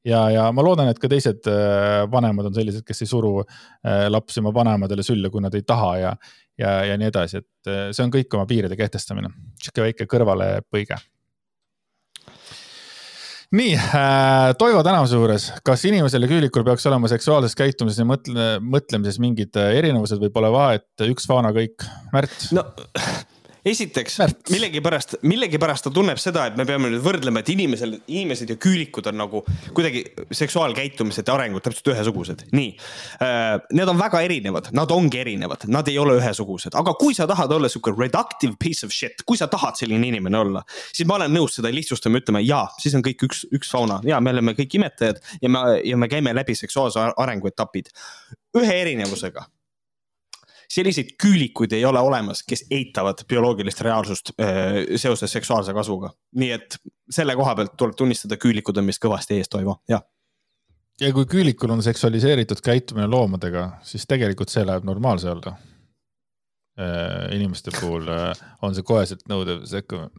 ja, ja ma loodan, et ka teised äh, vanemad on sellised, kes ei suru äh, lapsi oma vanaemadele sülle, kui nad ei taha ja, ja, ja nii edasi, et see on kõik oma piiride kehtestamine. sihuke väike kõrvalepõige nii äh,, Toivo Tänavuse juures, kas inimesel ja küülikul peaks olema seksuaalses käitumises ja mõtle, mõtlemises mingid äh, erinevused või pole vahet, üks faana kõik? Märt? no esiteks millegipärast, millegipärast ta tunneb seda, et me peame nüüd võrdlema, et inimesel, inimesed ja küülikud on nagu kuidagi seksuaalkäitumised ja arengud täpselt ühesugused. nii. Äh,, need on väga erinevad, nad ongi erinevad, nad ei ole ühesugused, aga kui sa tahad olla sihuke reductive piece of shit, kui sa tahad selline inimene olla, siis ma olen nõus seda lihtsustama, ütlema ja, siis on kõik üks, üks fauna. Ja me oleme kõik imetajad ja me, ja me käime läbi seksuaalse arengu etapid. ühe erinevusega selliseid küülikuid ei ole olemas, kes eitavad bioloogilist reaalsust äh, seoses seksuaalse kasvuga. nii et selle koha pealt tuleb tunnistada, küülikud on meist kõvasti ees, Toivo, jah ja kui küülikul on seksualiseeritud käitumine loomadega, siis tegelikult see läheb normaalse alla. Äh, inimeste puhul äh, on see koheselt nõudev sekkumine.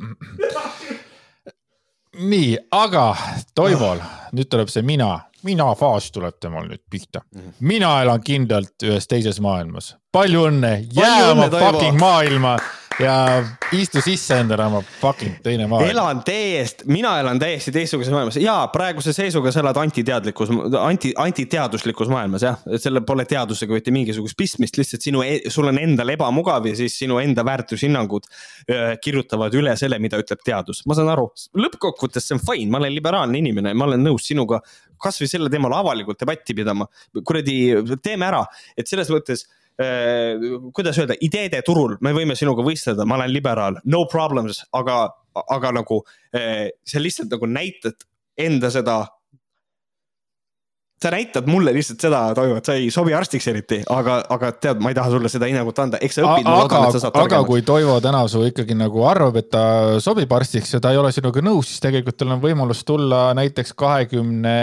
nii, aga Toivol, nüüd tuleb see mina mina faas tuleb temal nüüd pihta. Mhm. mina elan kindlalt ühes teises maailmas. palju õnne, jää oma fucking maailma. Ja istu sisse endale oma fucking teine maailm. elan täiesti, mina elan täiesti teistsuguses maailmas ja praeguse seisuga sa elad antiteadlikus, anti, antiteaduslikus maailmas jah, et sellel pole teadusega mitte mingisugust pistmist, lihtsalt sinu, e-, sul on endal ebamugav ja siis sinu enda väärtushinnangud kirjutavad üle selle, mida ütleb teadus. ma saan aru, lõppkokkuvõttes see on fine, ma olen liberaalne inimene, ma olen nõus sinuga kasvõi selle teemal avalikult debatti pidama. kuradi, teeme ära, et selles mõttes kuidas öelda, ideede turul me võime sinuga võistelda, ma olen liberaal, no problems, aga, aga nagu äh, sa lihtsalt nagu näitad enda seda. sa näitad mulle lihtsalt seda, Toivo, et sa ei sobi arstiks eriti, aga, aga tead, ma ei taha sulle seda hinnangut anda, eks sa õpid. aga, aga kui Toivo Tänavu ikkagi nagu arvab, et ta sobib arstiks ja ta ei ole sinuga nõus, siis tegelikult tal on võimalus tulla näiteks kahekümne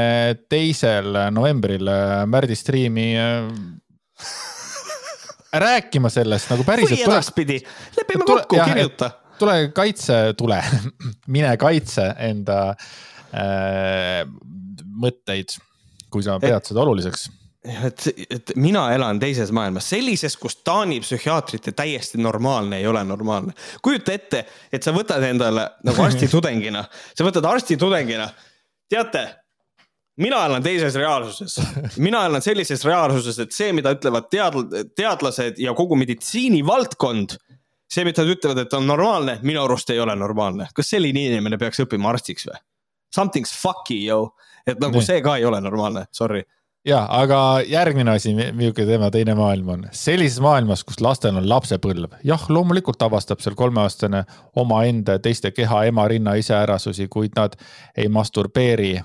teisel novembril Märdi striimi rääkima sellest nagu päriselt. või edaspidi, lepime kokku, kirjuta. tule kaitse, tule mine kaitse enda äh, mõtteid, kui sa pead et, seda oluliseks et, et mina elan teises maailmas, sellises, kus Taani psühhiaatrite täiesti normaalne ei ole normaalne. kujuta ette, et sa võtad endale nagu arstitudengina, sa võtad arstitudengina, teate mina elan teises reaalsuses, mina elan sellises reaalsuses, et see, mida ütlevad teadl-, teadlased ja kogu meditsiinivaldkond, see, mida nad ütlevad, et on normaalne, minu arust ei ole normaalne. kas selline inimene peaks õppima arstiks või? Something's fucky, yo, et nagu nee. see ka ei ole normaalne, sorry ja, aga järgmine asi, milline teema teine maailm on, sellises maailmas, kus lastel on lapsepõlv, jah, loomulikult avastab seal kolmeaastane omaenda ja teiste keha, ema, rinna iseärasusi, kuid nad ei masturbeeri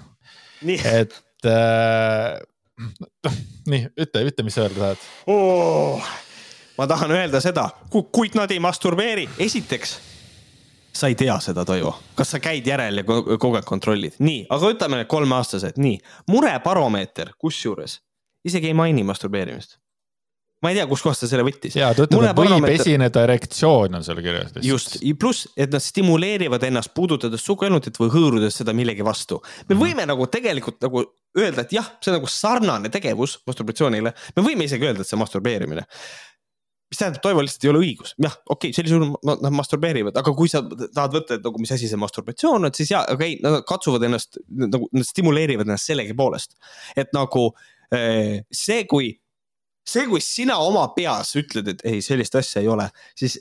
et äh, nii, ütle, ütle, mis sa öelda tahad. Oh,. ma tahan öelda seda, kuid nad ei masturbeeri, esiteks sa ei tea seda, Toivo, kas sa käid järel ja kogu aeg kontrollid, nii, aga võtame need kolmeaastased, nii, murebaromeeter, kusjuures isegi ei maini masturbeerimist ma ei tea, kuskohast ta selle võttis. ja ta ütleb, et võib esineda erektsioon on seal kirjas. just, pluss, et nad stimuleerivad ennast puudutades suguelutit või hõõrudes seda millegi vastu. me mm. võime nagu tegelikult nagu öelda, et jah, see on nagu sarnane tegevus masturbatsioonile, me võime isegi öelda, et see on masturbeerimine mis tähendab, Toivo lihtsalt ei ole õigus, jah, okei okay,, sellisel juhul nad masturbeerivad, aga kui sa tahad võtta, et nagu mis asi see masturbatsioon on, siis jaa, okei okay,, nad katsuvad ennast nagu, nad stimuleerivad ennast sellegipoolest. et nagu eh, see, kui see, kui sina oma peas ütled, et ei, sellist asja ei ole, siis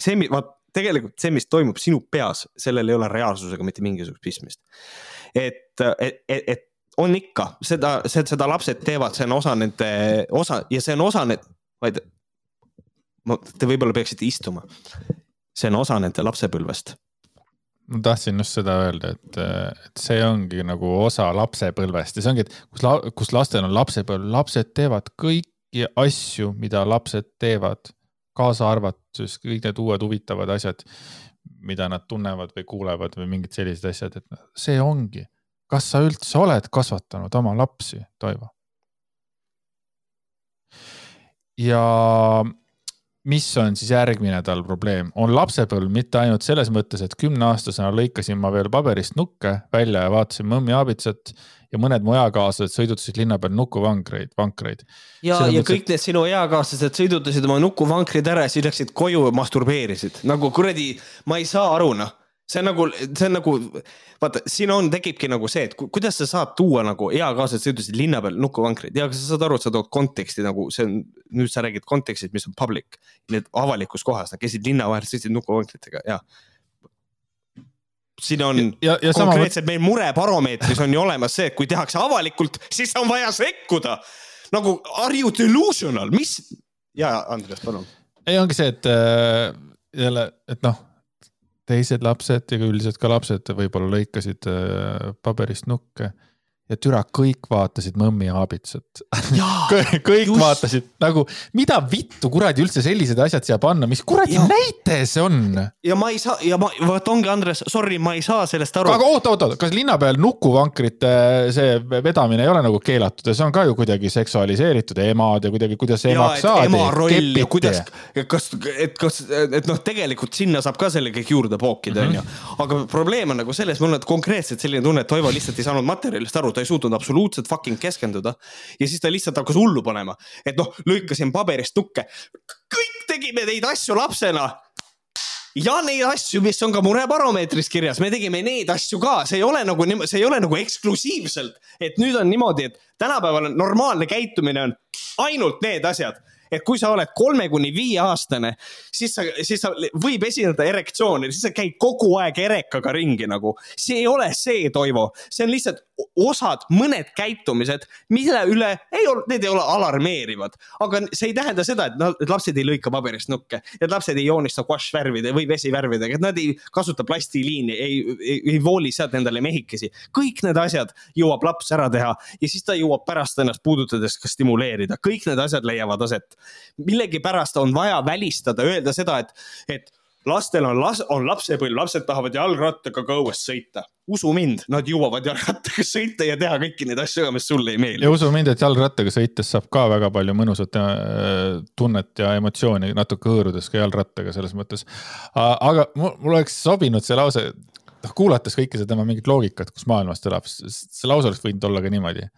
see, vaat tegelikult see, mis toimub sinu peas, sellel ei ole reaalsusega mitte mingisugust pistmist. et, et, et, on ikka seda, seda lapsed teevad, see on osa nende osa ja see on osa need, vaid. Te võib-olla peaksite istuma. see on osa nende lapsepõlvest ma tahtsin just seda öelda, et, et see ongi nagu osa lapsepõlvest ja see ongi, et kus la,, kus lastel on lapsepõlv, lapsed teevad kõik kõiki asju, mida lapsed teevad, kaasa arvatud kõik need uued huvitavad asjad, mida nad tunnevad või kuulevad või mingid sellised asjad, et see ongi. kas sa üldse oled kasvatanud oma lapsi, Toivo? ja mis on siis järgmine tal probleem, on lapsepõlv mitte ainult selles mõttes, et kümneaastasena lõikasin ma veel paberist nukke välja ja vaatasin mõmmi aabitsat ja mõned mu eakaaslased sõidutasid linna peal nukuvankreid, vankreid. ja, ja mõttes, kõik need sinu eakaaslased sõidutasid oma nukuvankrid ära ja siis läksid koju ja masturbeerisid, nagu kuradi, ma ei saa aru noh see on nagu, see on nagu, vaata, siin on, tekibki nagu see, et kuidas sa saad tuua nagu eakaaslased sõidusid linna peal nukuvankreid ja sa saad aru, et sa tood konteksti nagu see on, nüüd sa räägid kontekstist, mis on public. Need avalikus kohas, nad käisid linna vahel, sõitsid nukuvankritega ja siin on ja, ja konkreetselt meil murebaromeetris on ju olemas see, et kui tehakse avalikult, siis on vaja sekkuda. nagu are you delusional, mis? ja Andres, palun. ei, ongi see, et äh, jälle, et noh, teised lapsed ja üldiselt ka lapsed võib-olla lõikasid äh, paberist nukke ja türa, kõik vaatasid Mõmmi aabitsat kõik just. vaatasid nagu, mida vittu kuradi üldse sellised asjad siia panna, mis kuradi ja. näite see on? ja ma ei saa ja ma, vot ongi Andres, sorry, ma ei saa sellest aru. aga oota, oota, kas linna peal nukuvankrite see vedamine ei ole nagu keelatud ja see on ka ju kuidagi seksualiseeritud emad ja kuidagi, kuidas emaks saadi. ema roll ja kuidas, kas, et kas, et noh, tegelikult sinna saab ka selle kõik juurde pookida, onju. Mhm. aga probleem on nagu selles, mul on konkreetselt selline tunne, et Toivo lihtsalt ei saanud materjalist aru ta ei suutnud absoluutselt fucking keskenduda. ja siis ta lihtsalt hakkas hullu panema, et noh, lõikasin paberist tukke. kõik tegime neid asju lapsena. ja neid asju, mis on ka murebaromeetris kirjas, me tegime neid asju ka, see ei ole nagu, see ei ole nagu eksklusiivselt, et nüüd on niimoodi, et tänapäeval on normaalne käitumine on ainult need asjad et kui sa oled kolme kuni viie aastane, siis sa, siis sa võib esineda erektsiooni, siis sa käid kogu aeg erekaga ringi nagu. see ei ole see, Toivo, see on lihtsalt osad, mõned käitumised, mille üle ei ole, need ei ole alarmeerivad, aga see ei tähenda seda, et noh, et lapsed ei lõika paberist nukke, et lapsed ei joonista guašvärvide või vesivärvidega, et nad ei kasuta plastiliini, ei, ei, ei vooli sealt endale mehikesi. kõik need asjad jõuab laps ära teha ja siis ta jõuab pärast ennast puudutades ka stimuleerida, kõik need asjad leiavad aset. Millegipärast on vaja välistada, öelda seda, et, et lastel on las-, on lapsepõlv, lapsed tahavad jalgrattaga ka õues sõita. usu mind, nad jõuavad jalgrattaga sõita ja teha kõiki neid asju, mis sulle ei meeldi. ja usu mind, et jalgrattaga sõites saab ka väga palju mõnusat äh, tunnet ja emotsiooni natuke hõõrudes ka jalgrattaga selles mõttes. aga mul, oleks sobinud see lause, noh kuulates kõike seda tema mingit loogikat, kus maailmas ta elab, see lause oleks võinud olla ka niimoodi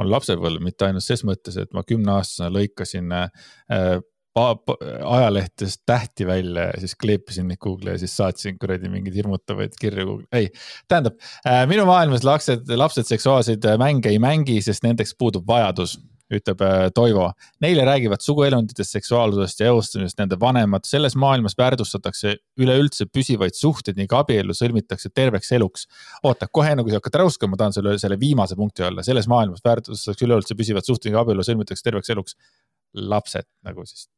on lapsepõlv, mitte ainult ses mõttes, et ma kümneaastasena lõikasin äh, ajalehtedest tähti välja ja siis kleepisin neid Google'i ja siis saatsin kuradi mingeid hirmutavaid kirju Google'i, ei. tähendab äh,, minu maailmas lapsed, lapsed seksuaalseid mänge ei mängi, sest nendeks puudub vajadus ütleb äh, Toivo. Neile räägivad suguelunditest, seksuaalsusest ja eostamisest nende vanemad. selles maailmas väärtustatakse üleüldse püsivaid suhteid ning abielu sõlmitakse terveks eluks. oota, kohe enne kui sa hakkad räuskama, ma tahan selle, selle viimase punkti alla, selles maailmas väärtustatakse üleüldse püsivad suhted ning abielu sõlmitakse terveks eluks. lapsed nagu siis,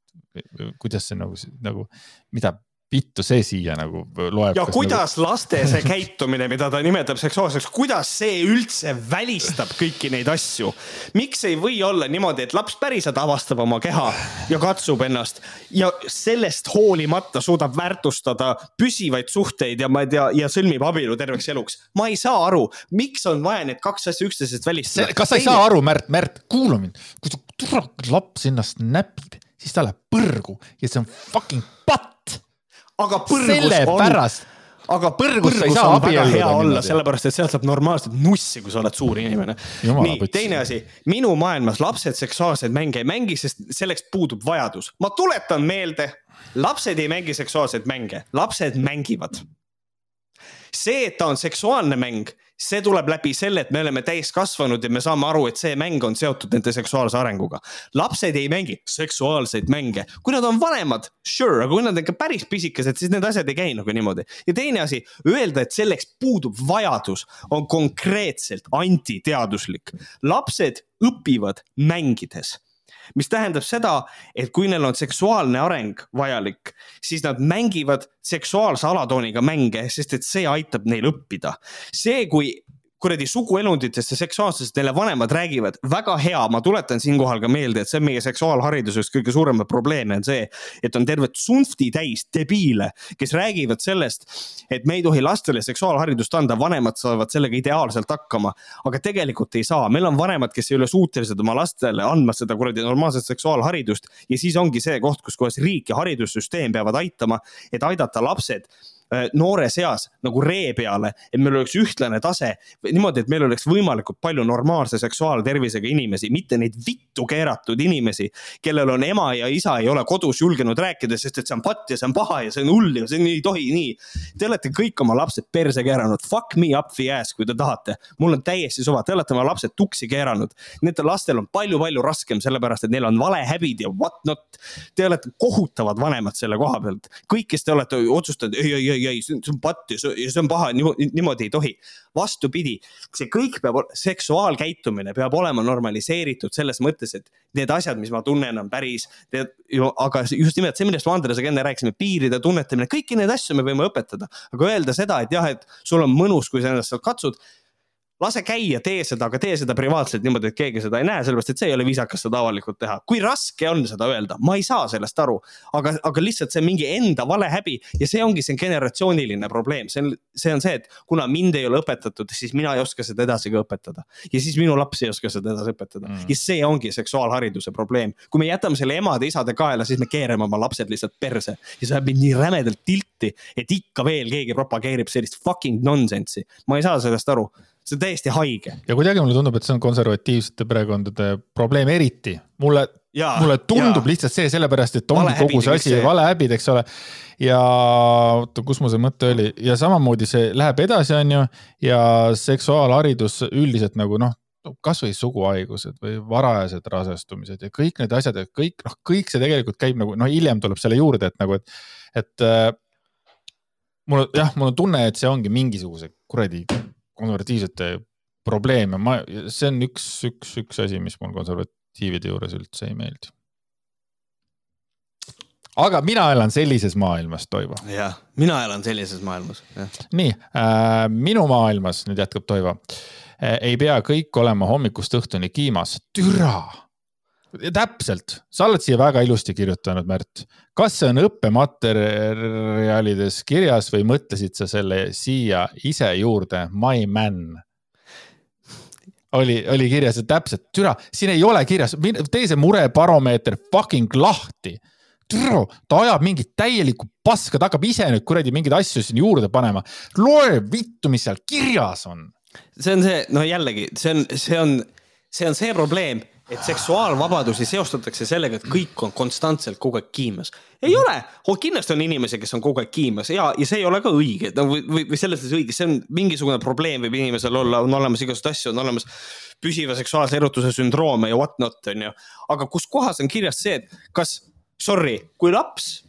kuidas see nagu, nagu, mida vittu see siia nagu loeb. ja kuidas nagu... laste see käitumine, mida ta nimetab seksuaalseks, kuidas see üldse välistab kõiki neid asju? miks ei või olla niimoodi, et laps päriselt avastab oma keha ja katsub ennast ja sellest hoolimata suudab väärtustada püsivaid suhteid ja ma ei tea, ja sõlmib abielu terveks eluks. ma ei saa aru, miks on vaja need kaks asja üksteisest välistada. kas sa ei Teine... saa aru, Märt, Märt, kuula mind, kui laps ennast näpib, siis ta läheb põrgu ja see on fucking patt aga põrgus sellepärast. on aga põrgus, põrgus on väga hea olla, sellepärast et sealt saab normaalselt nussi, kui sa oled suur inimene. nii, teine asi, minu maailmas lapsed seksuaalseid mänge ei mängi, sest selleks puudub vajadus. ma tuletan meelde, lapsed ei mängi seksuaalseid mänge, lapsed mängivad see, et ta on seksuaalne mäng, see tuleb läbi selle, et me oleme täiskasvanud ja me saame aru, et see mäng on seotud nende seksuaalse arenguga. lapsed ei mängi seksuaalseid mänge, kui nad on vanemad, sure, aga kui nad on ikka päris pisikesed, siis need asjad ei käi nagu niimoodi. ja teine asi, öelda, et selleks puudub vajadus, on konkreetselt antiteaduslik. lapsed õpivad mängides mis tähendab seda, et kui neil on seksuaalne areng vajalik, siis nad mängivad seksuaalse alatooniga mänge, sest et see aitab neil õppida. see, kui kuradi suguelunditest ja seksuaalsusest neile vanemad räägivad, väga hea, ma tuletan siinkohal ka meelde, et see on meie seksuaalhariduse üks kõige suuremaid probleeme on see, et on tervet tsunfti täis debiile, kes räägivad sellest, et me ei tohi lastele seksuaalharidust anda, vanemad saavad sellega ideaalselt hakkama. aga tegelikult ei saa, meil on vanemad, kes ei ole suutelised oma lastele andma seda kuradi normaalset seksuaalharidust ja siis ongi see koht, kus kohas riik ja haridussüsteem peavad aitama, et aidata lapsed noores eas nagu ree peale, et meil oleks ühtlane tase. niimoodi, et meil oleks võimalikult palju normaalse seksuaaltervisega inimesi, mitte neid vittu keeratud inimesi, kellel on ema ja isa ei ole kodus julgenud rääkida, sest et see on patt ja see on paha ja see on hull ja see ei tohi nii. Te olete kõik oma lapsed perse keeranud, fuck me up the ass, kui te tahate. mul on täiesti suva, te olete oma lapsed tuksi keeranud. Nendel lastel on palju-palju raskem, sellepärast et neil on valehäbid ja what not. Te olete kohutavad vanemad selle koha pealt. kõik, kes te olete otsustanud, ei, ei, ei, ei, ei, see on patt ja see, on paha, niimoodi ei tohi. vastupidi, see kõik peab, seksuaalkäitumine peab olema normaliseeritud selles mõttes, et need asjad, mis ma tunnen, on päris. aga just nimelt see, millest ma Andresega enne rääkisime, piiride tunnetamine, kõiki neid asju me võime õpetada. aga öelda seda, et jah, et sul on mõnus, kui sa ennast sealt katsud lase käia, tee seda, aga tee seda privaatselt niimoodi, et keegi seda ei näe, sellepärast et see ei ole viisakas seda avalikult teha. kui raske on seda öelda, ma ei saa sellest aru, aga, aga lihtsalt see mingi enda valehäbi ja see ongi see generatsiooniline probleem, see on, see on see, et kuna mind ei ole õpetatud, siis mina ei oska seda edasi ka õpetada. ja siis minu laps ei oska seda edasi õpetada mm. ja see ongi seksuaalhariduse probleem. kui me jätame selle emade-isade kaela, siis me keerame oma lapsed lihtsalt perse ja see ajab mind nii rämedalt tilti, et ikka veel keegi propageerib sellist fucking nonsense'i. ma ei saa sellest aru see on täiesti haige. ja kuidagi mulle tundub, et see on konservatiivsete perekondade probleem eriti. mulle mulle tundub ja. lihtsalt see sellepärast, et ongi kogu see asi valehäbid, eks ole. ja oota, kus mul see mõte oli ja samamoodi see läheb edasi, on ju, ja seksuaalharidus üldiselt nagu noh, kasvõi suguhaigused või varajased rasestumised ja kõik need asjad ja kõik noh, kõik see tegelikult käib nagu noh, hiljem tuleb selle juurde, et nagu, et, et äh, mul jah, mul on tunne, et see ongi mingisuguse kuradi konservatiivsete probleem ja ma, see on üks, üks, üks asi, mis mul konservatiivide juures üldse ei meeldi. aga mina elan sellises maailmas, Toivo. jah, mina elan sellises maailmas. nii äh,, minu maailmas nüüd jätkab Toivo äh,. ei pea kõik olema hommikust õhtuni kiimas, türa täpselt, sa oled siia väga ilusti kirjutanud, Märt. kas see on õppematerjalides kirjas või mõtlesid sa selle siia ise juurde, my man? oli, oli kirjas, et täpselt, türa, siin ei ole kirjas, tee see murebaromeeter fucking lahti. türa, ta ajab mingit täielikku paska, ta hakkab ise nüüd kuradi mingeid asju siin juurde panema. loe vittu, mis seal kirjas on. see on see, no jällegi, see on, see on, see on see probleem et seksuaalvabadusi seostatakse sellega, et kõik on konstantselt kogu aeg kiimas. ei ole, kindlasti on inimesi, kes on kogu aeg kiimas ja, ja see ei ole ka õige, no või, või selles mõttes õige, see on mingisugune probleem võib inimesel olla, on olemas igasuguseid asju, on olemas püsiva seksuaalse erutuse sündroome ja what not, on ju. aga kus kohas on kirjas see, et kas, sorry, kui laps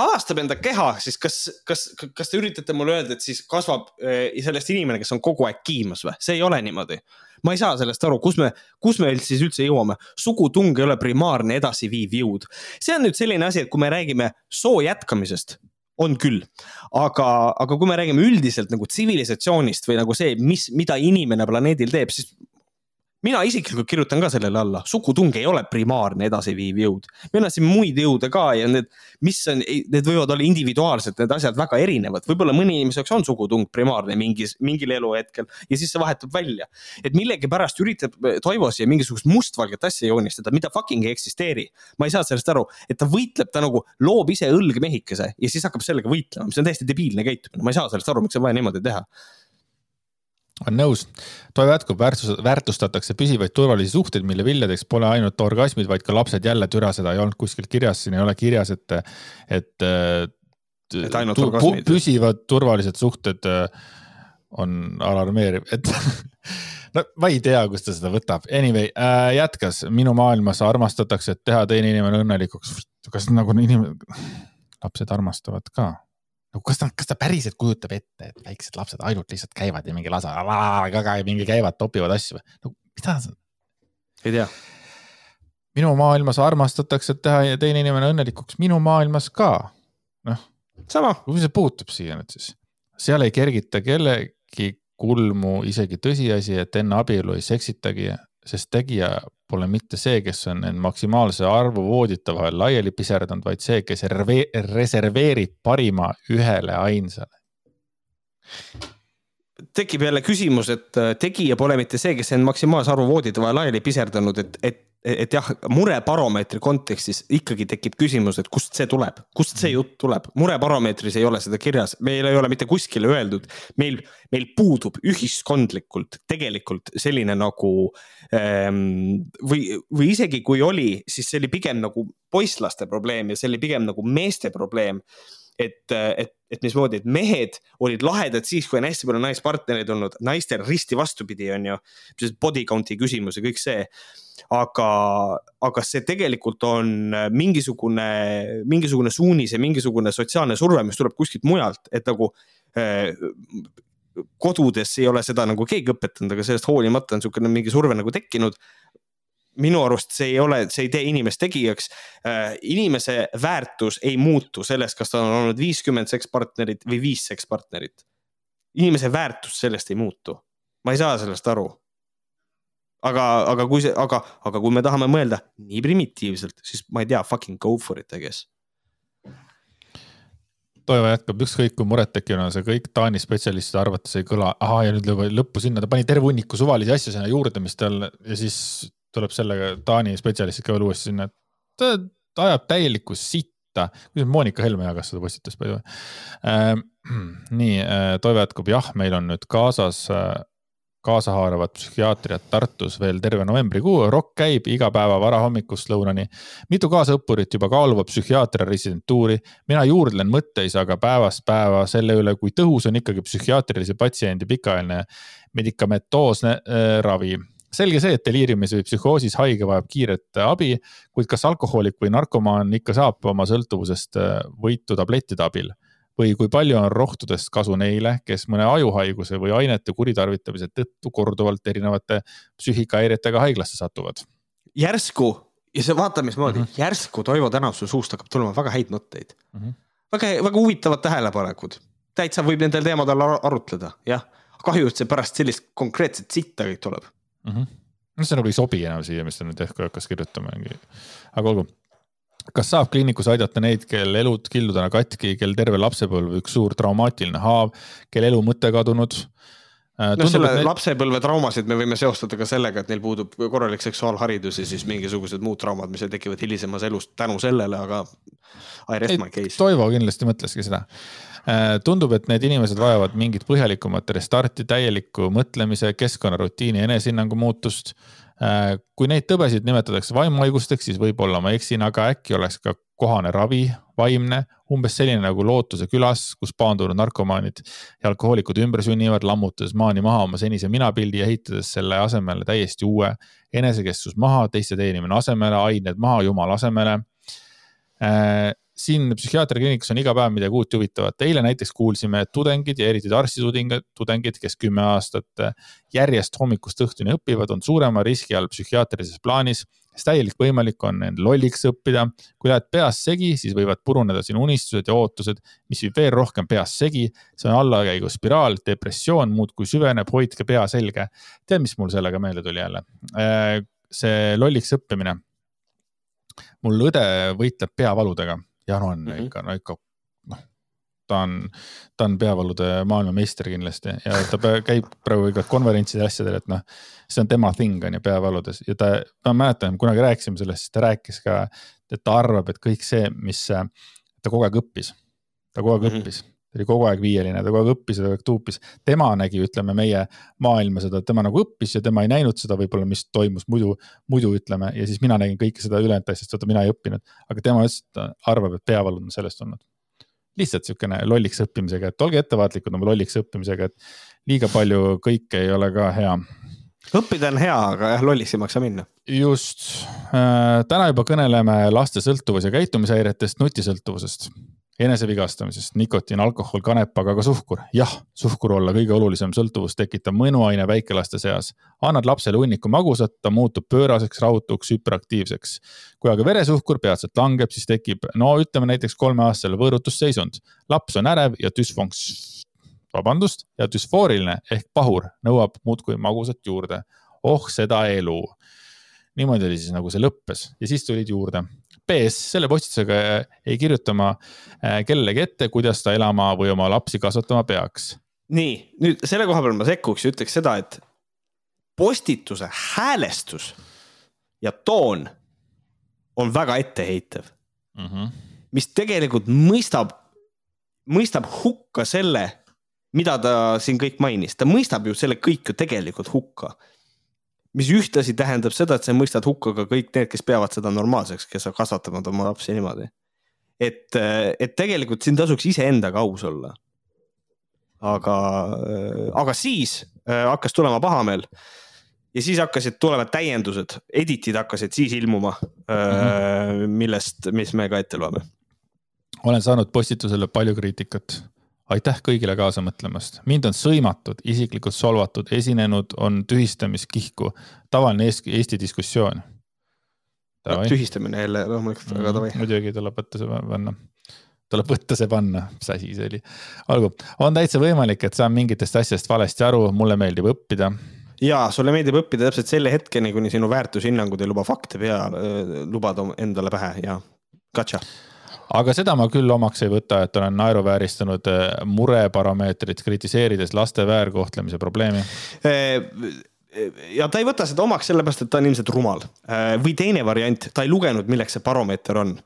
avastab enda keha, siis kas, kas, kas te üritate mulle öelda, et siis kasvab äh, sellest inimene, kes on kogu aeg kiimas või? see ei ole niimoodi. ma ei saa sellest aru, kus me, kus me siis üldse jõuame. sugutung ei ole primaarne edasiviiv jõud. see on nüüd selline asi, et kui me räägime soo jätkamisest, on küll, aga, aga kui me räägime üldiselt nagu tsivilisatsioonist või nagu see, mis, mida inimene planeedil teeb, siis mina isiklikult kirjutan ka sellele alla, sugutung ei ole primaarne edasiviiv jõud. meil on siin muid jõude ka ja need, mis on, need võivad olla individuaalselt, need asjad väga erinevad, võib-olla mõni inimese jaoks on sugutung primaarne mingis, mingil eluhetkel ja siis see vahetub välja. et millegipärast üritab Toivo siia mingisugust mustvalget asja joonistada, mida fucking ei eksisteeri. ma ei saa sellest aru, et ta võitleb, ta nagu loob ise õlge mehikese ja siis hakkab sellega võitlema, mis on täiesti debiilne käitumine, ma ei saa sellest aru, miks on vaja niimoodi teha on nõus. Toivo jätkub, väärtus, väärtustatakse püsivaid turvalisi suhteid, mille viljadeks pole ainult orgasmid, vaid ka lapsed. jälle türa, seda ei olnud kuskil kirjas, siin ei ole kirjas, et, et. et ainult orgasmid. püsivad turvalised suhted on alarmeeriv, et no ma ei tea, kust ta seda võtab. Anyway äh,, jätkas, minu maailmas armastatakse, et teha teine inimene õnnelikuks. kas nagu inimene, lapsed armastavad ka nagu kas ta, kas ta päriselt kujutab ette, et väiksed lapsed ainult lihtsalt käivad ja mingi lasa, mingi käivad, topivad asju või? no mida sa? ei tea. minu maailmas armastatakse, et teha teine inimene õnnelikuks, minu maailmas ka. noh. sama. kuhu see puutub siia nüüd siis? seal ei kergita kellegi kulmu isegi tõsiasi, et enne abielu ei seksitagi, sest tegija pole mitte see, kes on end maksimaalse arvu voodite vahel laiali piserdanud, vaid see, kes reserveerib parima ühele ainsale. tekib jälle küsimus, et äh, tegija pole mitte see, kes end maksimaalse arvu voodite vahel laiali piserdanud, et, et et jah, murebaromeetri kontekstis ikkagi tekib küsimus, et kust see tuleb, kust see jutt tuleb, murebaromeetris ei ole seda kirjas, meil ei ole mitte kuskile öeldud, meil, meil puudub ühiskondlikult tegelikult selline nagu ähm, või, või isegi kui oli, siis see oli pigem nagu poisslaste probleem ja see oli pigem nagu meeste probleem et, et, et mismoodi, et mehed olid lahedad siis, kui on hästi palju naispartnereid olnud, naistel risti vastupidi, on ju. Body count'i küsimus ja kõik see. aga, aga see tegelikult on mingisugune, mingisugune suunis ja mingisugune sotsiaalne surve, mis tuleb kuskilt mujalt, et nagu äh, kodudes ei ole seda nagu keegi õpetanud, aga sellest hoolimata on niisugune mingi surve nagu tekkinud minu arust see ei ole, see ei tee inimest tegijaks äh,. inimese väärtus ei muutu sellest, kas tal on olnud viiskümmend sekspartnerit või viis sekspartnerit. inimese väärtus sellest ei muutu. ma ei saa sellest aru. aga, aga kui see, aga, aga kui me tahame mõelda nii primitiivselt, siis ma ei tea, fucking go for it, I guess. Toivo jätkab, ükskõik kui murettekkiv on see kõik Taani spetsialistide arvates ei kõla, ahah ja nüüd lõppu sinna, ta pani terve hunniku suvalisi asju sinna juurde, mis tal ja siis tuleb sellega, Taani spetsialistid ka veel uuesti sinna, et ta, ta ajab täielikku sitta. kuidas Monika Helme jagas seda postitust by the way äh,. nii äh,, Toivo jätkub, jah, meil on nüüd kaasas äh, kaasahaaravat psühhiaatriat Tartus veel terve novembrikuu. rokk käib iga päeva varahommikust lõunani. mitu kaasõppurit juba kaaluvad psühhiaatria residentuuri. mina juurdlen mõtteis aga päevast päeva selle üle, kui tõhus on ikkagi psühhiaatrilise patsiendi pikaajaline medikamentoosne äh, ravi selge see, et deliiriumis või psühhoosis haige vajab kiiret abi, kuid kas alkohoolik või narkomaan ikka saab oma sõltuvusest äh, võitu tablettide abil? või kui palju on rohtudest kasu neile, kes mõne ajuhaiguse või ainete kuritarvitamise tõttu korduvalt erinevate psüühikahäiretega haiglasse satuvad? järsku ja see vaata, mismoodi mm, -hmm. järsku Toivo Tänavuse suust hakkab tulema väga häid mõtteid mm. -hmm. väga, väga huvitavad tähelepanekud, täitsa võib nendel teemadel arutleda, jah. kahju, et see pärast sellist konkreetset sitta kõik tuleb mm. -hmm. no see nagu ei sobi enam siia, mis ta nüüd ehk hakkas kirjutama, aga olgu kas saab kliinikus aidata neid, kel elud kildudena katki, kel terve lapsepõlv üks suur traumaatiline haav, kel elu mõte kadunud? Äh, no selle need... lapsepõlve traumasid me võime seostada ka sellega, et neil puudub korralik seksuaalharidus ja siis mingisugused muud traumad, mis tekivad hilisemas elus tänu sellele, aga I rest my case. Toivo kindlasti mõtleski seda. Äh, tundub, et need inimesed vajavad mingit põhjalikumat restarti, täielikku mõtlemise, keskkonnarutiini, enesehinnangu muutust Äh, kui neid tõbesid nimetatakse vaimuhaigusteks, siis võib-olla ma eksin, aga äkki oleks ka kohane ravi, vaimne, umbes selline nagu Lootuse külas, kus paandunud narkomaanid ja alkohoolikud ümber sünnivad, lammutades maani maha oma senise minapildi ja ehitades selle asemele täiesti uue enesekeskus maha, teiste teenimine asemele, ained maha, jumala asemele. Äh, siin psühhiaatriakliinikus on iga päev midagi uut ja huvitavat. eile näiteks kuulsime, et tudengid ja eriti arstitudengid, tudengid, kes kümme aastat järjest hommikust õhtuni õpivad, on suurema riski all psühhiaatrilises plaanis, sest täielik võimalik on end lolliks õppida. kui lähed peast segi, siis võivad puruneda sinu unistused ja ootused, mis viib veel rohkem peast segi. see on allakäiguspiraal, depressioon muudkui süveneb, hoidke pea selge. tead, mis mul sellega meelde tuli jälle? Äh, see lolliks õppimine mul õde võitleb peavaludega Janu on mm -hmm. ikka, no ikka noh, ta on, ta on peavalude maailmameister kindlasti ja ta käib praegu iga konverentsidel ja asjadel, et noh, see on tema thing on ju peavaludes ja ta, ma mäletan, kunagi rääkisime sellest, siis ta rääkis ka, et ta arvab, et kõik see, mis ta kogu aeg õppis, ta kogu aeg mm -hmm. õppis ta oli kogu aeg viieline, ta kogu aeg õppis ja kogu aeg tuupis. tema nägi, ütleme meie maailma seda, tema nagu õppis ja tema ei näinud seda võib-olla, mis toimus muidu, muidu ütleme ja siis mina nägin kõike seda ülejäänud asja, sest vaata, mina ei õppinud. aga tema ütles, et ta arvab, et peavalud on sellest tulnud. lihtsalt sihukene lolliks õppimisega, et olge ettevaatlikud oma lolliks õppimisega, et liiga palju kõike ei ole ka hea õppida on hea, aga jah, lolliks ei maksa minna. just äh,, täna juba kõneleme laste sõltuvus- ja käitumishäiretest, nutisõltuvusest enesevigastamisest, nikotiin, alkohol, kanep, aga ka suhkur. jah, suhkur olla kõige olulisem sõltuvust tekitav mõnuaine väikelaste seas. annad lapsele hunniku magusat, ta muutub pööraseks, rahutuks, hüperaktiivseks. kui aga veresuhkur peatselt langeb, siis tekib, no ütleme näiteks kolmeaastasel võõrutusseisund. laps on ärev ja düsfonks-, vabandust, ja düsfooriline ehk pahur, nõuab muudkui magusat juurde. oh seda elu niimoodi oli siis nagu see lõppes ja siis tulid juurde PS selle postitusega ei kirjuta ma äh, kellelegi ette, kuidas ta elama või oma lapsi kasvatama peaks. nii, nüüd selle koha peal ma sekkuks ja ütleks seda, et postituse häälestus ja toon on väga etteheitev mm. -hmm. mis tegelikult mõistab, mõistab hukka selle, mida ta siin kõik mainis, ta mõistab ju selle kõik ju tegelikult hukka mis ühtlasi tähendab seda, et sa mõistad hukka ka kõik need, kes peavad seda normaalseks, kes kasvatavad oma lapsi niimoodi. et, et tegelikult siin tasuks iseendaga aus olla. aga, aga siis äh, hakkas tulema pahameel ja siis hakkasid tulema täiendused, edit'id hakkasid siis ilmuma mm, -hmm. millest, mis me ka ette loeme. olen saanud postitusele palju kriitikat aitäh kõigile kaasa mõtlemast, mind on sõimatud, isiklikult solvatud, esinenud on tühistamiskihku, tavaline Eesti diskussioon. No, tühistamine jälle loomulikult väga davai. mm,. muidugi tuleb võtta see panna, tuleb võtta see panna, mis asi see oli. olgu, on täitsa võimalik, et saan mingitest asjadest valesti aru, mulle meeldib õppida. Ja sulle meeldib õppida täpselt selle hetkeni, kuni sinu väärtushinnangud ei luba fakte pea, lubad endale pähe. Ja gotcha aga seda ma küll omaks ei võta, et olen naeruvääristanud äh, mureparameetrit kritiseerides laste väärkohtlemise probleemi. ja ta ei võta seda omaks sellepärast, et ta on ilmselt rumal või teine variant, ta ei lugenud, milleks see baromeeter on.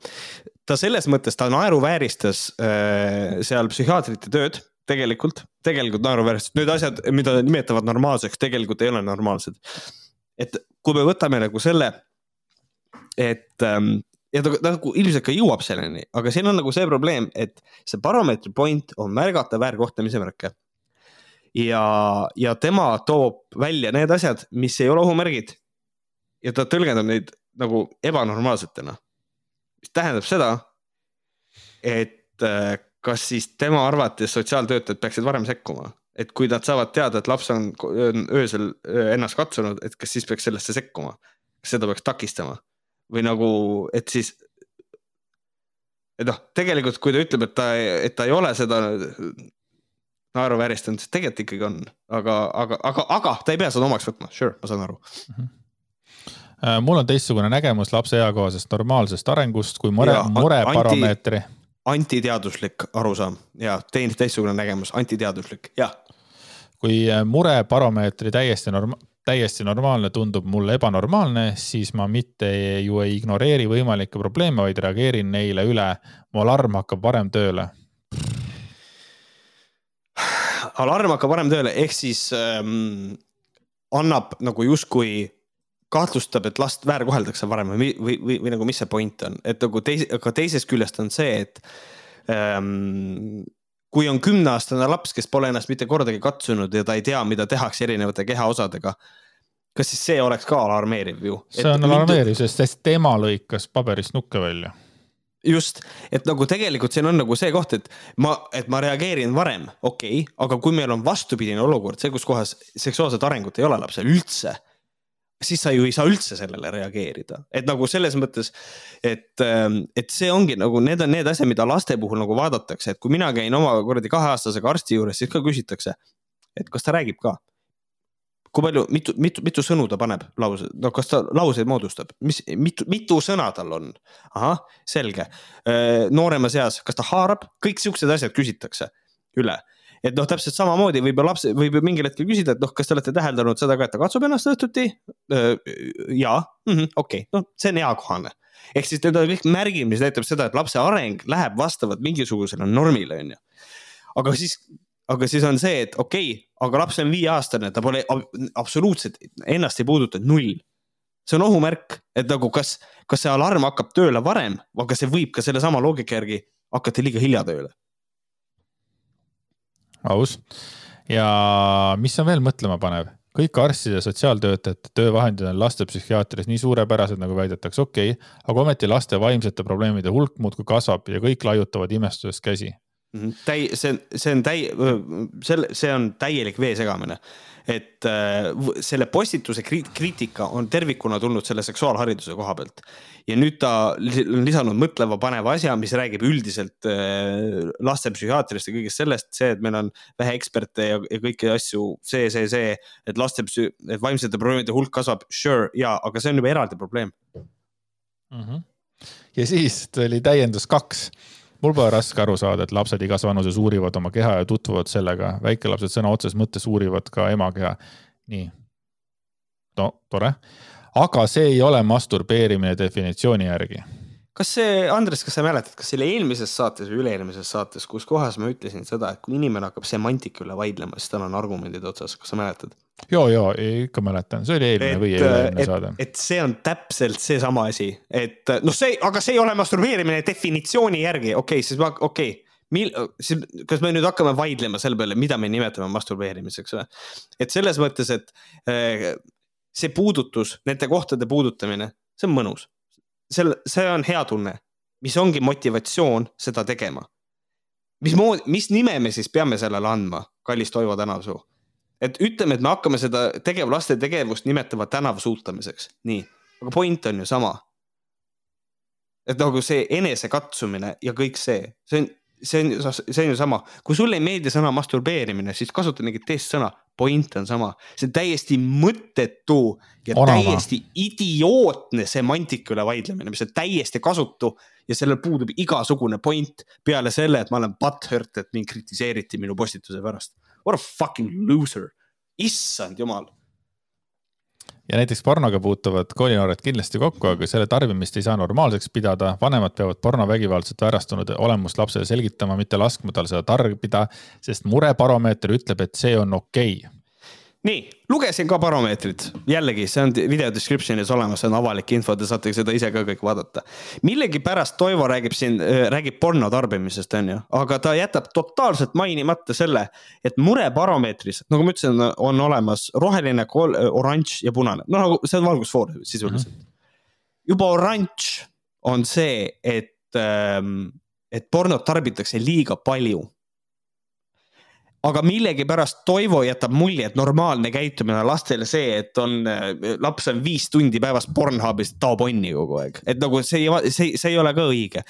ta selles mõttes, ta naeruvääristas seal psühhiaatrite tööd tegelikult, tegelikult naeruväärsed, need asjad, mida nimetavad normaalseks, tegelikult ei ole normaalsed. et kui me võtame nagu selle, et ähm, ja ta nagu ilmselt ka jõuab selleni, aga siin on nagu see probleem, et see baromeetri point on märgata väärkohtlemise märke. ja, ja tema toob välja need asjad, mis ei ole ohumärgid. ja ta tõlgendab neid nagu ebanormaalsetena. mis tähendab seda, et äh, kas siis tema arvates sotsiaaltöötajad peaksid varem sekkuma, et kui nad saavad teada, et laps on öösel ennast katsunud, et kas siis peaks sellesse sekkuma, kas seda peaks takistama või nagu, et siis. et noh, tegelikult kui ta ütleb, et ta, et ta ei ole seda naeruvääristanud, siis tegelikult ikkagi on, aga, aga, aga, aga ta ei pea seda omaks võtma, sure, ma saan aru mm. -hmm mul on teistsugune nägemus lapse eakohasest normaalsest arengust kui mure, murebaromeetri anti antiteaduslik arusaam ja teine teistsugune nägemus, antiteaduslik, jah. kui äh, murebaromeetri täiesti norm-, täiesti normaalne tundub mulle ebanormaalne, siis ma mitte ju ei ignoreeri võimalikke probleeme, vaid reageerin neile üle. mu alarm hakkab varem tööle. alarm hakkab varem tööle, ehk siis ähm, annab nagu justkui kahtlustab, et last väärkoheldakse varem või, või, või, või nagu, mis see point on, et nagu teise, aga teisest küljest on see, et ähm, kui on kümneaastane laps, kes pole ennast mitte kordagi katsunud ja ta ei tea, mida tehakse erinevate kehaosadega. kas siis see oleks ka alarmeeriv ju? see on alarmeeriv, sest tema lõikas paberist nukke välja just, et nagu tegelikult siin on nagu see koht, et ma, et ma reageerin varem, okei okay,, aga kui meil on vastupidine olukord, see, kus kohas seksuaalset arengut ei ole lapsel üldse siis sa ju ei saa üldse sellele reageerida, et nagu selles mõttes, et, ähm, et see ongi nagu, need on need asjad, mida laste puhul nagu vaadatakse, et kui mina käin oma kuradi kaheaastasega arsti juures, siis ka küsitakse, et kas ta räägib ka. kui palju, mitu, mitu, mitu sõnu ta paneb lause, no kas ta lauseid moodustab, mis, mitu, mitu sõna tal on? ahah, selge. Äh, nooremas eas, kas ta haarab, kõik siuksed asjad küsitakse üle et noh, täpselt samamoodi võib ju laps, võib ju mingil hetkel küsida, et noh, kas te olete täheldanud seda ka, et ta katsub ennast õhtuti? Jaa, mhm, okei, noh, see on eakohane. ehk siis need on kõik märgid, mis näitab seda, et lapse areng läheb vastavalt mingisugusele normile, on ju. aga siis, aga siis on see, et okei okay,, aga laps on viieaastane, ta pole absoluutselt ennast ei puuduta, null see on ohumärk, et nagu kas, kas see alarm hakkab tööle varem, aga see võib ka sellesama loogika järgi hakata liiga hilja tööle aus. ja mis on veel mõtlema panev, kõik arstide ja sotsiaaltöötajate töövahendid on lastepsühhiaatrias nii suurepärased, nagu väidetakse, okei okay,, aga ometi laste vaimsete probleemide hulk muudkui kasvab ja kõik laiutavad imestuses käsi. Mhm. täi-, see, see on täi-, selle, see on täielik vee segamine et selle postituse kriitika on tervikuna tulnud selle seksuaalhariduse koha pealt. ja nüüd ta on lisanud mõtleva paneva asja, mis räägib üldiselt lastepsühhiaatriast ja kõigest sellest, see, et meil on vähe eksperte ja, ja kõiki asju, see, see, see, et laste, et vaimsete probleemide hulk kasvab, sure, jaa, aga see on juba eraldi probleem mm. -hmm. ja siis tuli täiendus kaks mul pole raske aru saada, et lapsed igas vanuses uurivad oma keha ja tutvuvad sellega, väikelapsed sõna otseses mõttes uurivad ka ema keha. nii. no tore, aga see ei ole masturbeerimine definitsiooni järgi kas see, Andres, kas sa mäletad, kas selle eelmises saates või üle-eelmises saates, kus kohas ma ütlesin seda, et kui inimene hakkab semantika üle vaidlema, siis tal on argumendid otsas, kas sa mäletad? ja, ja ikka mäletan, see oli eelmine et, või eelmine saade. et see on täpselt seesama asi, et noh, see, aga see ei ole masturbeerimine definitsiooni järgi, okei okay,, siis ma, okei okay mil-, siis kas me nüüd hakkame vaidlema selle peale, mida me nimetame masturbeerimiseks või? et selles mõttes, et äh, see puudutus, nende kohtade puudutamine, see on mõnus sel, see on hea tunne, mis ongi motivatsioon seda tegema. mismoodi, mis nime me siis peame sellele andma, kallis Toivo Tänavsuu? et ütleme, et me hakkame seda tegev, laste tegevust nimetama tänavasuutamiseks, nii, aga point on ju sama. et nagu see enesekatsumine ja kõik see, see on, see on, see on ju sama, kui sulle ei meeldi sõna masturbeerimine, siis kasuta mingit teist sõna point on sama, see on täiesti mõttetu ja Onama. täiesti idiootne semantika üle vaidlemine, mis on täiesti kasutu ja sellel puudub igasugune point peale selle, et ma olen butthurt, et mind kritiseeriti minu postituse pärast. What a fucking loser, issand jumal ja näiteks pornoga puutuvad koolinoored kindlasti kokku, aga selle tarbimist ei saa normaalseks pidada. vanemad peavad pornovägivaldselt väärastunud olemust lapsele selgitama, mitte laskma tal seda tarbida, sest murebaromeeter ütleb, et see on okei okay nii, lugesin ka baromeetrit, jällegi, see on video description'is olemas, see on avalik info, te saate seda ise ka kõik vaadata. millegipärast Toivo räägib siin, äh, räägib porno tarbimisest, on ju, aga ta jätab totaalselt mainimata selle, et murebaromeetris, nagu ma ütlesin, on olemas roheline, oranž ja punane, no nagu see on valgusfoor sisuliselt mm. -hmm. juba oranž on see, et, ähm, et pornot tarbitakse liiga palju aga millegipärast Toivo jätab mulje, et normaalne käitumine on lastele see, et on, laps on viis tundi päevas Pornhubis, taob onni kogu aeg, et nagu see ei, see, see ei ole ka õige.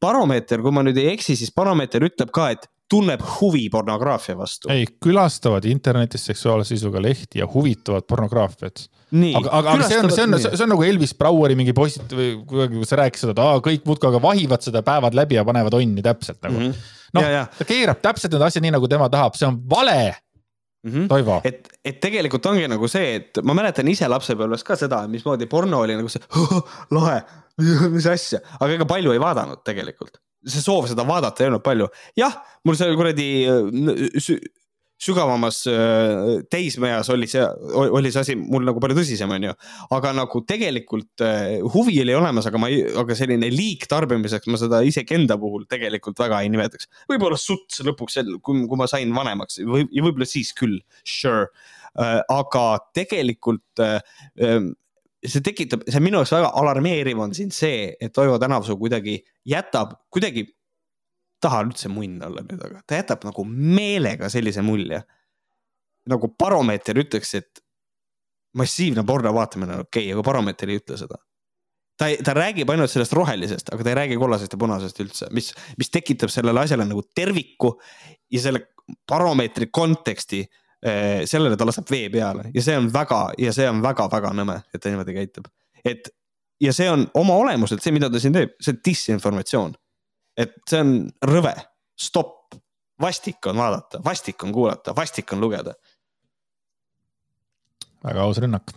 baromeeter, kui ma nüüd ei eksi, siis baromeeter ütleb ka, et tunneb huvi pornograafia vastu. ei, külastavad internetis seksuaalse sisuga lehti ja huvituvad pornograafiat. aga, aga, aga see on, see on, see on nagu Elvis Braueri mingi post või kuidagi, kus sa rääkisid, et aa, kõik muudkui aga vahivad seda päevad läbi ja panevad onni täpselt nagu mm. -hmm noh, ta keerab täpselt need asjad nii, nagu tema tahab, see on vale mm. -hmm. Toivo. et, et tegelikult ongi nagu see, et ma mäletan ise lapsepõlves ka seda, mismoodi porno oli nagu see lahe, mis asja, aga ega palju ei vaadanud tegelikult see soov seda vaadata ei olnud palju. jah, mul see kuradi sügavamas äh, teismeeas oli see, oli see asi mul nagu palju tõsisem, onju. aga nagu tegelikult äh, huvi oli olemas, aga ma ei, aga selline liigtarbimiseks ma seda isegi enda puhul tegelikult väga ei nimetaks. võib-olla suts lõpuks, kui, kui ma sain vanemaks või, võib-olla siis küll, sure. Äh, aga tegelikult ähm, see tekitab, see minu jaoks väga alarmeeriv on siin see, et Toivo Tänavsuu kuidagi jätab, kuidagi taha üldse munn olla nüüd, aga ta jätab nagu meelega sellise mulje. nagu baromeeter ütleks, et massiivne porno vaatamine on okei okay,, aga baromeeter ei ütle seda. ta, ta räägib ainult sellest rohelisest, aga ta ei räägi kollasest ja punasest üldse, mis, mis tekitab sellele asjale nagu terviku ja selle baromeetri konteksti eh, sellele ta laseb vee peale ja see on väga ja see on väga-väga nõme, et ta niimoodi käitub. et ja see on oma olemuselt see, mida ta siin teeb, see on disinformatsioon et see on rõve, stopp, vastik on vaadata, vastik on kuulata, vastik on lugeda. väga aus rünnak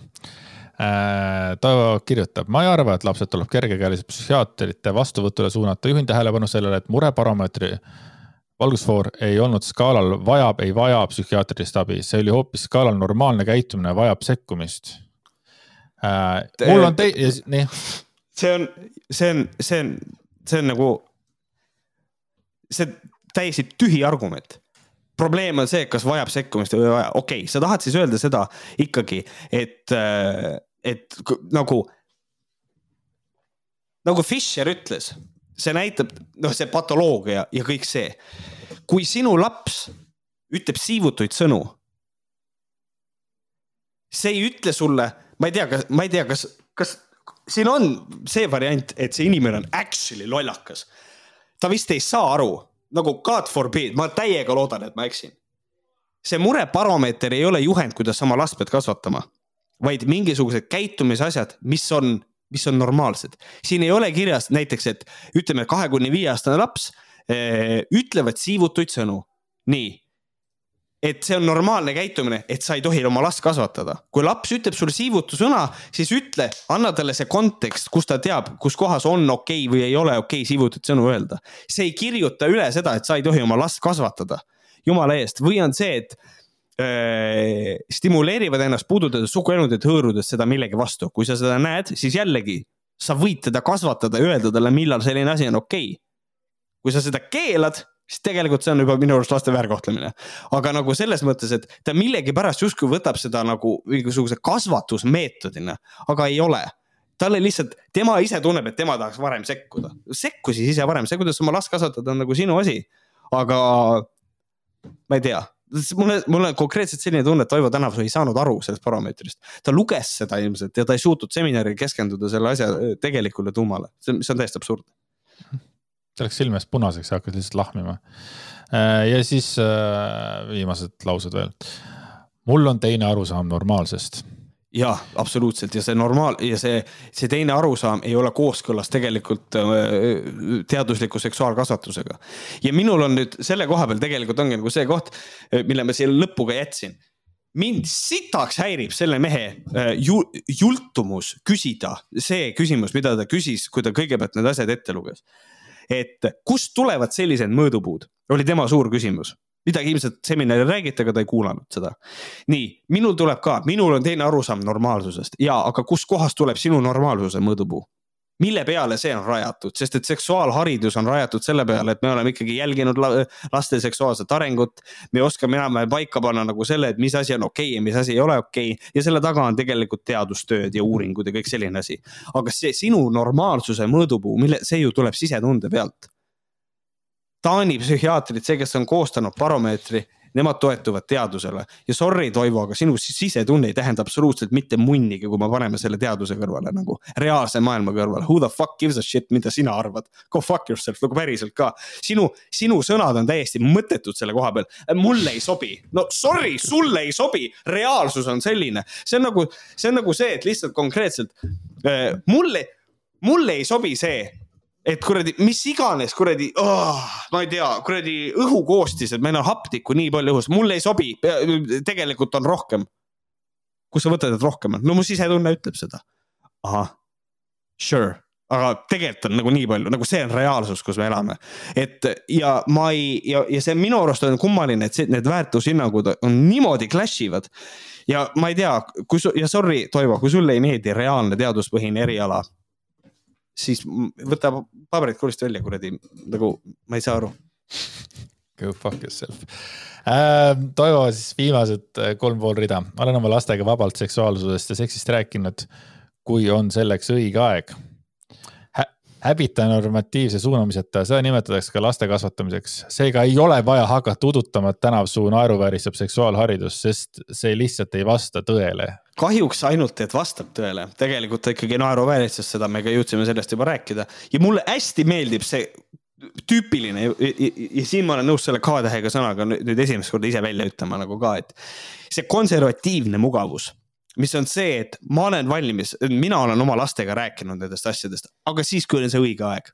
äh,. Toivo kirjutab, ma ei arva, et lapsed tuleb kergekäeliselt psühhiaatrite vastuvõtule suunata, juhin tähelepanu sellele, et murebaromeetri valgusfoor ei olnud skaalal vajab, ei vaja psühhiaatrilist abi, see oli hoopis skaalal normaalne käitumine, vajab sekkumist äh,. mul on tei-, nii. see on, see on, see on, see on nagu see täiesti tühi argument probleem on see, kas vajab sekkumist või ei vaja, okei okay,, sa tahad siis öelda seda ikkagi, et, äh, et nagu. nagu Fischer ütles, see näitab, noh, see patoloogia ja kõik see. kui sinu laps ütleb siivutuid sõnu. see ei ütle sulle, ma ei tea, kas, ma ei tea, kas, kas siin on see variant, et see inimene on actually lollakas. Ta vist ei saa aru nagu God forbid, ma täiega loodan, et ma eksin. see murebaromeeter ei ole juhend, kuidas oma last pead kasvatama, vaid mingisugused käitumisasjad, mis on, mis on normaalsed. siin ei ole kirjas näiteks, et ütleme, kahe kuni viie aastane laps eh, ütlevad siivutuid sõnu. nii et see on normaalne käitumine, et sa ei tohi oma last kasvatada. kui laps ütleb sulle siivutu sõna, siis ütle, anna talle see kontekst, kus ta teab, kus kohas on okei okay või ei ole okei okay siivutuid sõnu öelda. see ei kirjuta üle seda, et sa ei tohi oma last kasvatada, jumala eest, või on see, et äh, stimuleerivad ennast puudutades suguelundit hõõrudes seda millegi vastu, kui sa seda näed, siis jällegi sa võid teda kasvatada ja öelda talle, millal selline asi on okei okay. kui sa seda keelad siis tegelikult see on juba minu arust laste väärkohtlemine. aga nagu selles mõttes, et ta millegipärast justkui võtab seda nagu mingisuguse kasvatusmeetodina, aga ei ole talle lihtsalt, tema ise tunneb, et tema tahaks varem sekkuda. sekku siis ise varem, see, kuidas oma last kasvatada, on nagu sinu asi. aga ma ei tea, mulle, mul on konkreetselt selline tunne, et Toivo Tänavsuu ei saanud aru sellest parameetrist. ta luges seda ilmselt ja ta ei suutnud seminaril keskenduda selle asja tegelikule tuumale, see, on täiesti absurdne see läks silme eest punaseks ja hakkas lihtsalt lahmima. Äh, ja siis äh, viimased laused veel. mul on teine arusaam normaalsest jah, absoluutselt ja see normaal ja see, see teine arusaam ei ole kooskõlas tegelikult äh, teadusliku seksuaalkasvatusega. ja minul on nüüd selle koha peal tegelikult ongi nagu see koht, mille ma siia lõppu ka jätsin. mind sitaks häirib selle mehe ju, jultumus küsida see küsimus, mida ta küsis, kui ta kõigepealt need asjad ette luges. Et kust tulevad sellised mõõdupuud, oli tema suur küsimus midagi ilmselt seminaril räägiti, aga ta ei kuulanud seda. nii, minul tuleb ka, minul on teine arusaam normaalsusest ja, aga kuskohast tuleb sinu normaalsuse mõõdupuu? Mille peale see on rajatud, sest et seksuaalharidus on rajatud selle peale, et me oleme ikkagi jälginud laste seksuaalset arengut. me oskame enam-vähem paika panna nagu selle, et mis asi on okei okay ja mis asi ei ole okei okay. ja selle taga on tegelikult teadustööd ja uuringud ja kõik selline asi. aga see sinu normaalsuse mõõdupuu, mille, see ju tuleb sisetunde pealt. Taani psühhiaatrid, see, kes on koostanud baromeetri nemad toetuvad teadusele ja sorry, Toivo, aga sinu sisetunne ei tähenda absoluutselt mitte munnigi, kui me paneme selle teaduse kõrvale nagu reaalse maailma kõrvale. Who the fuck gives a shit, mida sina arvad? Go fuck yourself nagu päriselt ka. sinu, sinu sõnad on täiesti mõttetud selle koha peal. mulle ei sobi, no sorry, sulle ei sobi, reaalsus on selline, see on nagu, see on nagu see, et lihtsalt konkreetselt äh, mulle, mulle ei sobi see et kuradi, mis iganes kuradi oh,, ma ei tea, kuradi õhukoostised, meil on hapnikku nii palju õhus, mulle ei sobi, tegelikult on rohkem. kus sa võtad, et rohkem on, no mu sisetunne ütleb seda. ahah, sure, aga tegelikult on nagu nii palju, nagu see on reaalsus, kus me elame. et ja ma ei, ja, ja see minu arust on kummaline, et see, need väärtushinnangud on niimoodi clash ivad. ja ma ei tea, kui su, ja sorry, Toivo, kui sulle ei meeldi reaalne teaduspõhine eriala siis võta paberid koolist välja, kuradi, nagu ma ei saa aru. Go fuck yourself äh,. Toivo siis viimased äh, kolm pool rida, olen oma lastega vabalt seksuaalsusest ja seksist rääkinud, kui on selleks õige aeg häbita normatiivse suunamiseta, seda nimetatakse ka laste kasvatamiseks. seega ei ole vaja hakata udutama, et tänav suu naeruvääristab seksuaalharidust, sest see lihtsalt ei vasta tõele. Kahjuks ainult, et vastab tõele, tegelikult ta ikkagi naeruvääristas seda, me ka jõudsime sellest juba rääkida ja mulle hästi meeldib see tüüpiline ja, ja, ja siin ma olen nõus selle K-tähega sõnaga nüüd esimest korda ise välja ütlema nagu ka, et see konservatiivne mugavus mis on see, et ma olen valmis, mina olen oma lastega rääkinud nendest asjadest, aga siis, kui on see õige aeg.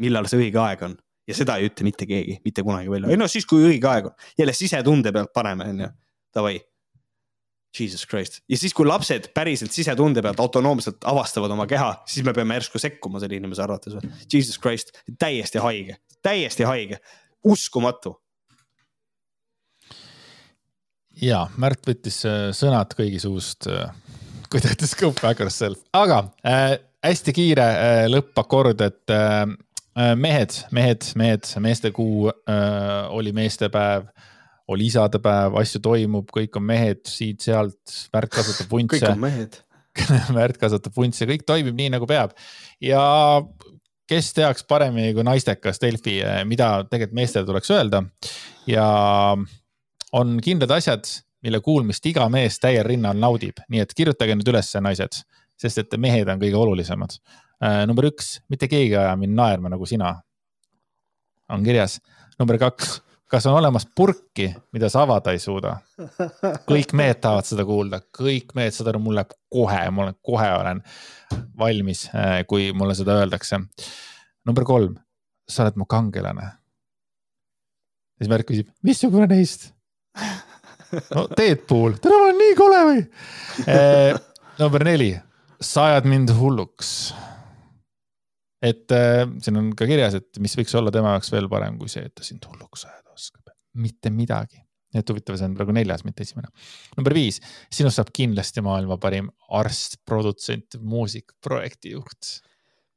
millal see õige aeg on ja seda ei ütle mitte keegi, mitte kunagi välja, ei no siis, kui õige aeg on, jälle sisetunde pealt paneme, onju, davai. Jesus Christ. Ja siis, kui lapsed päriselt sisetunde pealt autonoomselt avastavad oma keha, siis me peame järsku sekkuma selle inimese arvates või? Jesus Christ, täiesti haige, täiesti haige, uskumatu. Ja Märt võttis äh, sõnad kõigi suust, äh, kui ta ütles go back yourself, aga äh, hästi kiire äh, lõppakord, et äh, äh, mehed, mehed, mehed, meestekuu äh, oli meestepäev, oli isadepäev, asju toimub, kõik on mehed siit-sealt, Märt kasvatab vuntse. kõik on mehed Märt kasvatab vuntse, kõik toimib nii nagu peab ja kes teaks paremini kui naistekas Delfi, mida tegelikult meestele tuleks öelda ja on kindlad asjad, mille kuulmist iga mees täiel rinnal naudib, nii et kirjutage nüüd ülesse, naised, sest et mehed on kõige olulisemad. Äh, number üks, mitte keegi ei aja mind naerma nagu sina. on kirjas. number kaks, kas on olemas purki, mida sa avada ei suuda? kõik mehed tahavad seda kuulda, kõik mehed, saad aru, mul läheb kohe, ma olen kohe olen valmis, äh, kui mulle seda öeldakse. number kolm, sa oled mu kangelane. siis Märt küsib, missugune neist? no Deadpool, tere, ma olen nii kole või eh,? number neli, sa ajad mind hulluks. Et eh, siin on ka kirjas, et mis võiks olla tema jaoks veel parem kui see, et ta sind hulluks ajada oskab. mitte midagi. et huvitav, see on praegu neljas, mitte esimene. number viis, sinust saab kindlasti maailma parim arst, produtsent, muusik, projektijuht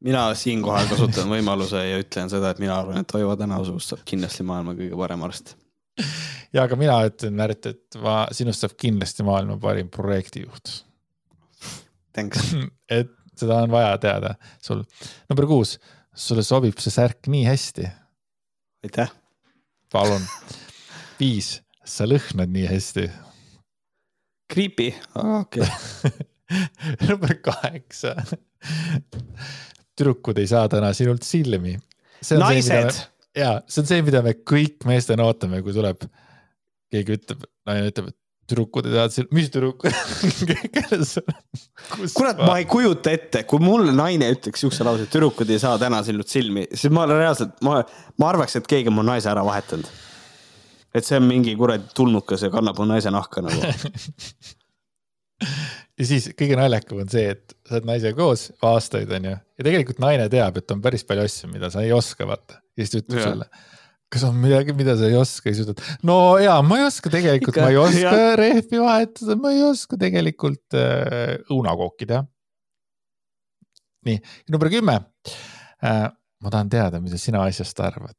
mina siinkohal kasutan võimaluse ja ütlen seda, et mina arvan, et Toivo Tänavusust saab kindlasti maailma kõige parem arst ja aga mina ütlen, Märt, et ma, sinust saab kindlasti maailma parim projektijuht. et seda on vaja teada sul. number kuus, sulle sobib see särk nii hästi. aitäh. palun. viis, sa lõhnad nii hästi. Creepy, okei okay. number kaheksa. tüdrukud ei saa täna sinult silmi. naised ja see on see, mida me kõik meestena ootame, kui tuleb, keegi ütleb, naine ütleb, et tüdrukud ei taha, mis tüdrukud kurat, ma ei kujuta ette, kui mulle naine ütleks siukse lause, tüdrukud ei saa täna sinult silmi, siis ma reaalselt, ma, ma arvaks, et keegi on mu naise ära vahetanud. et see on mingi kuradi tulnukas ja kannab mu naise nahka nagu ja siis kõige naljakam on see, et sa oled naisega koos aastaid, onju, ja tegelikult naine teab, et on päris palju asju, mida sa ei oska, vaata. ja siis ta ütleb sulle, kas on midagi, mida sa ei oska, siis ütled, no ja ma ei oska tegelikult, ma ei oska rehvi vahetada, ma ei oska tegelikult äh, õunakooki teha. nii, number kümme äh,. ma tahan teada, mida sina asjast arvad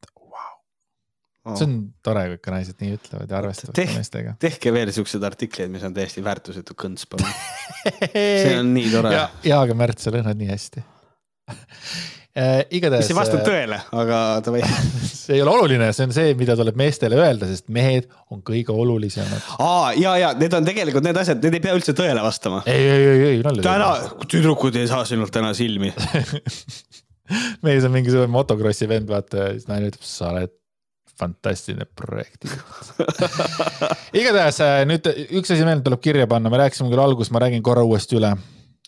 see on tore, kui ikka naised nii ütlevad ja arvestavad Teh, meestega. tehke veel siukseid artikleid, mis on täiesti väärtusetu kõnts, palun. see on nii tore. ja, ja, aga Märt, sa lõhnad nii hästi igatahes. mis ei vasta äh, tõele, aga davai see ei ole oluline, see on see, mida tuleb meestele öelda, sest mehed on kõige olulisemad. aa, ja, ja need on tegelikult need asjad, need ei pea üldse tõele vastama. ei, ei, ei, ei, nalja. täna, tüdrukud ei saa sinult täna silmi mees on mingisugune motokrossi vend, vaata ja siis naine ütleb, sa oled fantastiline projekt igatahes äh, nüüd üks asi veel tuleb kirja panna, me rääkisime küll alguses, ma räägin korra uuesti üle.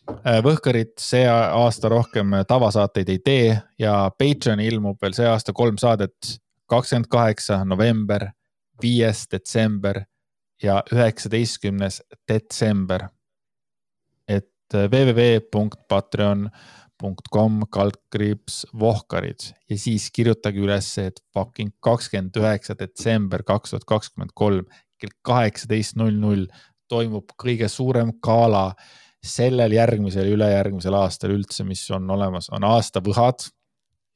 Äh, Võhkarid see aasta rohkem tavasaateid ei tee ja Patreon'i ilmub veel see aasta kolm saadet, kakskümmend kaheksa november, viies detsember ja üheksateistkümnes detsember. et äh, www.patreon.com patreon.com kaldkriips vohkarid ja siis kirjutage üles, et fucking kakskümmend üheksa detsember kaks tuhat kakskümmend kolm kell kaheksateist null null toimub kõige suurem gala sellel järgmisel, ülejärgmisel aastal üldse, mis on olemas, on aastavõhad.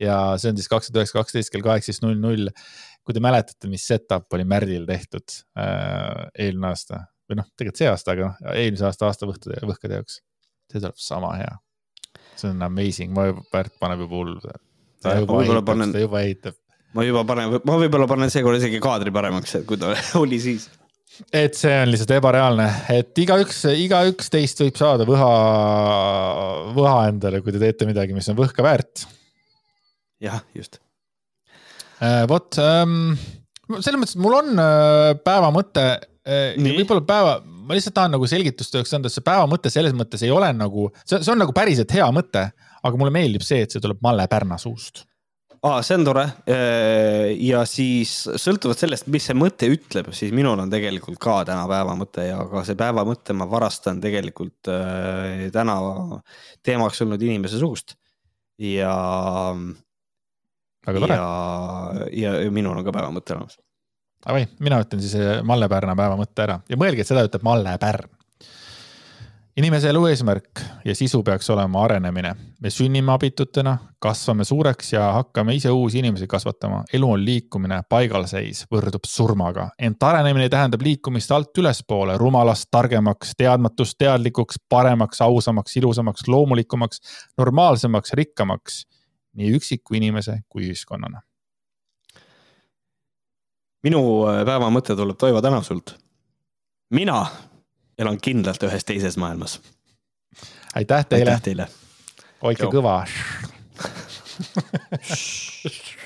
ja see on siis kaks tuhat üheksa, kaksteist kell kaheksateist null null. kui te mäletate, mis setup oli Märdil tehtud äh, eelmine aasta või noh, tegelikult see aasta, aga noh, eelmise aasta aastavõhkade, võhkade jaoks, see tuleb sama hea see on amazing, ma juba, Pärt paneb juba hullu. ta juba ehitab, panen... ta juba ehitab. ma juba panen, ma võib-olla panen seekord isegi kaadri paremaks, kui ta oli siis. Et see on lihtsalt ebareaalne, et igaüks, igaüks teist võib saada võha, võha endale, kui te teete midagi, mis on võhka väärt. jah, just äh,. vot ähm,, selles mõttes, et mul on äh, päeva mõte äh,. võib-olla päeva ma lihtsalt tahan nagu selgitustööks anda, et see päeva mõte selles mõttes ei ole nagu, see, see on nagu päriselt hea mõte, aga mulle meeldib see, et see tuleb Malle Pärna suust aa, see on tore. ja siis sõltuvalt sellest, mis see mõte ütleb, siis minul on tegelikult ka täna päeva mõte ja ka see päeva mõte ma varastan tegelikult äh, täna teemaks olnud inimese suust. ja. ja, ja, ja minul on ka päeva mõte olemas Davai, mina ütlen siis eh, Malle Pärna päeva mõtte ära ja mõelge, et seda ütleb Malle Pärn. Inimese elu eesmärk ja sisu peaks olema arenemine. me sünnime abitutena, kasvame suureks ja hakkame ise uusi inimesi kasvatama. elu on liikumine, paigalseis võrdub surmaga, ent arenemine tähendab liikumist alt ülespoole, rumalast targemaks, teadmatust teadlikuks, paremaks, ausamaks, ilusamaks, loomulikumaks, normaalsemaks, rikkamaks nii üksiku inimese kui ühiskonnana minu äh, päeva mõte tuleb Toivo Tänasult. mina elan kindlalt ühes teises maailmas. aitäh teile. aitäh teile. hoidke kõva